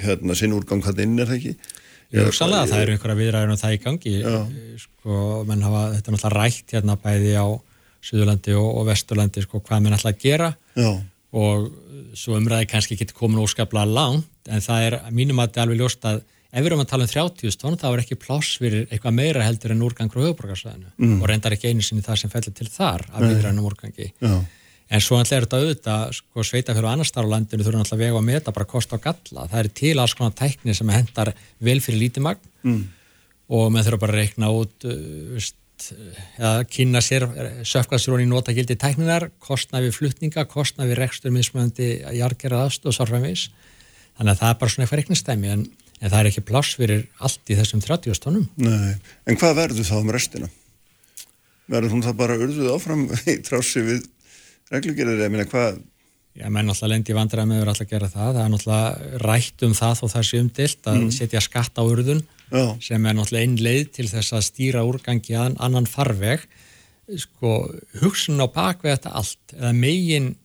hérna sinn úrgang hann inn er það ekki? Ég hugsanlega, það eru einhverja viðræður um það í gangi Já. sko, menn hafa, þetta náttúrulega rætt hérna bæði á Suðurlandi og, og Vesturlandi sko, hvað menn ætla að gera Já. og svo umræði kannski ekki komin óskaplega langt en það er mínum að þetta er alveg ljóst að ef við erum að tala um 30 tónn þá er ekki pláss fyrir eitthvað meira heldur en úrgang frá höfuborgarsvæðinu Mm. og reyndar ekki einu sinni það sem fellur til þar af Nei. viðrænum úrgangi Já. En svo alltaf er þetta auðvitað sko, sveitafjör og annars þar á landinu þurfum alltaf að vega að meta bara kost og galla það er til alls konar tækni sem hendar vel fyrir lítið magn Mm. og maður þurfa bara að reikna út uh, veist, eða kynna sér söfkasturón í notagildi tækninar kostna við flutninga, kostna við rekstur mismöndi jargerað aðstóð sárfæmis þannig að það er bara svona eitthvað reiknistæmi en, en það er ekki pláss fyrir allt í þessum 30 tónum. Nei, en hvað verður þá um restina? Verður hún það bara urðuð áfram í trási við reglugerðir, ég meina hvað? Já, menn alltaf lendi vandræði með að alltaf gera það. Það er náttúrulega rætt um það og það sé umdilt að Mm. setja skatt á urðun Já. sem er náttúrulega einn leið til þess að stýra úrgangi að annan farveg. Sko, hugsun á bakveg þetta allt, eða megin,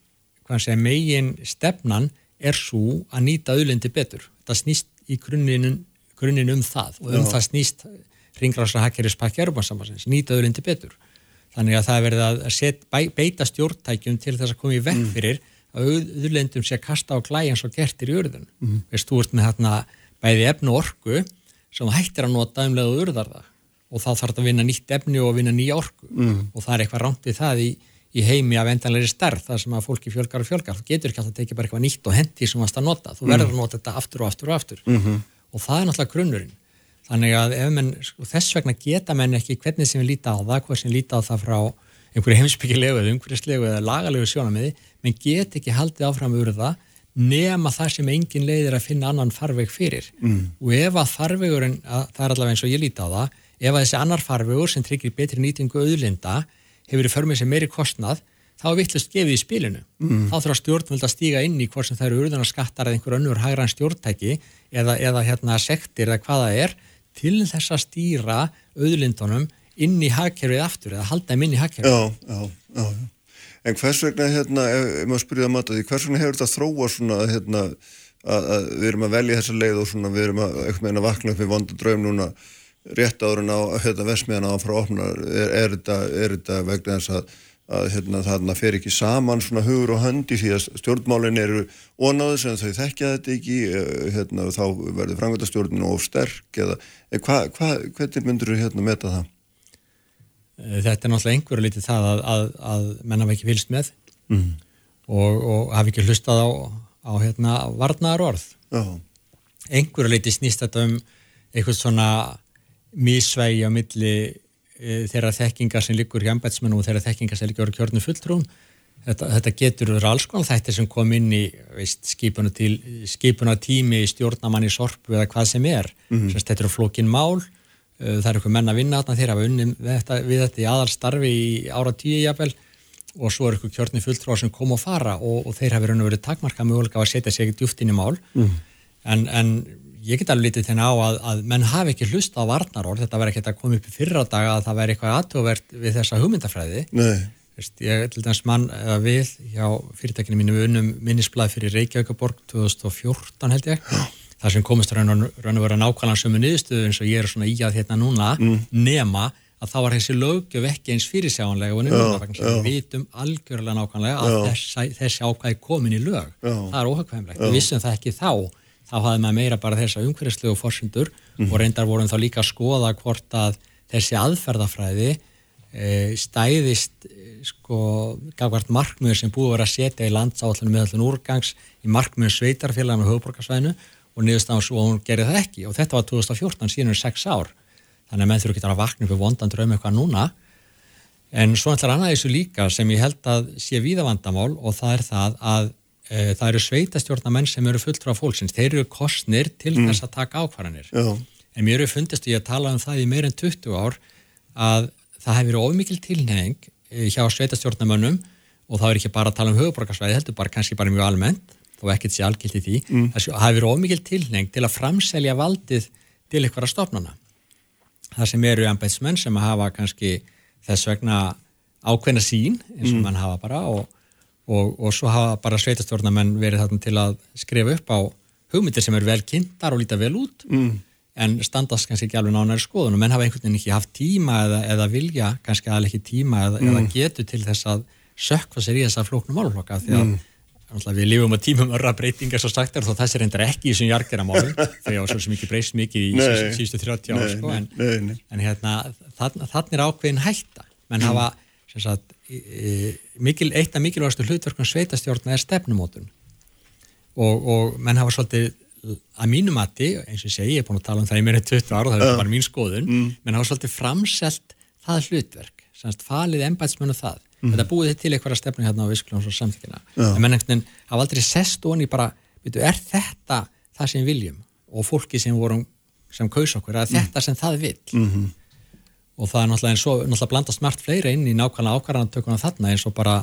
hvað segja, megin stefnan er svo að nýta auðlindi betur. Það snýst í grunninn grunnin um það og um Já. það snýst ringrásra hakkerispakki Erubansambassins, nýta auðlindi betur. Þannig að það er verið að set, beita stjórntækjum til þess að koma í vekk Mm. fyrir að auðlendum sé að kasta á glæ eins og gertir í urðun. Mhm. Veist, þú ert með þarna bæði efni og orku sem hættir að nota um leið og urðar það og þá þarf þetta að vinna nýtt efni og vinna nýja orku Mm. og það er eitthvað rámt við það í, í heimi af endanleiri stærð þar sem að fólki fjölgar og fjölgar. Þú getur ekki alltaf að tekið bara eitthvað nýtt og hendi sem varst að nota. Þú verður að nota þetta aftur og aftur og aftur Mhm. og það er náttúrulega grunnurinn. Þannig að ef menn, sko, þess vegna geta menn ekki hvernig sem við líta á það, hvað sem líta á það frá einhverju heimsbyggilegu eða umhverjuslegu eða lagalegu sjónamiði, menn get ekki haldið áfram urða nema það sem engin leið er að finna annan farveg fyrir. Mm. Og ef að farvegurinn, að, það er allavega eins og ég líti á það, ef að þessi annar farvegur sem tryggir betri nýtingu auðlinda hefur í för með sér meiri kostnað, þá er vittlust gefið í spilinu. Mm. Þá þurfa stjórnvöld að stíga inn í hvort sem það eru urðunarskattar eða einhver önnur hagræn stjórntæki eða, eða hérna sektir eða hvað það er til þess að stýra auðlindunum inn í hagkerfið aftur eða halda þeim inn í hagkerfið. Já, já, já. En hvers vegna, hérna, ef, ef maður spyrja að mata því, hvers vegna hefur þetta þróa svona, hérna, að, að við erum að velja þessa leið og svona við erum að, eitthvað meina vakna upp í vondu draum núna rétt áður en á, hérna, vesmiðan á frá opna, er, er, er þetta vegna þess að, að hérna, þarna fer ekki saman svona hugur og höndi því að stjórnmálin eru onáðu sem þau þekkja þetta ekki, eh, hérna, þá verður frangvöldastjórnin of sterk eða, eða hva, hva, hvernig myndur þú hérna meta það? Eh, Þetta er náttúrulega einhverju lítið það að, að, að menn hafa ekki fylgst með Mm. og, og hafa ekki hlustað á, á hérna, varnaðar orð. Einhverju lítið snýst þetta um eitthvað svona mísvægi á milli þeirra þekkingar sem liggur í embætsmennu og þeirra þekkingar sem liggur í kjörnu fulltrúum. Þetta, þetta getur verið alls konar þættir sem kom inn í veist, skipuna, til, skipuna tími í stjórnamann í sorpu eða hvað sem er. Mhm. Sest, þetta eru flókin mál, uh, það eru eitthvað menn að vinna þarna þeir hafa unni við þetta, við þetta í aðalstarfi í ára tíu jafnvel og svo eru eitthvað kjörni fulltrúar sem kom og fara og, og þeir hafa verið takmarka mögulega að setja sig djúft inn í mál Mm. en, en ég get alveg litið þennan á að, að menn hafi ekki hlusta á varnarorð, þetta verði ekki að koma upp í fyrra daga að það verði eitthvað aðtjóðvert við þessa hugmyndafræði Nei. Veist, ég til dæmis mann eða við hjá fyrirtækinu mínu við unnum minnisblað fyrir Reykjavíkaborg 2014 held ég þar sem komist raun og vera nákvæmlega sömu niðurstöðu eins og ég er svona í að hérna núna Mm. nema að þá var þessi lögjöf ekki eins fyrirsjáanlega og já. við vitum algjörlega nákvæmlega að þessi, þessi ákvæði komin í lög Já. það er óhagkvæmlegt, Já. við vissum það ekki þá þá hafði maður meira bara þessa umhverfislegu forsendur Mhm. og reyndar vorum þá líka að skoða hvort að þessi aðferðafræði e, stæðist e, sko gafkvært markmiður sem búið að vera að setja í landsáallinu meðallin úrgangs í markmiður sveitarfélaginu og höfuborgarsvæðinu og niðurstaðan svo að hún gerði það ekki. Og þetta var 2014 síðan um sex ár. Þannig að menn þurfa ekki að vakna upp í vondan draum eitthvað núna. En svo ætlar annað þessu líka sem ég held að sé víðavandamál og það er það að það eru sveitastjórnamenn sem eru fulltrú af fólksins, þeir eru kostnir til Mm. þess að taka ákvarðanir en mér eru fundist ég að tala um það í meir en 20 ár að það hefur ofmikil tilnefing eh, hjá sveitastjórnamönnum og það er ekki bara að tala um höfuborgarsvæði heldur bara kannski bara mjög almennt þó ekkert sé algilt í því Mm. það hefur ofmikil tilnefing til að framselja valdið til einhverja stofnana það sem eru embætsmenn sem hafa kannski þess vegna ákveðna sín eins og Mm. menn hafa bara og, og, og svo hafa bara sveitastjórnamenn verið þarna til að skrifa upp á hugmyndir sem eru vel kynntar og líta vel út Mm. en standast kannski ekki alveg nánæri skoðun og menn hafa einhvern veginn ekki haft tíma eða, eða vilja, kannski alveg ekki tíma eða, Mm. eða getu til þess að sökva sér í þessa flóknu málflokka því að Mm. við lifum á tímum örra breytingar svo sagt er þó þessi reyndar ekki í þessum jargeramálum þau á svo sem ekki breyst mikið í síðustu 30 ár Nei, sko, en, en hérna þann, þann er ákveðin hætta menn Mm. hafa sagt, mikil, eitt af mikilvægastu hlutverkum sveitastjórna er stefnumótun og, og menn hafa svolítið að mínu mati, eins og segi, ég er búin að tala um það í meira en 20 ára, það er Já. bara mín skoðun Mm. menn hafa svolítið framselt það hlutverk, semst falið embætsmennu það, Mm. þetta búið til einhverja stefnu hérna á viskljóns og samtíkina Já. en menn einhvern veginn hafa aldrei sest onni bara, veitu, er þetta það sem viljum og fólki sem vorum sem kaus okkur að þetta sem það vil Mhm. Og það er náttúrulega eins og náttúrulega blandast margt fleiri inn í nákvæmlega ákvarðanatökuna þarna eins og bara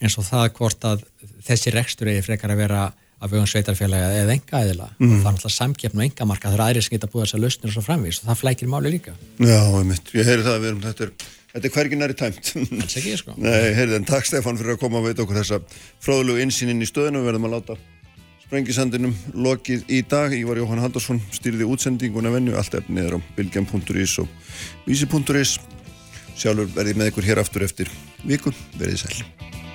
eins og það hvort að þessi rekstur eigi frekar að vera af vegum sveitarfélaga eða enga eðila Mhm. og það er náttúrulega samkeppn og engamarka það er aðri sem geta búið þessar lausnir og svo framvís og það flækir máli líka Já, einmitt, ég heyri það að við erum, þetta er, þetta er hvergi næri tæmt. Alls ekki, sko. Nei, heyrið, en takk Stefán fyrir að koma og veita okkur þessa fróðulegu insýnin í stöðinu, við verðum að láta sprengisandinum lokið í dag. Ívar Jóhann Haldarsson stýrði útsendinguna vennu, allt efnið er á bilgjan.is og vísi.is. Sjálfur verði með ykkur hér aftur eftir viku, verðið sæl.